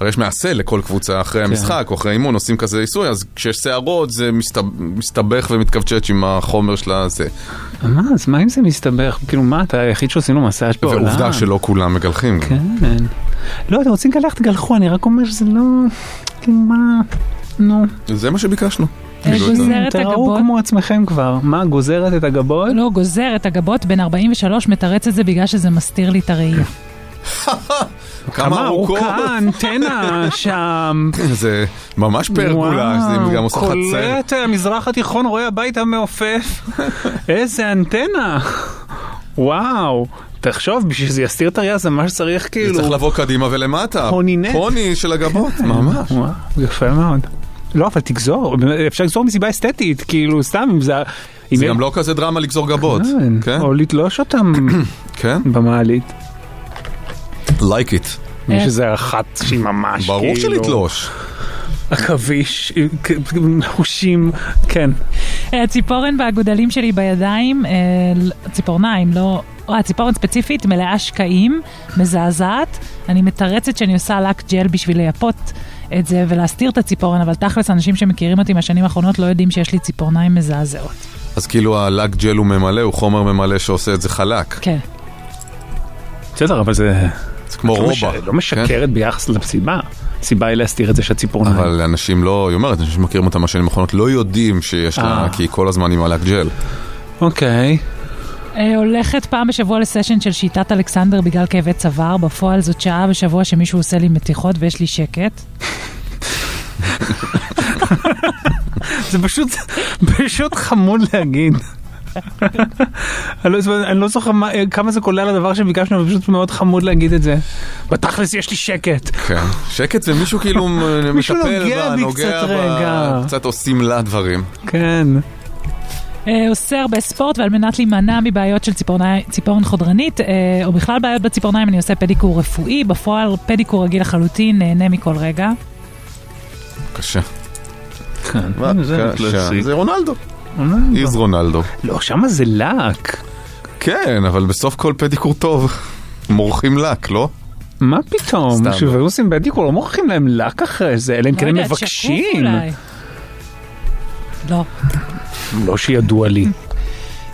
הרי יש מעשה לכל קבוצה, אחרי
כן.
המשחק או אחרי האימון עושים כזה עיסוי, אז כשיש שערות זה מסתב- מסתבך ומתכווצ'ץ' עם החומר של הזה.
מה, אז מה אם זה מסתבך? כאילו, מה, אתה היחיד שעושים לו מסאז' בעולם?
ועובדה שלא כולם מגלחים.
כן. לא, אתם רוצים לגלח, תגלחו, אני רק אומר שזה לא... כאילו, מה... נו.
זה מה שביקשנו.
אה,
כאילו,
גוזר
אתה-
את
תראו
הגבות.
כמו עצמכם כבר. מה, גוזרת את הגבות?
לא, גוזר את הגבות, בן 43 מתרץ את זה בגלל שזה מסתיר לי את הראייה. <laughs>
כמה ארוכות.
ארוכה האנטנה <laughs> שם. <laughs>
זה ממש פרגולה, זה גם עושה לך צל.
קולט המזרח התיכון רואה הביתה מעופף. איזה אנטנה. וואו. תחשוב, בשביל שזה יסתיר את הראייה זה מה שצריך
זה
כאילו...
צריך לבוא קדימה ולמטה.
פונינט.
פוני של הגבות, ממש.
וואו, יפה מאוד. לא, אבל תגזור, אפשר לגזור מסיבה אסתטית, כאילו, סתם, אם זה... אם
זה גם לא כזה דרמה לגזור גבות.
כן,
כן?
או לתלוש אותם <coughs>
כן?
במעלית.
like it.
יש איזה אחת שהיא ממש כאילו...
ברור שלתלוש.
עכביש, חושים, כן.
אה, הציפורן והגודלים שלי בידיים, אה, ציפורניים, לא... הציפורן ספציפית מלאה שקעים, מזעזעת. אני מתרצת שאני עושה לק ג'ל בשביל לייפות את זה ולהסתיר את הציפורן, אבל תכלס אנשים שמכירים אותי מהשנים האחרונות לא יודעים שיש לי ציפורניים מזעזעות.
אז כאילו הלק ג'ל הוא ממלא, הוא חומר ממלא שעושה את זה חלק.
כן.
בסדר, אבל זה...
זה כמו
לא
רובה.
מש- לא משקרת ביחס לסיבה. הסיבה היא להסתיר את זה שהציפורניים.
אבל אנשים לא, היא אומרת, אנשים שמכירים אותה מהשנים האחרונות לא יודעים שיש לה,
אה.
כי היא כל הזמן עם הלק ג'ל.
אוקיי.
אה, הולכת פעם בשבוע לסשן של שיטת אלכסנדר בגלל כאבי צוואר, בפועל זאת שעה בשבוע שמישהו עושה לי מתיחות ויש לי שקט.
זה פשוט, פשוט חמוד להגיד. אני לא- אני לא זוכר מה- כמה זה כולל הדבר שביקשנו, אבל פשוט מאוד חמוד להגיד את זה. בתכלס יש לי שקט.
כן. שקט זה מישהו כאילו <laughs>
מישהו
מטפל
נוגע
בה,
בי
נוגע
קצת רגע.
קצת עושים לה דברים.
כן.
אה, עושה הרבה ספורט ועל מנת להימנע מבעיות של ציפורני- ציפורן חודרנית אה, או בכלל בעיות בציפורניים אני עושה פדיקור רפואי, בפועל פדיקור רגיל לחלוטין, נהנה מכל רגע.
קשה.
כן. זה
קשה.
קלאסי.
זה רונלדו. איז רונלדו.
לא, שמה זה לק.
כן, אבל בסוף כל פדיקור טוב. <laughs> מורחים לק, לא?
מה פתאום?
סתם.
כשווירוסים בדיקור לא מוכרים להם לק אחרי זה, אלא אם כן הם
לא
מבקשים.
לא.
לא שידוע לי.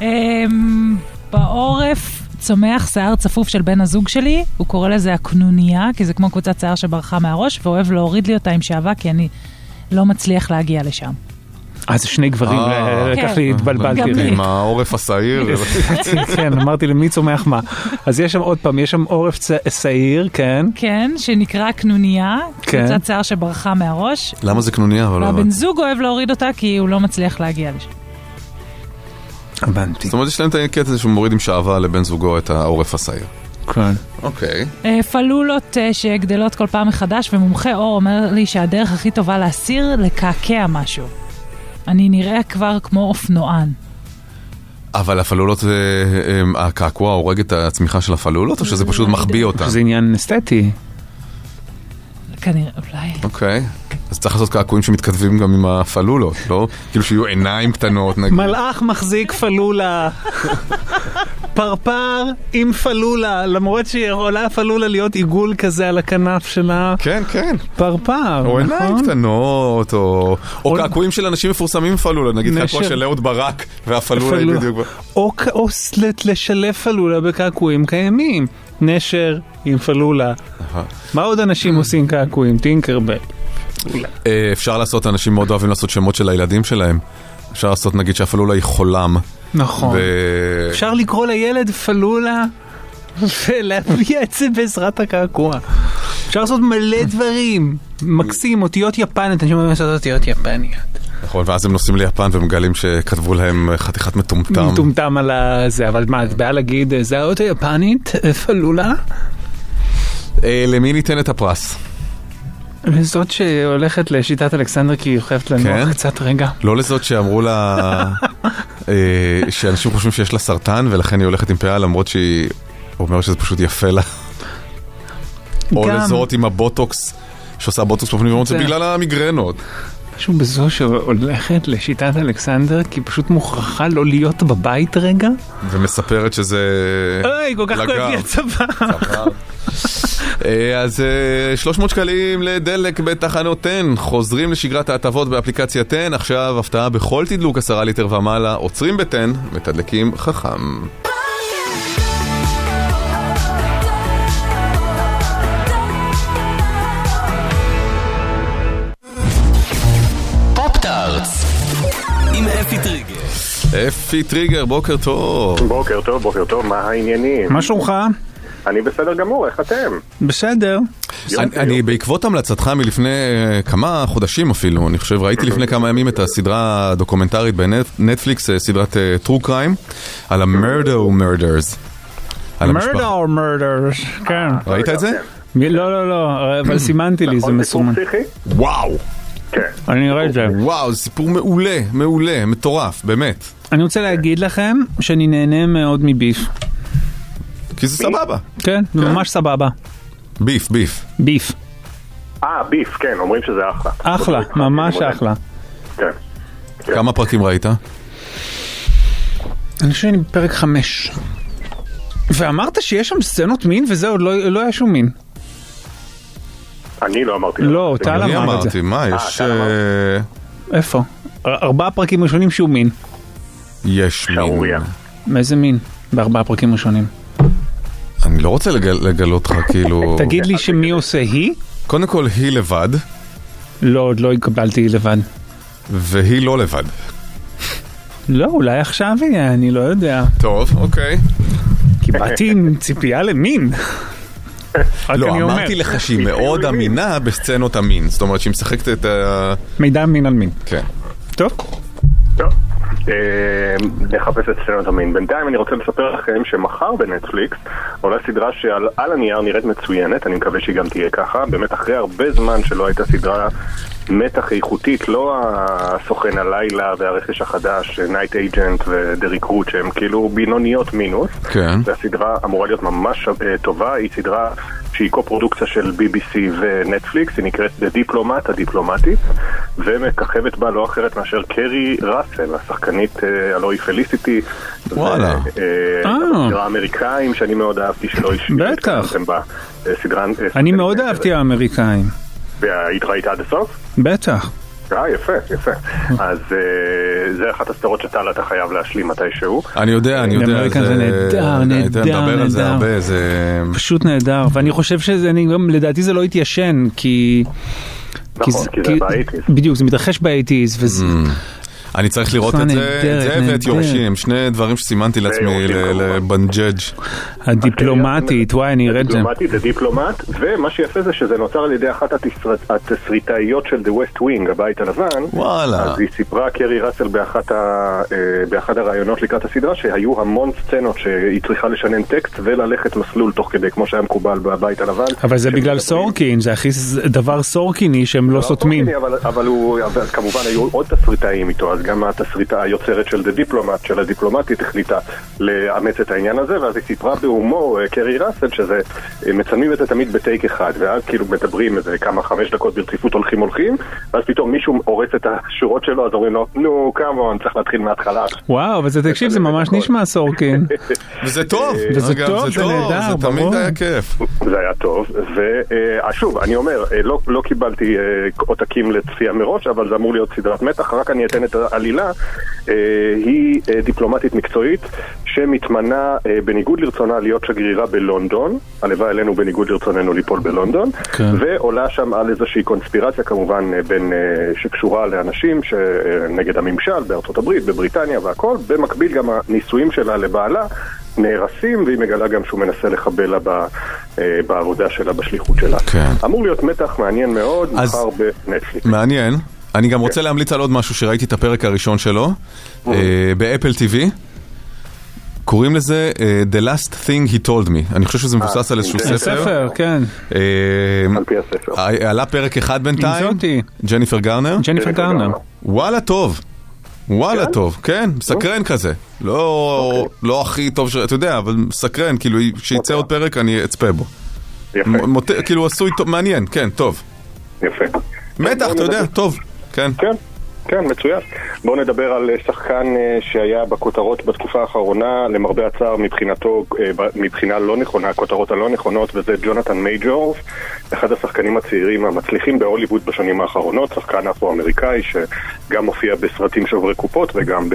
אמ, בעורף צומח שיער צפוף של בן הזוג שלי, הוא קורא לזה הקנוניה, כי זה כמו קבוצת שיער שברחה מהראש, ואוהב להוריד לי אותה עם שעווה, כי אני לא מצליח להגיע לשם.
אה, זה שני גברים,
אה,
לקח
כן.
לי, התבלבלתי.
גם לי.
עם העורף השעיר. <laughs>
כן, אמרתי למי צומח מה. אז יש שם עוד פעם, יש שם עורף שעיר, כן.
כן, שנקרא קנוניה,
כן.
קבוצת שיער שברחה מהראש.
למה זה קנוניה? לא
והבן
הבנתי.
זוג אוהב להוריד אותה כי הוא לא מצליח להגיע לשם.
הבנתי.
זאת אומרת, יש להם את הקטע הזה שהוא מוריד עם שעווה לבן זוגו את העורף השעיר.
כן.
אוקיי.
אה, פלולות אה, שגדלות כל פעם מחדש, ומומחה אור אומר לי שהדרך הכי טובה להסיר, לקעקע משהו. אני נראה כבר כמו אופנוען.
אבל הפלולות, אה, הקעקוע הורג את הצמיחה של הפלולות, או שזה פשוט מחביא אותה?
זה עניין אסתטי.
כנראה, אולי.
אוקיי. אז צריך לעשות קעקועים שמתכתבים גם עם הפלולות, לא? כאילו שיהיו עיניים קטנות, נגיד.
מלאך מחזיק פלולה. פרפר עם פלולה, למרות שיכולה הפלולה להיות עיגול כזה על הכנף שלה.
כן, כן.
פרפר,
או עיניים
נכון?
קטנות, או או קעקועים של אנשים מפורסמים עם פלולה, נגיד
נשר.
קעקוע של אהוד ברק, והפלולה היא
פלולה.
בדיוק...
או או לשלב פלולה בקעקועים קיימים. נשר עם פלולה. מה עוד אנשים עושים קעקועים? טינקרבל.
אה, אפשר לעשות, אנשים מאוד אוהבים לעשות שמות של הילדים שלהם. אפשר לעשות נגיד שהפלולה היא חולם.
נכון.
ו-
אפשר לקרוא לילד פלולה ולהביע את זה בעזרת הקעקוע. אפשר לעשות מלא דברים. מקסים, אותיות יפניות, אנשים אומרים לעשות אותיות יפניות.
נכון, ואז הם נוסעים ליפן ומגלים שכתבו להם חתיכת מטומטם.
מטומטם על הזה, אבל מה, את באה להגיד, זה האות היפנית, אה, פלולה?
אה, למי ניתן את הפרס?
זאת שהולכת לשיטת אלכסנדר כי היא חייבת לנוח
כן?
קצת רגע.
לא לזאת שאמרו לה <laughs> אה, שאנשים חושבים שיש לה סרטן ולכן היא הולכת עם פאה למרות שהיא אומרת שזה פשוט יפה לה. או. לזאת עם הבוטוקס שעושה בוטוקס בפנים ואומרת זה
זה-
בגלל המיגרנות.
משהו בזו שהולכת לשיטת אלכסנדר, כי פשוט מוכרחה לא להיות בבית רגע.
ומספרת שזה...
אוי, כל כך כואב לי הצוואר.
אה, אז אה, 300 שקלים לדלק בתחנות 10, חוזרים לשגרת ההטבות באפליקציית 10, עכשיו הפתעה בכל תדלוק 10 ליטר ומעלה, עוצרים ב-10, מתדלקים חכם.
אפי טריגר.
אפי טריגר, בוקר טוב.
בוקר טוב, בוקר טוב, מה העניינים?
מה שלומך?
אני בסדר גמור, איך אתם?
בסדר.
אני, אני בעקבות המלצתך מלפני אה, כמה חודשים אפילו, אני חושב, ראיתי לפני כמה ימים את הסדרה הדוקומנטרית בנטפליקס, אה, סדרת אה, True Crime, על ה-Murdaugh Murders. על המשפחה.
Murdaugh Murders, כן.
ראית את זה?
לא, לא, לא, אבל סימנתי לי, זה מסומן.
וואו.
כן.
אני אראה את זה.
וואו, זה סיפור מעולה, מעולה, מטורף, באמת.
אני רוצה להגיד לכם שאני נהנה מאוד מביף.
כי זה סבבה.
כן, זה ממש סבבה.
ביף, ביף.
ביף.
אה, ביף, כן, אומרים שזה אחלה.
אחלה, ממש אחלה.
כן.
כמה פרקים ראית?
אני חושב שאני בפרק חמש. ואמרת שיש שם סצנות מין וזה עוד לא לא היה שום מין.
אני לא אמרתי.
לא, טל
אני
אמר את זה.
אמרתי, מה, יש...
טל.
אה,
איפה? אר- ארבעה פרקים ראשונים שום מין.
יש מין.
מאיזה מין? בארבעה פרקים ראשונים.
אני לא רוצה לגל- לגלות לך, כאילו... <laughs>
תגיד לי שמי עושה היא?
קודם כל, היא לבד,
לא, עוד לא התקבלתי היא לבד.
והיא לא לבד.
לא, אולי עכשיו יהיה, אני לא יודע.
טוב, אוקיי.
כי באתי עם ציפייה למין.
לא. אמרתי לך שהיא מאוד אמינה בסצנות המין. זאת אומרת שהיא משחקת את ה...
מידע מין על מין.
כן.
טוב.
טוב. אה, נחפש את סצנות המין. בינתיים אני רוצה לספר לכם שמחר בנטפליקס עולה סדרה שעל על הנייר נראית מצוינת, אני מקווה שהיא גם תהיה ככה. באמת אחרי הרבה זמן שלא הייתה סדרה מתח איכותית, לא הסוכן הלילה והרכש החדש, Night Agent ו The Recruit, שהם כאילו בינוניות מינוס.
כן.
והסדרה אמורה להיות ממש אה, טובה, היא סדרה שהיא קו-פרודוקציה של BBC ונטפליקס, היא נקראת The Diplomat, הדיפלומטית, ומככבת בה לא אחרת מאשר קרי ראסל, השחקנית אה, הלוא היא פליסיטי.
וואלה.
הסדרה האמריקאים שאני מאוד אהבתי שלא
בטח.
בה. אה, סדרה... אה,
אני מאוד אהבתי האמריקאים.
והיית ראית עד הסוף?
בטח.
אה, יפה, יפה. אז אה, זה אחת הסדרות שטל אתה חייב להשלים מתישהו.
אני יודע, אני יודע.
אמריקן זה נהדר, נהדר,
נדבר על זה
נהדר.
הרבה, זה...
פשוט נהדר, ואני חושב שזה, לדעתי זה לא התיישן, כי...
נכון, כי זה באייטיז.
בדיוק, זה מתרחש באייטיז, וזה...
אני צריך לראות את זה, את זה ואת. יורשים, שני דברים שסימנתי לעצמי ל- לבנג'ג'.
הדיפלומטית, וואי, אני אראה את זה.
דיפלומטית, זה דיפלומט, ומה שיפה זה שזה נוצר על ידי אחת התסר- התסריטאיות של The West Wing, הבית הלבן.
וואלה.
אז היא סיפרה, קרי ראסל, אה, באחד הראיונות לקראת הסדרה, שהיו המון סצנות שהיא צריכה לשנן טקסט וללכת מסלול תוך כדי, כמו שהיה מקובל בבית הלבן.
אבל זה בגלל סורקין, זה הכי דבר סורקיני שהם לא סותמים.
אבל, אבל הוא, אבל כמובן היו עוד תסריטאים איתו, אז גם התסריטה היוצרת של The Diplomat, של הדיפלומטית, החליטה לאמץ את העניין הזה, ואז היא סיפרה בהומור, אה, קרי ראסל, שזה, אה, מצלמים את זה תמיד בטייק אחד, ואז כאילו מדברים איזה כמה, חמש דקות ברציפות הולכים הולכים, ואז פתאום מישהו הורס את השורות שלו, אז אומרים לו, נו, כמון, צריך להתחיל מההתחלה.
וואו, אבל זה, תקשיב, זה ממש נשמע סורקין. <laughs>
וזה טוב,
וזה
אגב,
טוב, זה נהדר,
זה תמיד
ברור.
היה כיף.
זה היה טוב, ושוב, אני אומר, אה, לא, לא קיבלתי אה, עותקים לצפייה מראש, אבל זה אמור להיות סדרת מתח, רק אני אתן את העלילה. אה, היא אה, דיפלומטית מקצועית שמתמנה אה, בניגוד לרצונה להיות שגרירה בלונדון, הלוואי עלינו בניגוד לרצוננו ליפול בלונדון,
כן.
ועולה שם על איזושהי קונספירציה כמובן בין, שקשורה לאנשים ש- אה, נגד הממשל בארצות הברית, בבריטניה והכל, במקביל גם הנישואים שלה לבעלה נהרסים, והיא מגלה גם שהוא מנסה לחבל לה ב, בעבודה שלה, בשליחות שלה.
כן.
אמור להיות מתח מעניין מאוד,
אז-
מחר בנטפליקס.
מעניין. אני גם רוצה להמליץ על עוד משהו שראיתי את הפרק הראשון שלו, אה, באפל TV. קוראים לזה אה, The Last Thing He Told Me. אני חושב שזה מבוסס על איזשהו ספר.
ספר, כן.
אה,
על פי הספר.
עלה פרק אחד בינתיים.
עם זאתי.
ג'ניפר גארנר.
ג'ניפר גארנר.
וואלה טוב. וואלה טוב, כן, מסקרן כזה. לא לא הכי טוב, ש- אתה יודע, אבל מסקרן, כאילו, כשיצא עוד פרק אני אצפה בו.
יפה.
מ- מוט- כאילו עשוי טוב, מעניין, כן, טוב.
יפה.
מתח, אתה יודע, טוב. כן.
כן. כן, מצוין. בואו נדבר על אה, שחקן אה, שהיה בכותרות בתקופה האחרונה, למרבה הצער מבחינתו, אה, מבחינה לא נכונה, הכותרות הלא נכונות, וזה ג'ונתן מייג'ורס, אחד השחקנים הצעירים המצליחים בהוליווד בשנים האחרונות, שחקן אפרו-אמריקאי שגם מופיע בסרטים שוברי קופות וגם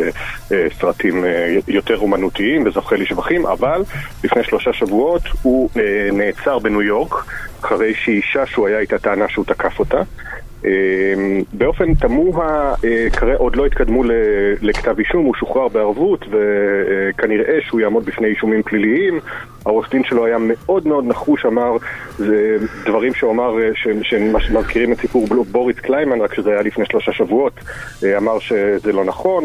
בסרטים יותר אומנותיים וזוכה לשבחים, אבל לפני שלושה שבועות הוא נעצר בניו יורק, אחרי שאישה שהוא היה איתה טענה שהוא תקף אותה. אה, באופן תמוה, אה, עוד לא התקדמו לכתב אישום, הוא שוחרר בערבות וכנראה שהוא יעמוד בפני אישומים פליליים. העורך דין שלו היה מאוד מאוד נחוש, אמר זה דברים שהוא אמר אה, שמזכירים את סיפור בוריס קליימן, רק שזה היה לפני שלושה שבועות. אה, אמר שזה לא נכון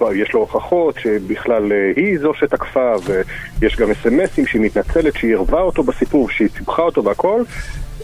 ויש לו הוכחות שבכלל אה, היא זו שתקפה ויש גם אס.אם.אסים שהיא מתנצלת שהיא ערבה אותו בסיפור, שהיא סיבכה אותו והכל.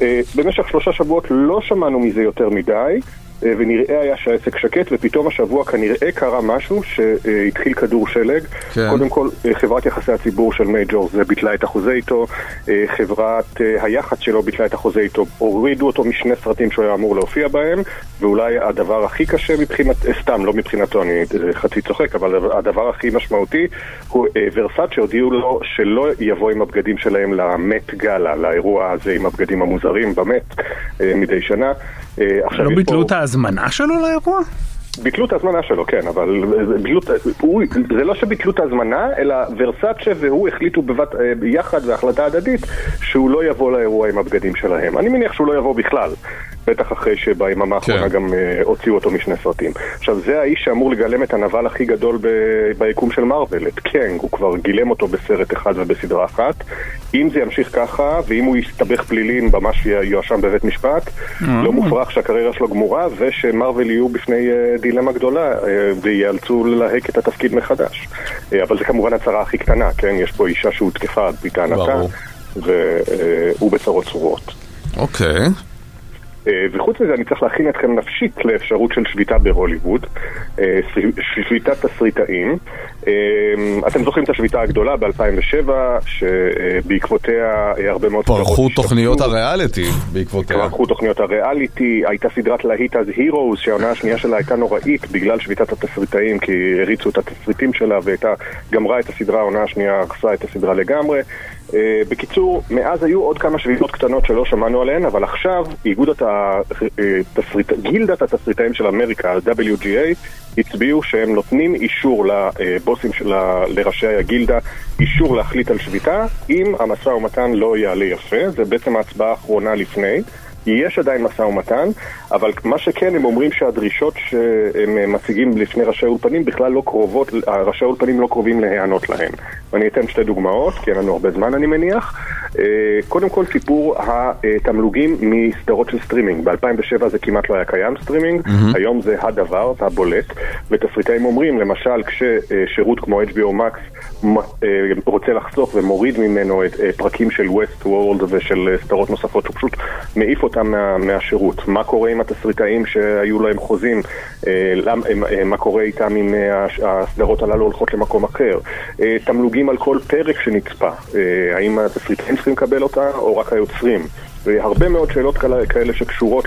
אה, במשך שלושה שבועות לא שמענו מזה יותר מדי, ונראה היה שהעסק שקט, ופתאום השבוע כנראה קרה משהו שהתחיל כדור שלג.
כן.
קודם כל, אה, חברת יחסי הציבור של מייג'ור זה ביטלה את החוזה איתו, אה, חברת אה, היח"צ שלו ביטלה את החוזה איתו, הורידו אותו משני סרטים שהוא היה אמור להופיע בהם, ואולי הדבר הכי קשה מבחינת, אה, סתם, לא מבחינתו, אני אה, חצי צוחק, אבל הדבר הכי משמעותי הוא אה, ורסאצ' שהודיעו לו שלא יבוא עם הבגדים שלהם למט גאלה, לאירוע הזה עם הבגדים המוזרים במט אה, מדי שנה. אה,
לא ביטלו את ההזמנה שלו לאירוע?
ביטלו את ההזמנה שלו, כן, אבל ביטלו, הוא, זה לא שביטלו את ההזמנה, אלא ורסאצ'ה והוא החליטו בבת, אה, ביחד בהחלטה הדדית שהוא לא יבוא לאירוע עם הבגדים שלהם. אני מניח שהוא לא יבוא בכלל, בטח אחרי שביממה האחרונה גם אה, הוציאו אותו משני סרטים. עכשיו, זה האיש שאמור לגלם את הנבל הכי גדול ב, ביקום של מארוול, את קנג, הוא כבר גילם אותו בסרט אחד ובסדרה אחת. אם זה ימשיך ככה, ואם הוא יסתבך פלילין, ממש יואשם בבית משפט,
אה.
לא מופרך שהקריירה שלו גמורה, ושמרוויל יהיו בפני אה, דילמה גדולה, אה, וייאלצו ללהק את התפקיד מחדש. אה, אבל זה כמובן הצהרה הכי קטנה, כן? יש פה אישה שהותקפה על פי טענתה. והוא בצרות צרורות.
אוקיי.
אה, וחוץ מזה אני צריך להכין אתכם נפשית לאפשרות של שביתה בהוליווד, אה, שביתת תסריטאים. אה, אתם זוכרים את השביתה הגדולה ב-2007, שבעקבותיה אה, הרבה מאוד...
פרחו תוכניות. הריאליטי בעקבותיה.
פרחו תוכניות הריאליטי, הייתה סדרת להיט אז הירוס, שהעונה השנייה שלה הייתה נוראית בגלל שביתת התסריטאים, כי הריצו את התסריטים שלה והייתה גמרה את הסדרה, העונה השנייה הרסה את הסדרה לגמרי. אה, בקיצור, מאז היו עוד כמה שביתות קטנות שלא שמענו עליהן, אבל עכשיו איגוד הת- אה, גילדת התסריטאים של אמריקה, ה-WGA, הצביעו שהם נותנים אישור לבוסים, של לראשי הגילדה, אישור להחליט על שביתה, אם המשא ומתן לא יעלה יפה, זה בעצם ההצבעה האחרונה לפני. יש עדיין משא ומתן, אבל מה שכן, הם אומרים שהדרישות שהם מציגים לפני ראשי האולפנים בכלל לא קרובות, ראשי האולפנים לא קרובים להיענות להן. ואני אתן שתי דוגמאות, כי אין לנו הרבה זמן אני מניח. אה, קודם כל סיפור התמלוגים מסדרות של סטרימינג. ב-2007 זה כמעט לא היה קיים סטרימינג,
מהמם.
היום זה הדבר, זה הבולט. ותסריטאים אומרים, למשל, כששירות כמו HBO Max אה, רוצה לחסוך ומוריד ממנו את אה, פרקים של West World ושל סדרות נוספות, הוא פשוט מעיף אותם מה, מהשירות. מה קורה עם התסריטאים שהיו להם חוזים? אה, למ, אה, מה קורה איתם אם אה, הסדרות הללו הולכות למקום אחר? אה, תמלוגים על כל פרק שנצפה. אה, האם התסריטאים צריכים לקבל אותה או רק היוצרים? והרבה מאוד שאלות כאלה, שקשורות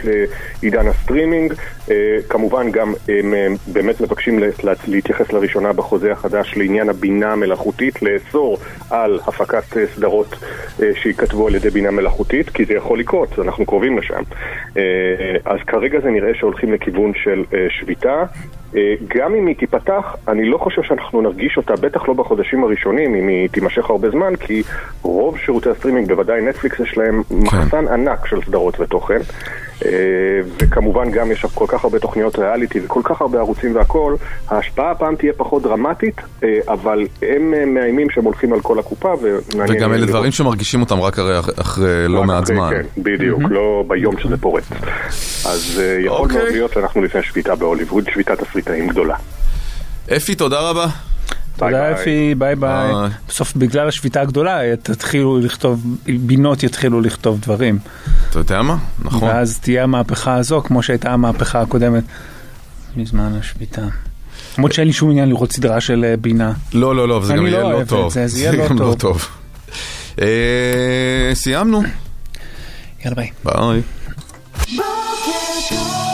לעידן הסטרימינג. אה, כמובן גם הם באמת מבקשים לה- לה- להתייחס לראשונה בחוזה החדש לעניין הבינה המלאכותית, לאסור על הפקת אה, סדרות אה, שייכתבו על ידי בינה מלאכותית, כי זה יכול לקרות, אנחנו קרובים לשם. אז כרגע זה נראה שהולכים לכיוון של שביתה. גם אם היא תיפתח, אני לא חושב שאנחנו נרגיש אותה, בטח לא בחודשים הראשונים, אם היא תימשך הרבה זמן, כי רוב שירותי הסטרימינג, בוודאי נטפליקס, יש להם מחסן ענק של סדרות ותוכן. אה, וכמובן גם יש כל כך הרבה תוכניות ריאליטי וכל כך הרבה ערוצים והכל, ההשפעה הפעם תהיה פחות דרמטית, אה, אבל הם אה, מאיימים שהם הולכים על כל הקופה,
וגם אלה
לראות.
דברים שמרגישים אותם רק הרי אח- אחרי לא מעט
אחרי,
זמן.
כן, בדיוק, לא ביום שזה פורץ. אז יכול
אוקיי.
מאוד להיות שאנחנו לפני שביתה בהוליווד, שביתת תסריטאים גדולה.
אפי, תודה רבה.
תודה אפי, ביי ביי. בסוף בגלל השביתה הגדולה תתחילו לכתוב, בינות יתחילו לכתוב דברים.
אתה יודע מה? נכון.
ואז תהיה המהפכה הזו כמו שהייתה המהפכה הקודמת מזמן השביתה. למרות שאין לי שום עניין לראות סדרה של אה, בינה.
לא, לא, לא, זה
אני
גם יהיה
לא
לא טוב.
זה, יהיה <laughs> לא
גם טוב. אה, סיימנו.
יאללה ביי.
ביי.
בוקר טוב